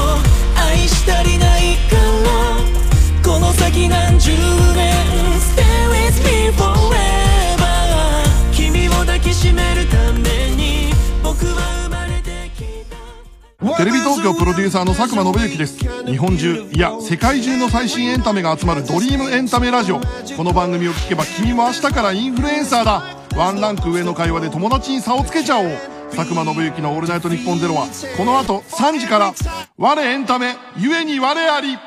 愛し足りないからこの先何十年 Stay with me forever テレビ東京プロデューサーの佐久間信之です。日本中いや世界中の最新エンタメが集まるドリームエンタメラジオ。この番組を聞けば君も明日からインフルエンサーだ。ワンランク上の会話で友達に差をつけちゃおう。佐久間信之の「オールナイトニッポンゼロはこの後3時から我エンタメゆえに我あり。